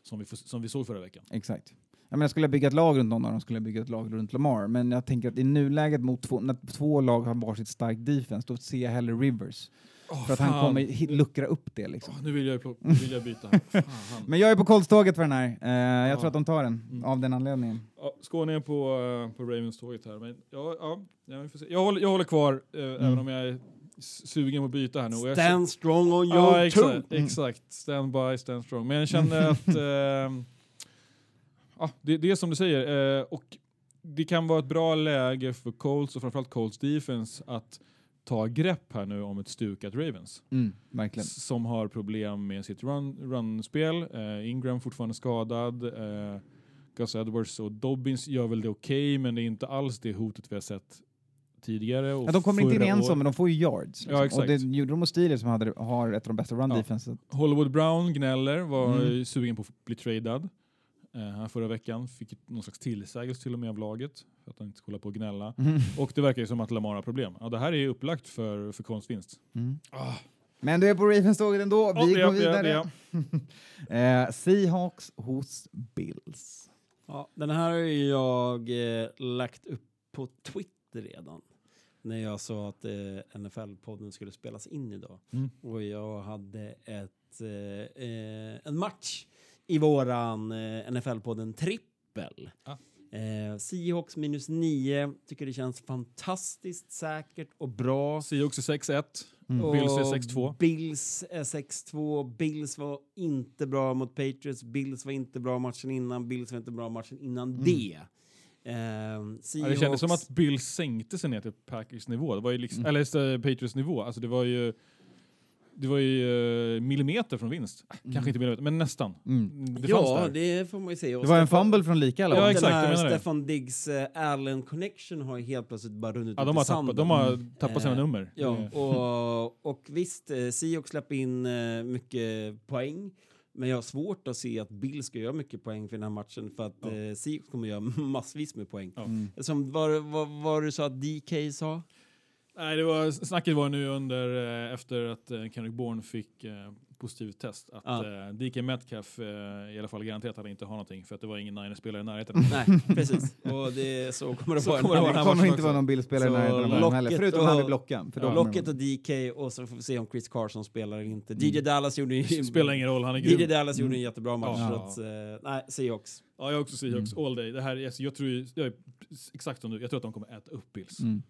Speaker 3: Som vi, som vi såg förra veckan.
Speaker 4: Exakt. Jag menar, skulle jag bygga ett lag runt någon av dem skulle jag bygga ett lag runt Lamar. Men jag tänker att i nuläget mot två, när två lag har varsitt starkt defense, då ser jag hellre Rivers. för att han
Speaker 3: fan.
Speaker 4: kommer hi- luckra upp det. Liksom.
Speaker 3: Åh, nu vill jag, nu vill jag byta. [LAUGHS] Fan.
Speaker 4: Men jag är på Colts-tåget för den här. Eh, jag
Speaker 3: Ja.
Speaker 4: tror att de tar den,
Speaker 3: Mm.
Speaker 4: av den anledningen.
Speaker 3: Ja, Skåne är på, eh, på Ravens-tåget här. Men ja, ja, ja, vi får se. Jag, håller, jag håller kvar, eh, även om jag är sugen på att byta här nu. Jag
Speaker 2: Stand strong on your
Speaker 3: Ja, exakt, exakt. Stand by, stand strong. Men jag känner att [LAUGHS] ja, det, det är som du säger. Eh, och det kan vara ett bra läge för Colts och framförallt Colts defense att ta grepp här nu om ett stukat Ravens.
Speaker 4: Mm,
Speaker 3: Som har problem med sitt run- run-spel. eh, Ingram fortfarande skadad. Eh, Gus Edwards och Dobbins gör väl det okej, men det är inte alls det hotet vi har sett tidigare. Och
Speaker 4: Ja, de kommer inte in i
Speaker 3: förra
Speaker 4: en
Speaker 3: år-
Speaker 4: men de får ju yards.
Speaker 3: Ja,
Speaker 4: liksom. Och
Speaker 3: exakt.
Speaker 4: det gjorde de mot Steelers som hade, har ett av de bästa run
Speaker 3: Ja.
Speaker 4: defenses.
Speaker 3: Hollywood Brown gnäller, var
Speaker 4: Mm.
Speaker 3: sugen på att bli tradad. Eh, förra veckan fick någon slags tillsägelse till och med av laget för att han inte skulle hålla på och gnälla.
Speaker 4: Mm.
Speaker 3: Och det verkar ju som att Lamar har problem. Ja, det här är ju upplagt för, för konstvinst.
Speaker 4: Mm.
Speaker 3: Ah.
Speaker 4: Men du är på Ravens-tåget ändå. Vi
Speaker 3: Ja, är
Speaker 4: går vidare.
Speaker 3: jag, [LAUGHS]
Speaker 4: eh, Seahawks hos Bills.
Speaker 2: Ja, den här har ju jag eh, lagt upp på Twitter redan. När jag sa att eh, NFL-podden skulle spelas in idag.
Speaker 3: Mm.
Speaker 2: Och jag hade ett, eh, eh, en match i våran eh, NFL-podden Trippel.
Speaker 3: Ah.
Speaker 2: Eh, Seahawks minus 9. Tycker det känns fantastiskt säkert och bra.
Speaker 3: Seahawks är 6-1,
Speaker 4: Mm.
Speaker 3: Bills är
Speaker 2: Och
Speaker 3: 6-2.
Speaker 2: Bills är 6-2. Bills var inte bra mot Patriots. Bills var inte bra matchen innan. Bills var inte bra matchen innan det. Ehm,
Speaker 3: Ja, det kändes som att Bills sänkte sig ner till Packers nivå. Det var ju liksom,
Speaker 4: Mm.
Speaker 3: Eller eh, Patriots nivå. Alltså det var ju det var ju eh, millimeter från vinst. Äh, Kanske inte millimeter, men nästan.
Speaker 4: Mm.
Speaker 3: Det fanns
Speaker 2: ja,
Speaker 3: där.
Speaker 2: det får man ju se. Och
Speaker 4: Det var en fumble från lika alla
Speaker 3: Ja, exakt,
Speaker 2: Den här
Speaker 3: det.
Speaker 2: Stefan Diggs uh, Allen connection har ju helt plötsligt bara runnit
Speaker 3: Ja,
Speaker 2: ut
Speaker 3: de,
Speaker 2: i
Speaker 3: har
Speaker 2: sanden.
Speaker 3: tappat, de har tappat sina
Speaker 2: Eh,
Speaker 3: nummer.
Speaker 2: Ja,
Speaker 3: Det-
Speaker 2: och, och visst, eh, Seahawks släpper in eh, mycket poäng. Men jag har svårt att se att Bill ska göra mycket poäng för den här matchen för att
Speaker 3: Ja.
Speaker 2: eh, Seahawks kommer göra [LAUGHS] massvis med poäng.
Speaker 3: Ja.
Speaker 4: Mm.
Speaker 2: Som vad, vad, vad du sa att DK sa?
Speaker 3: Nej, det var, snacket var nu under, eh, efter att eh, Kendrick Bourne fick eh, positivt test, att
Speaker 2: Ja.
Speaker 3: DK Metcalf i alla fall garanterat hade inte ha någonting för att det var ingen Niners-spelare i närheten. [LAUGHS]
Speaker 2: Nej, [LAUGHS] precis. Och det, så kommer det
Speaker 3: Så
Speaker 2: vara.
Speaker 3: kommer det
Speaker 4: kommer inte
Speaker 3: också.
Speaker 4: vara någon Bill-spelare i
Speaker 2: Så
Speaker 4: närheten av heller, förutom
Speaker 2: och-
Speaker 4: han vid blocken. För
Speaker 3: Ja,
Speaker 2: Locket och DK och så får vi se om Chris Carson spelar eller inte.
Speaker 4: Mm.
Speaker 2: DJ Dallas gjorde ju... [LAUGHS]
Speaker 3: Spelar ingen roll, han är
Speaker 2: DJ
Speaker 3: grym.
Speaker 2: Dallas gjorde
Speaker 4: Mm.
Speaker 2: en jättebra match.
Speaker 3: Ja.
Speaker 2: Så att, nej, Seahawks.
Speaker 3: Ja, jag har också Seahawks
Speaker 4: Mm.
Speaker 3: all day. Det här, är- alltså, jag, tror, jag är exakt som du, jag tror att de kommer äta upp Bills.
Speaker 4: Mm.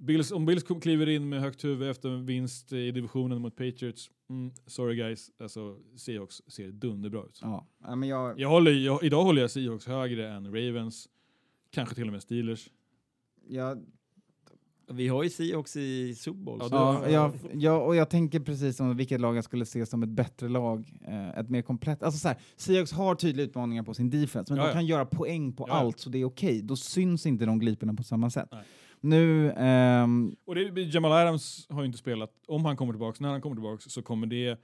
Speaker 3: Bills om Bills kliver in med högt huvud efter en vinst i divisionen mot Patriots, mm, sorry guys, alltså Seahawks ser dunderbra ut.
Speaker 4: Ja, ja, men jag,
Speaker 3: Jag håller, jag, idag håller jag Seahawks högre än Ravens, kanske till och med Steelers.
Speaker 4: jag,
Speaker 2: Vi har ju Seahawks i Super Bowl.
Speaker 3: Ja,
Speaker 4: ja, jag, och jag tänker precis som vilket lag jag skulle se som ett bättre lag. Eh, ett mer komplett. Alltså så här, Seahawks har tydliga utmaningar på sin defense, men
Speaker 3: Ja,
Speaker 4: de
Speaker 3: ja.
Speaker 4: kan göra poäng på
Speaker 3: Ja, ja.
Speaker 4: allt, så det är okej. Då syns inte de gliporna på samma sätt.
Speaker 3: Nej.
Speaker 4: Nu, ehm,
Speaker 3: Och det, Jamal Adams har ju inte spelat, om han kommer tillbaka, när han kommer tillbaka så kommer det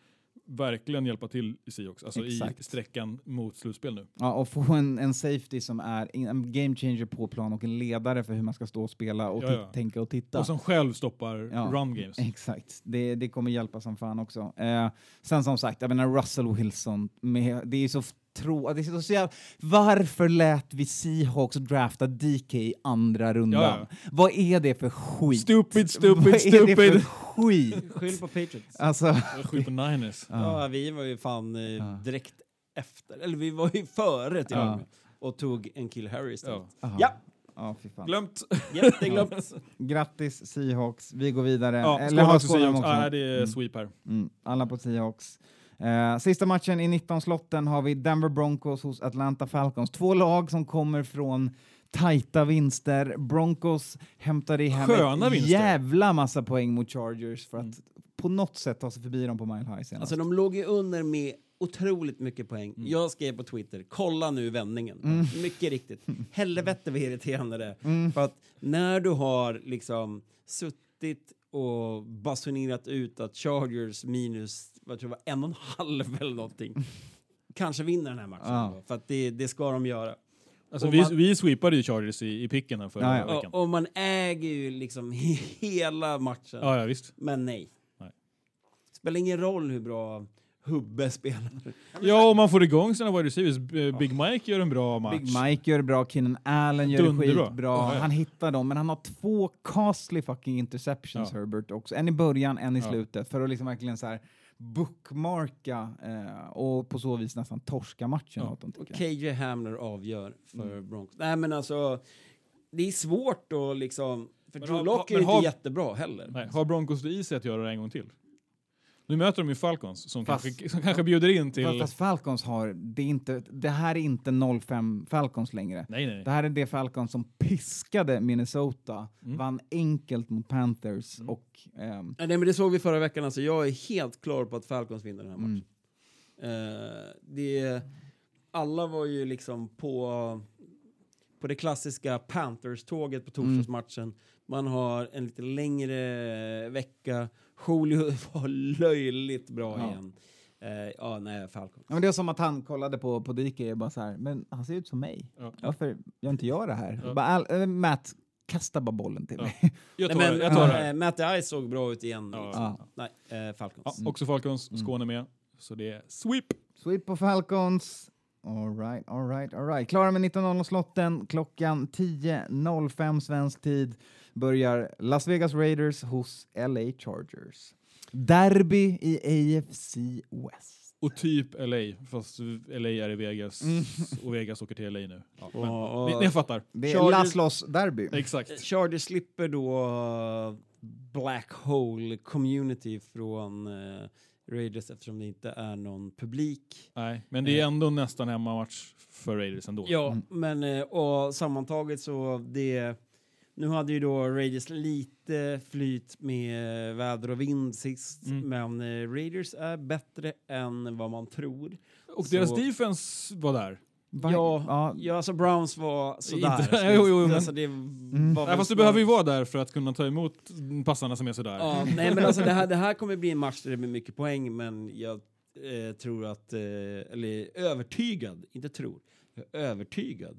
Speaker 3: verkligen hjälpa till i Seahawks, alltså i
Speaker 4: Exakt.
Speaker 3: sträckan mot slutspel nu.
Speaker 4: ja, och få en, en safety som är en game changer på plan och en ledare för hur man ska stå och spela och
Speaker 3: Ja, ja.
Speaker 4: tänka och titta.
Speaker 3: Och som själv stoppar
Speaker 4: Ja,
Speaker 3: run games.
Speaker 4: Exakt, det, det kommer hjälpa som fan också. Eh, sen som sagt, jag menar Russell Wilson, med, det är så tro, det är så, jävla, Varför lät vi Seahawks drafta DK i andra rundan?
Speaker 3: Ja, ja.
Speaker 4: Vad är det för skit?
Speaker 3: Stupid, stupid,
Speaker 4: Vad är det för
Speaker 3: stupid.
Speaker 4: skit?
Speaker 2: Skyll på Patriots.
Speaker 4: Alltså,
Speaker 3: skjuter på Niners.
Speaker 2: Ja, vi var ju fan eh,
Speaker 4: Ja.
Speaker 2: direkt efter, eller vi var ju före till
Speaker 4: Ja.
Speaker 2: och med. Och tog en kill Harry istället. Ja,
Speaker 4: Ja, fy fan.
Speaker 3: Glömt.
Speaker 2: jätteglömt. [LAUGHS]
Speaker 4: Grattis Seahawks, vi går vidare.
Speaker 3: Ja,
Speaker 4: Eller har
Speaker 3: Seahawks.
Speaker 4: också.
Speaker 3: Ah, det är
Speaker 4: Mm.
Speaker 3: sweep här.
Speaker 4: Mm, alla på Seahawks. Eh, sista matchen i 19-slotten har vi Denver Broncos hos Atlanta Falcons. Två lag som kommer från tajta vinster. Broncos hämtade hem
Speaker 3: Sköna
Speaker 4: ett
Speaker 3: vinster.
Speaker 4: jävla massa poäng mot Chargers för att på något sätt ta sig förbi dem på Mile High senast.
Speaker 2: Alltså de låg ju under med otroligt mycket poäng. Jag skrev på Twitter, kolla nu vändningen. Mycket riktigt. [LAUGHS] Helvete vad irriterande det är. För att när du har liksom suttit och basunerat ut att Chargers minus, vad tror jag, var en och en halv eller någonting. Kanske vinner den här matchen.
Speaker 4: Ja.
Speaker 2: då, För att det, det ska de göra.
Speaker 3: Alltså, vi,
Speaker 2: man-
Speaker 3: vi sweepade ju Chargers i, i picken här förra
Speaker 4: Ja, ja.
Speaker 3: veckan.
Speaker 2: Och, och man äger ju liksom [LAUGHS] hela matchen.
Speaker 3: Ja, ja, visst.
Speaker 2: Men nej.
Speaker 3: Nej.
Speaker 2: Spelar ingen roll hur bra Hubbe spelar.
Speaker 3: Ja, om man får igång sina wide receivers. Big Mike gör en bra match.
Speaker 4: Big Mike gör det bra, Keenan Allen gör det
Speaker 3: Dunderbra.
Speaker 4: skitbra.
Speaker 3: Ja, ja.
Speaker 4: Han hittar dem, men han har två costly fucking interceptions,
Speaker 3: Ja.
Speaker 4: Herbert också. En i början, en i
Speaker 3: Ja.
Speaker 4: slutet, för att liksom verkligen så här bookmarka eh, och på så vis nästan torska matchen
Speaker 3: Ja.
Speaker 4: åt dem,
Speaker 2: Och. KJ Hamler avgör för
Speaker 3: Mm.
Speaker 2: Broncos. Nej men alltså, det är svårt att liksom... För
Speaker 3: Men
Speaker 2: Drew
Speaker 3: har-
Speaker 2: Lock är inte jättebra heller.
Speaker 3: Nej, har Broncos det i sig att göra det en gång till? Nu möter de ju Falcons som,
Speaker 4: Fast-
Speaker 3: kanske, som kanske bjuder in till...
Speaker 4: Fast, fast Falcons har, det, är inte, det här är inte 05 Falcons längre.
Speaker 3: Nej, nej.
Speaker 4: Det här är det Falcons som piskade Minnesota,
Speaker 3: Mm.
Speaker 4: vann enkelt mot Panthers och... ehm,
Speaker 2: Nej men det såg vi förra veckan alltså. Jag är helt klar på att Falcons vinner den här
Speaker 4: Mm.
Speaker 2: matchen. Eh, det, alla var ju liksom på, på det klassiska Panthers-tåget på torsdagsmatchen. Man har en lite längre vecka. Julio [LAUGHS] var löjligt bra
Speaker 4: Ja.
Speaker 2: igen. Eh, ja, nej, Falcons.
Speaker 4: Ja, men det är som att han kollade på, på Dike och bara så här, men han ser ut som mig.
Speaker 3: Ja.
Speaker 4: Varför gör inte jag det här?
Speaker 3: Ja.
Speaker 4: Bara, all, äh, Matt, kasta bara bollen till
Speaker 3: Ja.
Speaker 4: mig.
Speaker 3: Jag tar,
Speaker 2: Nej, men,
Speaker 3: jag tar det
Speaker 2: eh, Matt Ice såg bra ut igen.
Speaker 3: Ja.
Speaker 2: liksom. Nej, eh, Falcons.
Speaker 3: Ja, också Falcons, Skåne med. Så det är sweep.
Speaker 4: Sweep på Falcons. All right, all right, all right. Klara med 19.00-slotten. Klockan 10.05 svensk tid börjar Las Vegas Raiders hos LA Chargers. Derby i AFC West.
Speaker 3: Och typ LA, fast LA är i Vegas och Vegas åker till LA nu. Ja, men,
Speaker 2: Och- och-
Speaker 3: ni, ni fattar.
Speaker 4: Det är Laszlos Derby.
Speaker 3: Exakt.
Speaker 2: Chargers slipper då uh, Black Hole Community från uh, Raiders eftersom det inte är någon publik.
Speaker 3: Nej, men det är ändå nästan hemmamatch för Raiders ändå.
Speaker 2: Ja, men uh, och sammantaget så det nu hade ju då Raiders lite flyt med väder och vind sist,
Speaker 3: Mm.
Speaker 2: men uh, Raiders är bättre än vad man tror.
Speaker 3: Och
Speaker 2: Så-
Speaker 3: deras defense var där.
Speaker 2: Ja,
Speaker 4: ja,
Speaker 2: ja, alltså Browns var sådär.
Speaker 3: Inte- [LAUGHS] jo, jo, men-
Speaker 2: alltså, det var
Speaker 4: Mm.
Speaker 2: väl
Speaker 3: Nej, fast du behöver ju vara där för att kunna ta emot passarna som är sådär.
Speaker 2: Ja, [LAUGHS] nej men alltså det här, det här kommer bli en match där det blir mycket poäng men jag eh, tror att, eh, eller övertygad, inte tror, jag är övertygad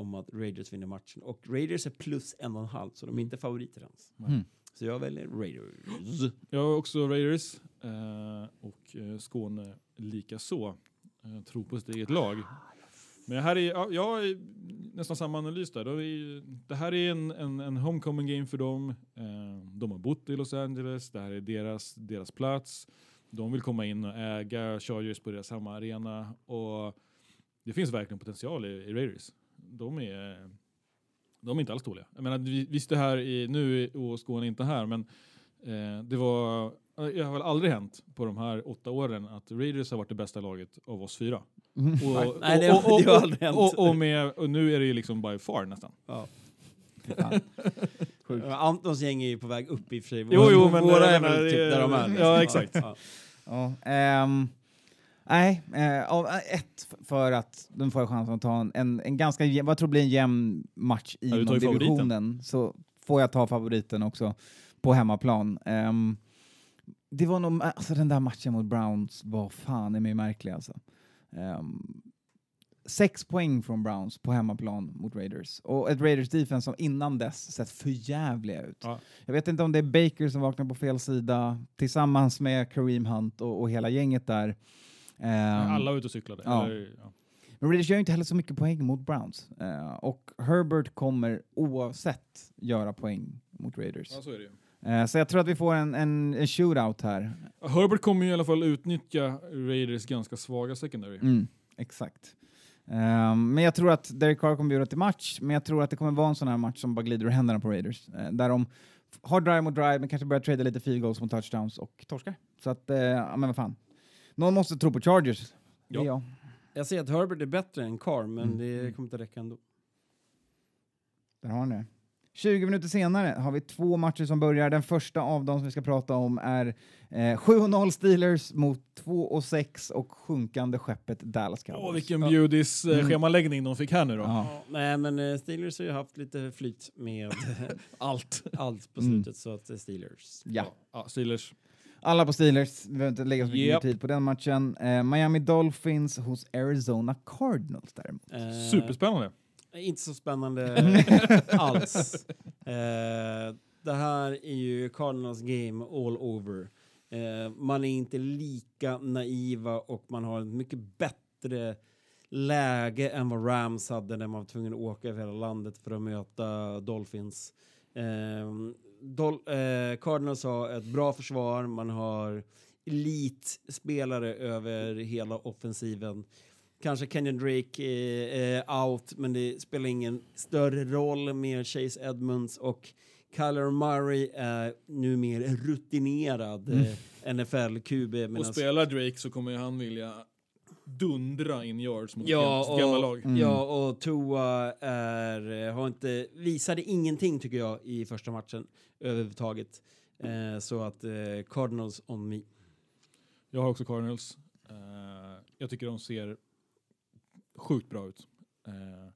Speaker 2: om att Raiders vinner matchen. Och Raiders är plus en och en halv så de är inte favoriter ens.
Speaker 4: Mm.
Speaker 2: Så jag väljer Raiders.
Speaker 3: Jag har också Raiders eh, och eh, Skåne lika så. Jag tror på sitt eget lag. Men här är, ja, jag har nästan samma analys där. Det, är, det här är en, en, en homecoming game för dem. Eh, de har bott i Los Angeles. Det här är deras, deras plats. De vill komma in och äga Chargers på deras hemmaarena. Och det finns verkligen potential i, i Raiders. De är, de är inte alls dåliga. Jag menar, vi- visst det här i, nu är och Skåne inte här, men eh, det var det har väl aldrig hänt på de här åtta åren att Raiders har varit det bästa laget av oss fyra. Och,
Speaker 2: Nej, nej, det- det har aldrig hänt.
Speaker 3: Och, och, med, och nu är det ju liksom by far nästan.
Speaker 2: Ja. [LAUGHS] Antons gäng är ju på väg upp i och för sig.
Speaker 3: Jo, jo, men
Speaker 2: Våra är väl typ där de är. liksom.
Speaker 3: ja, exakt.
Speaker 2: Ja.
Speaker 4: Ja, ehm, nej, eh, av, eh, ett för att de får chansen att ta en, en, en ganska jämn, vad jag tror blir en jämn match
Speaker 3: Ja, ju favoriten.
Speaker 4: divisionen. Så får jag ta favoriten också på hemmaplan. Ehm, det var nog, alltså den där matchen mot Browns var fan i mig märklig alltså. Ehm, sex poäng från Browns på hemmaplan mot Raiders. Och ett Raiders defense som innan dess sett för jävliga ut.
Speaker 3: Ja.
Speaker 4: Jag vet inte om det är Baker som vaknar på fel sida tillsammans med Kareem Hunt och, och hela gänget där. Ehm,
Speaker 3: Alla var ute och cyklade.
Speaker 4: ja.
Speaker 3: Eller, ja.
Speaker 4: men Raiders gör inte heller så mycket poäng mot Browns. Eh, och Herbert kommer oavsett göra poäng mot Raiders.
Speaker 3: Ja, så är det ju.
Speaker 4: Eh, så jag tror att vi får en, en, en shootout här.
Speaker 3: Herbert kommer ju i alla fall utnyttja Raiders ganska svaga secondary.
Speaker 4: Mm, exakt. Ehm, men jag tror att Derek Carr kommer bjuda till match, men jag tror att det kommer vara en sån här match som bara glider ur händerna på Raiders. Eh, där de har drive mot drive, men kanske börjar trada lite field goals mot touchdowns och torskar. Så att, ja men vad fan. Någon måste tro på Chargers. Är
Speaker 3: Ja.
Speaker 4: jag.
Speaker 2: Jag ser att Herbert är bättre än Carr, men
Speaker 4: Mm.
Speaker 2: det kommer inte räcka ändå.
Speaker 4: Där har ni det. 20 minuter senare har vi två matcher som börjar. Den första av dem som vi ska prata om är eh, 7-0 Steelers mot 2-6 och sjunkande skeppet Dallas Cowboys.
Speaker 3: Åh, vilken bjudis eh,
Speaker 4: Mm.
Speaker 3: schemaläggning de fick här nu då.
Speaker 4: Ja.
Speaker 2: Ja, nej, men eh, Steelers har ju haft lite flyt med [LAUGHS]
Speaker 3: Allt.
Speaker 2: allt på
Speaker 4: Mm.
Speaker 2: slutet, så att är Steelers.
Speaker 4: Ja.
Speaker 3: Ja, Steelers.
Speaker 4: Alla på Steelers, vi behöver inte lägga så mycket mer tid på den matchen. Eh, Miami Dolphins hos Arizona Cardinals däremot.
Speaker 2: Eh,
Speaker 3: Superspännande.
Speaker 2: Inte så spännande [LAUGHS] alls. Eh, det här är ju Cardinals game all over. Eh, man är inte lika naiva och man har ett mycket bättre läge än vad Rams hade när man var tvungen att åka över hela landet för att möta Dolphins. Eh, Dol- eh, Cardinals har ett bra försvar, man har elitspelare över hela offensiven. Kanske Kenyon Drake är, är out, men det spelar ingen större roll med Chase Edmonds och Kyler Murray är nu mer rutinerad eh, NFL-QB.
Speaker 3: Och spelar Drake så kommer han vilja dundra in yards mot
Speaker 2: Ja,
Speaker 3: sitt gamla
Speaker 2: och,
Speaker 3: lag.
Speaker 4: Mm.
Speaker 2: ja, och Tua är, eh, har inte, visade ingenting tycker jag i första matchen överhuvudtaget. Eh, så att eh, Cardinals on me.
Speaker 3: Jag har också Cardinals. Eh, jag tycker de ser sjukt bra ut. Eh,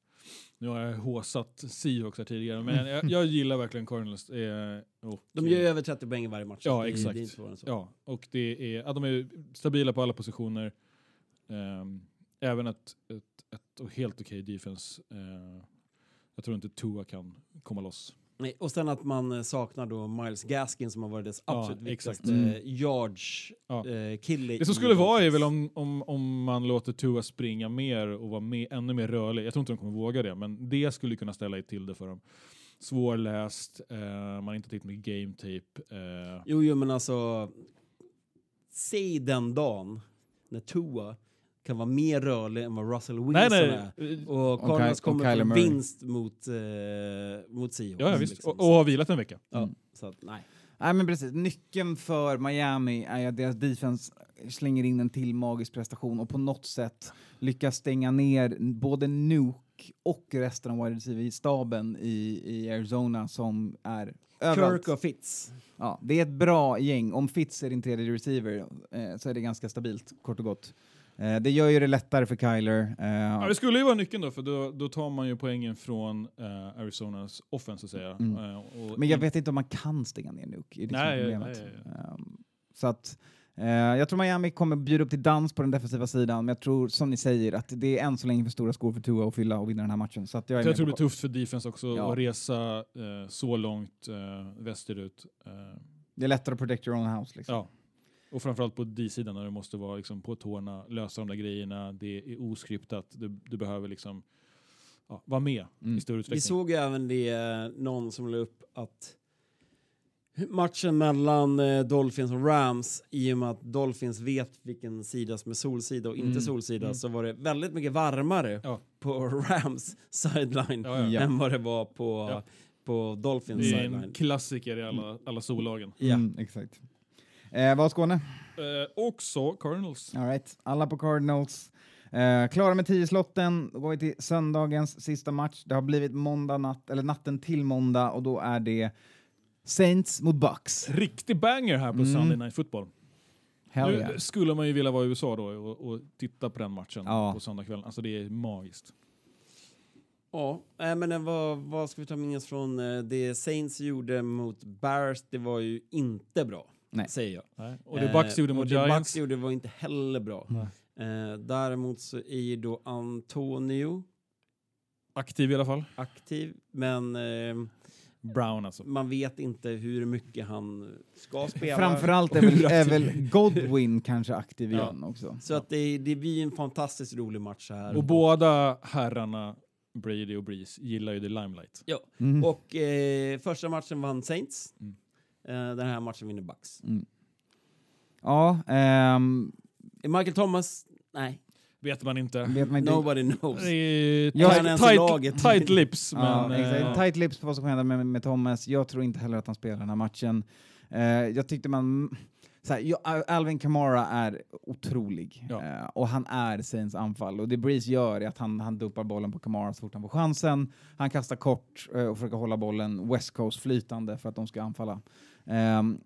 Speaker 3: nu har jag håsat Seahawks här tidigare, men [LAUGHS] jag, jag gillar verkligen Cardinals. Eh, och,
Speaker 2: De gör över 30 poäng i varje match.
Speaker 3: Ja,
Speaker 2: Det
Speaker 3: exakt.
Speaker 2: Det så.
Speaker 3: Ja, och det är, ja, de är stabila på alla positioner. Ehm, även ett, ett, ett helt okej defense. Eh, jag tror inte Tua kan komma loss.
Speaker 2: Nej, och sen att man eh, saknar då Miles Gaskin som har varit dess
Speaker 3: Ja,
Speaker 2: absolut
Speaker 3: exakt.
Speaker 2: viktigaste
Speaker 4: Mm.
Speaker 2: eh, yards
Speaker 3: Ja.
Speaker 2: eh.
Speaker 3: Det som skulle vara är väl om, om, om man låter Tua springa mer och vara med, ännu mer rörlig. Jag tror inte de kommer våga det, men det skulle kunna ställa till det för dem. Svårläst, eh, man har inte tittat med game tape. Eh,
Speaker 2: Jo, jo, men alltså. Säg den dagen när Tua kan vara mer rörlig än vad Russell Wilson
Speaker 3: nej, nej.
Speaker 2: är. Och
Speaker 4: Och
Speaker 2: Cardinals kommer
Speaker 4: Murray.
Speaker 2: vinst mot, eh, mot Seahawks.
Speaker 3: Ja, ja visst.
Speaker 2: liksom.
Speaker 3: Och, och har vilat en vecka.
Speaker 2: Ja,
Speaker 4: Mm.
Speaker 2: så att, nej.
Speaker 4: Nej men precis, nyckeln för Miami är att deras defense slänger in en till magisk prestation och på något sätt lyckas stänga ner både Nuke och resten av wide receiver-staben i, i Arizona som är överallt.
Speaker 2: Kirk och Fitz.
Speaker 4: Ja, det är ett bra gäng. Om Fitz är din tredje receiver eh, så är det ganska stabilt, kort och gott. Eh, det gör ju det lättare för Kyler. Eh,
Speaker 3: Ja, det skulle ju vara nyckeln då, för då, då tar man ju poängen från eh, Arizonas offense så att säga.
Speaker 4: Mm.
Speaker 3: Eh,
Speaker 4: Men jag vet inte om man kan stänga ner Nuke. är det som är
Speaker 3: Nej,
Speaker 4: problemet.
Speaker 3: nej, nej,
Speaker 4: Ehm, så att, jag tror Miami kommer bjuda upp till dans på den defensiva sidan, men jag tror som ni säger att det är än så länge för stora skor för Tua att fylla och vinna den här matchen. Så jag är
Speaker 3: Så jag tror det blir tufft för defense också
Speaker 4: Ja.
Speaker 3: att resa så långt västerut.
Speaker 4: Det är lättare att protect your own house. Liksom.
Speaker 3: ja. Och framförallt på D-sidan när du måste vara liksom, på tårna, lösa de där grejerna. Det är oskriptat. Du, du behöver liksom ja, vara med
Speaker 4: Mm.
Speaker 3: i större
Speaker 2: Vi
Speaker 3: utsträckning.
Speaker 2: såg ju även det, eh, någon som la upp att matchen mellan eh, Dolphins och Rams, i och med att Dolphins vet vilken sida som är solsida och inte
Speaker 4: Mm.
Speaker 2: solsida,
Speaker 3: Mm.
Speaker 2: så var det väldigt mycket varmare
Speaker 3: Ja.
Speaker 2: på [LAUGHS] Rams sideline
Speaker 3: Ja, ja.
Speaker 4: Ja.
Speaker 2: än vad det var på,
Speaker 3: Ja.
Speaker 2: på Dolphins
Speaker 3: Det är
Speaker 2: sideline.
Speaker 3: en klassiker i alla, alla sollagen.
Speaker 2: Ja.
Speaker 4: Mm, exakt. Eh, vad har Skåne?
Speaker 3: Eh, också Cardinals.
Speaker 4: All right. Alla på Cardinals. Eh, klara med 10-slotten. Då går vi till söndagens sista match. Det har blivit måndag natt, eller natten till måndag och då är det Saints mot Bucks.
Speaker 3: Riktig banger här på
Speaker 4: Mm.
Speaker 3: Sunday Night Football.
Speaker 4: Hell
Speaker 3: nu
Speaker 4: yeah.
Speaker 3: skulle man ju vilja vara i USA då och, och titta på den matchen
Speaker 4: Ja.
Speaker 3: på söndagskvällen. Alltså det är magiskt.
Speaker 2: Ja, men det var, vad ska vi ta minnas från eh, det Saints gjorde mot Bears? Det var ju inte bra,
Speaker 4: Nej.
Speaker 2: säger jag.
Speaker 3: Nej. Och det Bucks gjorde
Speaker 2: Eh,
Speaker 3: mot
Speaker 2: och det
Speaker 3: Giants.
Speaker 2: Bucks gjorde var inte heller bra. Eh, däremot så är ju då Antonio
Speaker 3: Aktiv i alla fall.
Speaker 2: aktiv, men eh,
Speaker 3: Brown alltså.
Speaker 2: man vet inte hur mycket han ska spela.
Speaker 4: Framförallt är väl, är väl Godwin kanske aktiv
Speaker 3: Ja.
Speaker 4: igen också.
Speaker 2: Så att det, det blir en fantastiskt rolig match här.
Speaker 3: Och båda herrarna, Brady och Breeze, gillar ju the limelight.
Speaker 2: Ja,
Speaker 4: Mhm.
Speaker 2: och eh, första matchen vann Saints.
Speaker 3: Mm.
Speaker 2: Eh, den här matchen vinner Bucks.
Speaker 4: Ja, ehm,
Speaker 2: Är Michael Thomas? Nej.
Speaker 3: Vet man inte.
Speaker 4: vet man inte.
Speaker 2: Nobody knows.
Speaker 4: Jag
Speaker 3: tight, tight lips,
Speaker 4: Ja,
Speaker 3: men...
Speaker 4: exakt.
Speaker 3: eh,
Speaker 4: Tight lips på vad som händer med, med Thomas. Jag tror inte heller att han spelar den här matchen. Eh, jag tyckte man... Så här, Alvin Kamara är otrolig
Speaker 3: Ja.
Speaker 4: eh, och han är Saints anfall. Och det Breeze gör är att han, han dumpar bollen på Kamara så fort han får chansen. Han kastar kort eh, och försöker hålla bollen West Coast flytande för att de ska anfalla. Um,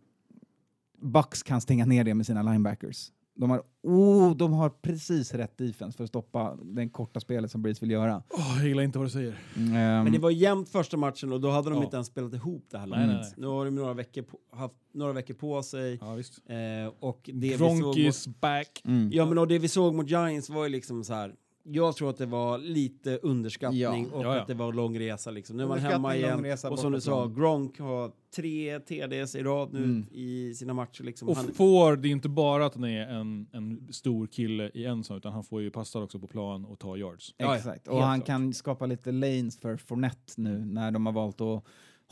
Speaker 4: Bucks kan stänga ner det med sina linebackers. De har, oh, de har precis rätt defense för att stoppa det korta spelet som Breeze vill göra.
Speaker 3: åh, jag gillar inte vad du säger.
Speaker 4: Mm,
Speaker 2: Men det var jämnt första matchen och då hade de
Speaker 3: Ja.
Speaker 2: inte ens spelat ihop det här laget. Nu har de några veckor på, haft några veckor på sig.
Speaker 3: Ja, visst.
Speaker 2: Eh, och det vi
Speaker 3: Gronk
Speaker 2: såg
Speaker 3: is
Speaker 2: mot,
Speaker 3: back.
Speaker 4: mm.
Speaker 2: ja, men och det vi såg mot Giants var ju liksom så här. Jag tror att det var lite underskattning
Speaker 4: Ja.
Speaker 2: och
Speaker 3: Ja, ja.
Speaker 2: att det var lång resa. Liksom. Nu är man hemma igen
Speaker 4: resa
Speaker 2: och som du sa. Gronk har tre TDs i rad nu
Speaker 4: Mm.
Speaker 2: i sina matcher. Liksom.
Speaker 3: Och
Speaker 2: Han,
Speaker 3: får det är inte bara att han är en, en stor kille i en sån, utan han får ju passa också på plan och ta yards.
Speaker 4: Exakt, och han
Speaker 2: klart.
Speaker 4: kan skapa lite lanes för Fournette nu när de har valt att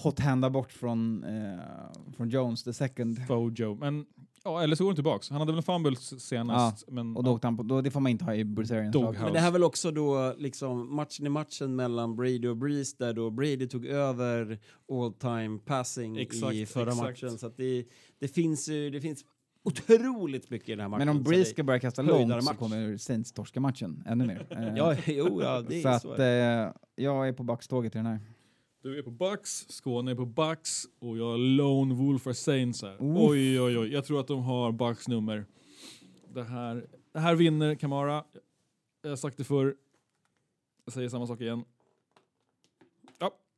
Speaker 4: hot-handa bort från, eh, från Jones the second.
Speaker 3: Fojo. Men, ja, eller så går han tillbaks. Han hade väl en fumble senast, men
Speaker 4: Och då åkte han på, då, det får man inte ha i lag.
Speaker 3: Doghouse.
Speaker 2: Men det här är väl också då liksom matchen i matchen mellan Brady och Breeze där då Brady tog över all time passing i
Speaker 3: Exakt,
Speaker 2: förra
Speaker 3: exakt.
Speaker 2: matchen. Så att det, det finns ju, det finns otroligt mycket i den här matchen.
Speaker 4: Men om
Speaker 2: Så
Speaker 4: Breeze ska börja kasta långt så kommer Saints torska matchen ännu mer. [LAUGHS]
Speaker 2: Ja, jo, ja, det
Speaker 4: så
Speaker 2: är
Speaker 4: att
Speaker 2: så.
Speaker 4: eh, jag är på backståget i den här.
Speaker 3: Du är på Bucks, Skåne är på Bucks och jag är Lone Wolf Saints här.
Speaker 4: Oof.
Speaker 3: Oj, oj, oj. Jag tror att de har Bucks nummer. Det här, det här vinner Kamara. Jag har sagt det förr. Jag säger samma sak igen.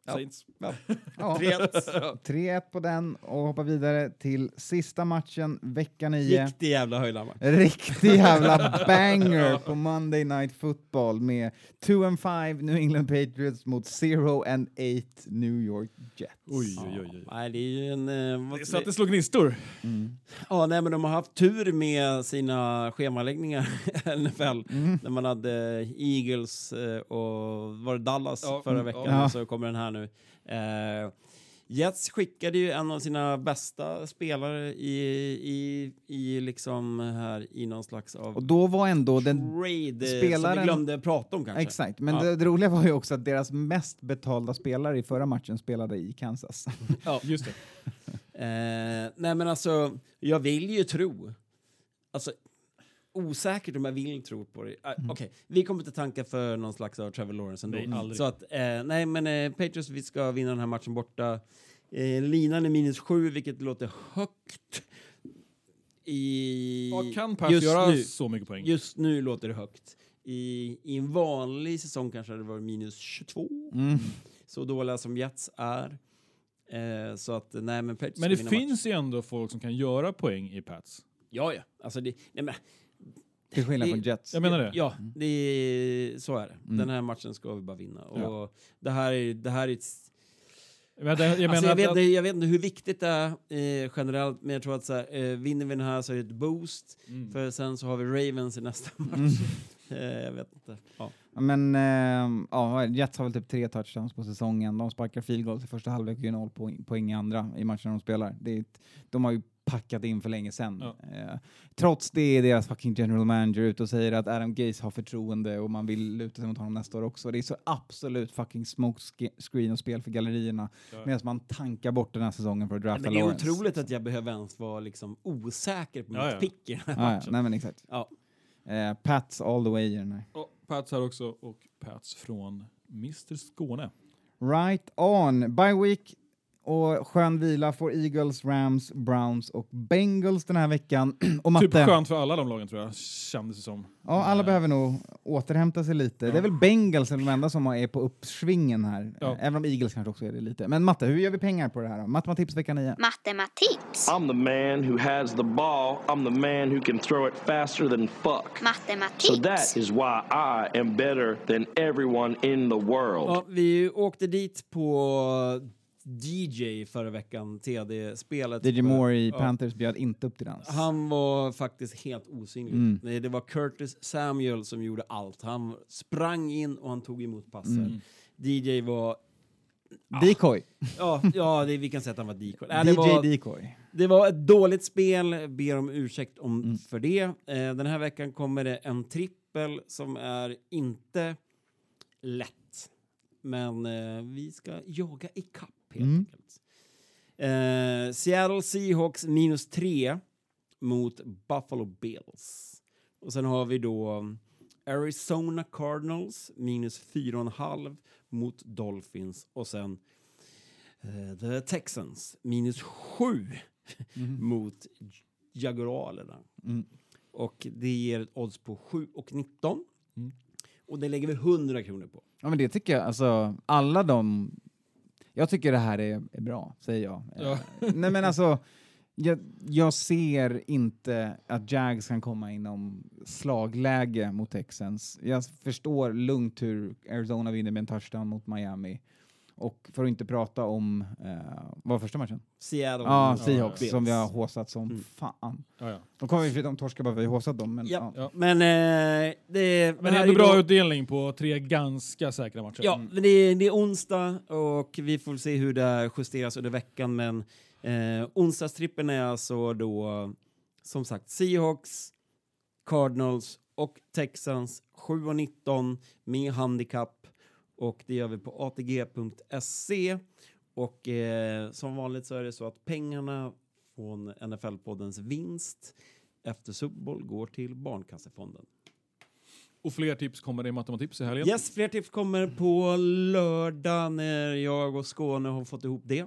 Speaker 3: Ja,
Speaker 2: Ja.
Speaker 3: Saints.
Speaker 4: Ja. [LAUGHS]
Speaker 2: 3-1.
Speaker 4: 3-1 på den och hoppar vidare till sista matchen, vecka 9.
Speaker 2: Riktig jävla höjdarmatch.
Speaker 4: Riktig jävla [LAUGHS] banger på Monday Night Football med 2 and 5 New England Patriots mot 0 and 8 New York Jets.
Speaker 3: Oj, oj, oj. oj.
Speaker 2: Nej, det är ju en... eh,
Speaker 3: Det är så att det slår gnistor.
Speaker 4: Mm.
Speaker 2: Ja, nej, men de har haft tur med sina schemaläggningar i NFL.
Speaker 4: Mm.
Speaker 2: När man hade Eagles eh, och var det Dallas
Speaker 3: Ja,
Speaker 2: förra veckan
Speaker 4: ja.
Speaker 2: och så kommer den här nu. Eh, Jets skickade ju en av sina bästa spelare i, i, i liksom här i någon slags av
Speaker 4: Och då var ändå den...
Speaker 2: trade eh, som
Speaker 4: spelaren-
Speaker 2: vi glömde prata om kanske.
Speaker 4: Exakt, men
Speaker 2: Ja.
Speaker 4: det, det roliga var ju också att deras mest betalda spelare i förra matchen spelade i Kansas. [LAUGHS]
Speaker 2: Ja.
Speaker 3: Just det. [LAUGHS]
Speaker 2: Eh, nej men alltså, jag vill ju tro. Alltså, osäkert om jag vill tro på det. Uh,
Speaker 3: Mm.
Speaker 2: Okej, vi kommer inte tanka för någon slags av Trevor Lawrence ändå.
Speaker 3: Nej, aldrig.
Speaker 2: Så att, eh, nej men eh, Patriots, vi ska vinna den här matchen borta. Eh, linan är minus sju, vilket låter högt. I,
Speaker 3: Ja, kan
Speaker 2: just
Speaker 3: göra
Speaker 2: nu,
Speaker 3: så mycket poäng?
Speaker 2: Just nu låter det högt. I, I en vanlig säsong kanske det var minus 22.
Speaker 4: Mm.
Speaker 2: Så dåliga som Jets är. Eh, så att, nej men Patriots
Speaker 3: Men det finns ju ändå folk som kan göra poäng i Pats.
Speaker 2: Ja, ja. Alltså det, nej, men,
Speaker 4: Till skillnad
Speaker 2: Det-
Speaker 4: från Jets.
Speaker 3: Jag menar det.
Speaker 2: ja, det är, så är det.
Speaker 4: Mm.
Speaker 2: Den här matchen ska vi bara vinna. Och
Speaker 3: Ja.
Speaker 2: det här är, det här är ett,
Speaker 3: Men det, jag menar
Speaker 2: alltså jag,
Speaker 3: att-
Speaker 2: vet,
Speaker 3: att-
Speaker 2: jag vet inte hur viktigt det är eh, generellt, men jag tror att så här, eh, vinner vi den här så är det ett boost.
Speaker 3: Mm.
Speaker 2: För sen så har vi Ravens i nästa match.
Speaker 4: Mm. [LAUGHS]
Speaker 2: Eh, jag vet inte. Ja.
Speaker 4: Ja, Men eh, ja, Jets har väl typ tre touchdowns på säsongen. De sparkar field goals i första halvlek och gör noll poäng, poäng i andra i matchen de spelar. Det är, ett- de har ju packat in för länge sedan.
Speaker 3: Ja.
Speaker 4: Eh, trots det är deras fucking general manager ute och säger att Adam Gase har förtroende och man vill luta sig mot honom nästa år också. Det är så absolut fucking smoke sk- screen och spel för gallerierna
Speaker 3: Ja.
Speaker 4: medan man tankar bort den här säsongen för att drafta
Speaker 2: Men det är
Speaker 4: Lawrence.
Speaker 2: otroligt att jag behöver ens vara liksom osäker på mitt
Speaker 3: Ja, ja.
Speaker 2: pick i den här matchen.
Speaker 4: nej men exakt.
Speaker 2: Ja.
Speaker 4: Eh, Pats all the way i den här.
Speaker 3: Och Pats här också och Pats från Mr Skåne.
Speaker 4: Right on. Bye week och skön vila får Eagles, Rams, Browns och Bengals den här veckan. [CLEARS THROAT] och Matte,
Speaker 3: Typ skönt för alla de lagen tror jag, kändes det som.
Speaker 4: ja, alla behöver nog återhämta sig lite. Det är väl Bengals som är de enda som är på uppsvingen här.
Speaker 3: Ja.
Speaker 4: Även om Eagles kanske också är det lite. Men Matte, hur gör vi pengar på det här då? Matematips vecka 9.
Speaker 6: Matematips.
Speaker 12: I'm the man who has the ball. I'm the man who can throw it faster than fuck. So
Speaker 6: Matematips.
Speaker 12: that is why I am better than everyone in the world.
Speaker 2: Ja, vi åkte dit på DJ förra veckan, TD-spelet.
Speaker 4: DJ Moore i
Speaker 2: Ja.
Speaker 4: Panthers bjöd inte upp till dans.
Speaker 2: Han var faktiskt helt osynlig.
Speaker 4: Mm.
Speaker 2: Nej, Det var Curtis Samuel som gjorde allt. Han sprang in och han tog emot passer.
Speaker 4: Mm.
Speaker 2: DJ var...
Speaker 4: Decoy.
Speaker 2: Ja, ja det, vi kan säga att han var decoy. Nej,
Speaker 4: DJ
Speaker 2: det, var,
Speaker 4: Decoy.
Speaker 2: det var ett dåligt spel, ber om ursäkt om,
Speaker 4: Mm.
Speaker 2: för det. Eh, den här veckan kommer det en trippel som är inte lätt. Men eh, vi ska jaga i kapp helt
Speaker 4: Mm.
Speaker 2: enkelt. Eh, Seattle Seahawks minus tre mot Buffalo Bills. Och sen har vi då Arizona Cardinals minus fyra och en halv mot Dolphins och sen eh, The Texans minus sju [LAUGHS] mot Jaguarerna.
Speaker 4: Mm.
Speaker 2: Och det ger ett odds på 7 och 19.
Speaker 3: Mm.
Speaker 2: Och det lägger vi 100 kronor på.
Speaker 4: Ja men det tycker jag, alltså alla de... Jag tycker det här är, är bra, säger jag.
Speaker 3: Ja.
Speaker 4: Eh, Nej men alltså, jag, jag ser inte att Jags kan komma inom slagläge mot Texans. Jag förstår lugnt hur Arizona vinner med en touchdown mot Miami. Och för att inte prata om, eh, vad var första matchen?
Speaker 2: Seattle.
Speaker 4: Ja, Seahawks
Speaker 2: Bills.
Speaker 4: som vi har håsat som
Speaker 2: Mm.
Speaker 4: fan.
Speaker 3: Ja, ja.
Speaker 4: De kommer vi de torskar bara för att vi har håsat dem. Men,
Speaker 2: Ja.
Speaker 4: ja.
Speaker 2: Men eh, det,
Speaker 3: Men ändå
Speaker 2: är
Speaker 3: bra
Speaker 2: då-
Speaker 3: utdelning på tre ganska säkra matcher.
Speaker 2: Ja, men det, är, det är onsdag och vi får se hur det justeras under veckan. Men eh, onsdagstrippen är alltså då som sagt Seahawks, Cardinals och Texans 7 och 19 med handikapp. Och det gör vi på atg.se. Och eh, som vanligt så är det så att pengarna från NFL-poddens vinst efter Super Bowl går till Barnkassefonden.
Speaker 3: Och fler tips kommer det i Matematips i helgen.
Speaker 2: Yes, fler tips kommer på lördag när jag och Skåne har fått ihop det.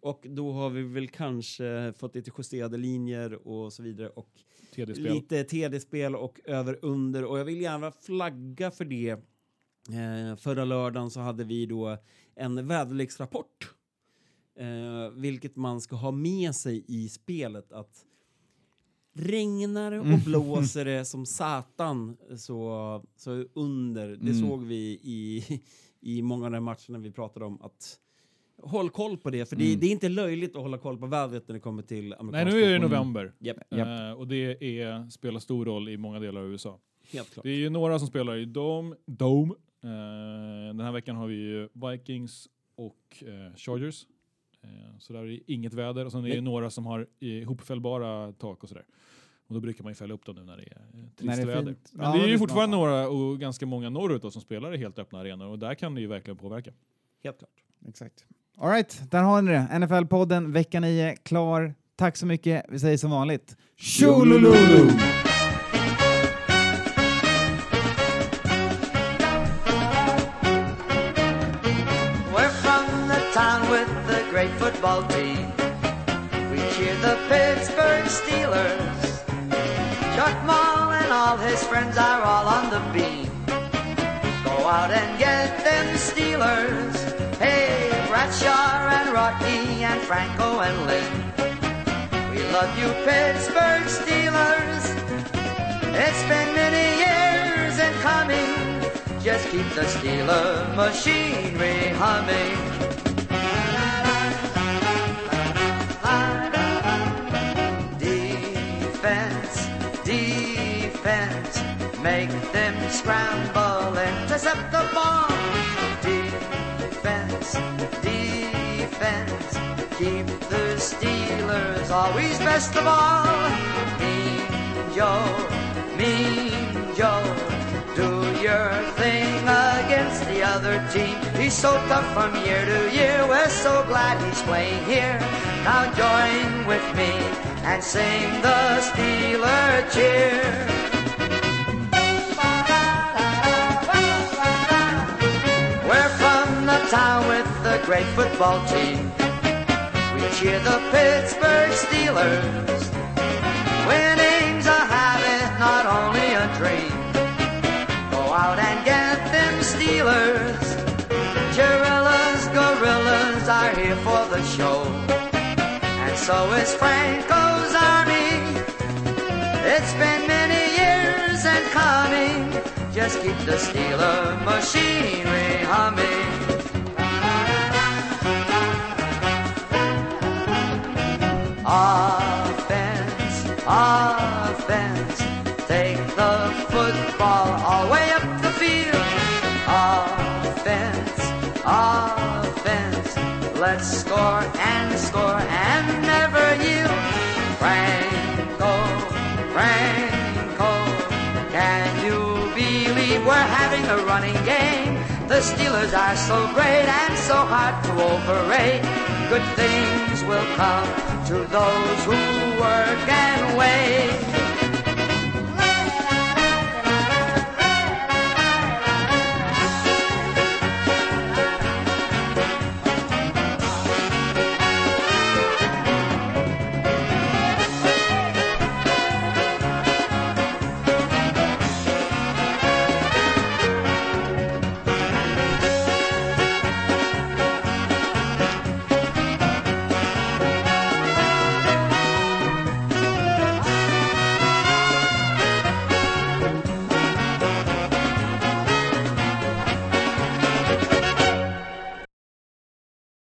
Speaker 2: Och då har vi väl kanske fått lite justerade linjer och så vidare och
Speaker 3: TD-spel.
Speaker 2: lite TD-spel och över under och jag vill gärna flagga för det. Eh, förra lördagen så hade vi då en väderleksrapport. Eh, vilket man ska ha med sig i spelet att regnar och
Speaker 4: Mm.
Speaker 2: blåser det [LAUGHS] som satan så, så under. Det
Speaker 4: Mm.
Speaker 2: såg vi i, [LAUGHS] i många av de matcherna vi pratade om att håll koll på det för det,
Speaker 4: Mm.
Speaker 2: det är inte löjligt att hålla koll på vädret när det kommer till
Speaker 3: Nej,
Speaker 2: amerikansk
Speaker 3: nu är det november.
Speaker 2: Japp,
Speaker 4: Japp.
Speaker 3: Eh, och det är, spelar stor roll i många delar av USA.
Speaker 2: helt klart.
Speaker 3: Det är ju några som spelar i Dome. Dome. Eh, den här veckan har vi ju Vikings och eh, Chargers. Eh, så där är det inget väder. Och sen är det
Speaker 2: Nej.
Speaker 3: några som har ihopfällbara tak och sådär. Och då brukar man ju fälla upp dem nu när det är eh,
Speaker 4: När
Speaker 3: trist
Speaker 4: det är
Speaker 3: väder. Men
Speaker 4: Ja,
Speaker 3: det är ju
Speaker 4: det-
Speaker 3: fortfarande några och ganska många norrut då, som spelar i helt öppna arenor och där kan det ju verkligen påverka.
Speaker 2: Helt klart.
Speaker 4: Exakt. All right, där har ni det. NFL-podden vecka 9 klar. Tack så mycket. Vi säger som vanligt. Tjolololo!
Speaker 13: Team. We cheer the Pittsburgh Steelers. Chuck Moll and all his friends are all on the beam. Go out and get them Steelers. Hey, Bradshaw and Rocky and Franco and Lynn. We love you, Pittsburgh Steelers. It's been many years in coming. Just keep the Steeler machinery humming. Steelers always best of all. Mean Joe, Mean Joe, do your thing against the other team. He's so tough from year to year. We're so glad he's playing here. Now join with me and sing the Steeler cheer. We're from the town with the great football team. We cheer the Pittsburgh Steelers. Winning's a habit, not only a dream. Go out and get them Steelers. Gorillas, gorillas are here for the show. And so is Franco's army. It's been many years and coming. Just keep the Steeler machinery humming. Offense, offense, take the football all the way up the field. Offense, offense, let's score and score and never yield. Franco, Franco, can you believe we're having a running game? The Steelers are so great and so hard to overrate. Good things will come to those who work and wait.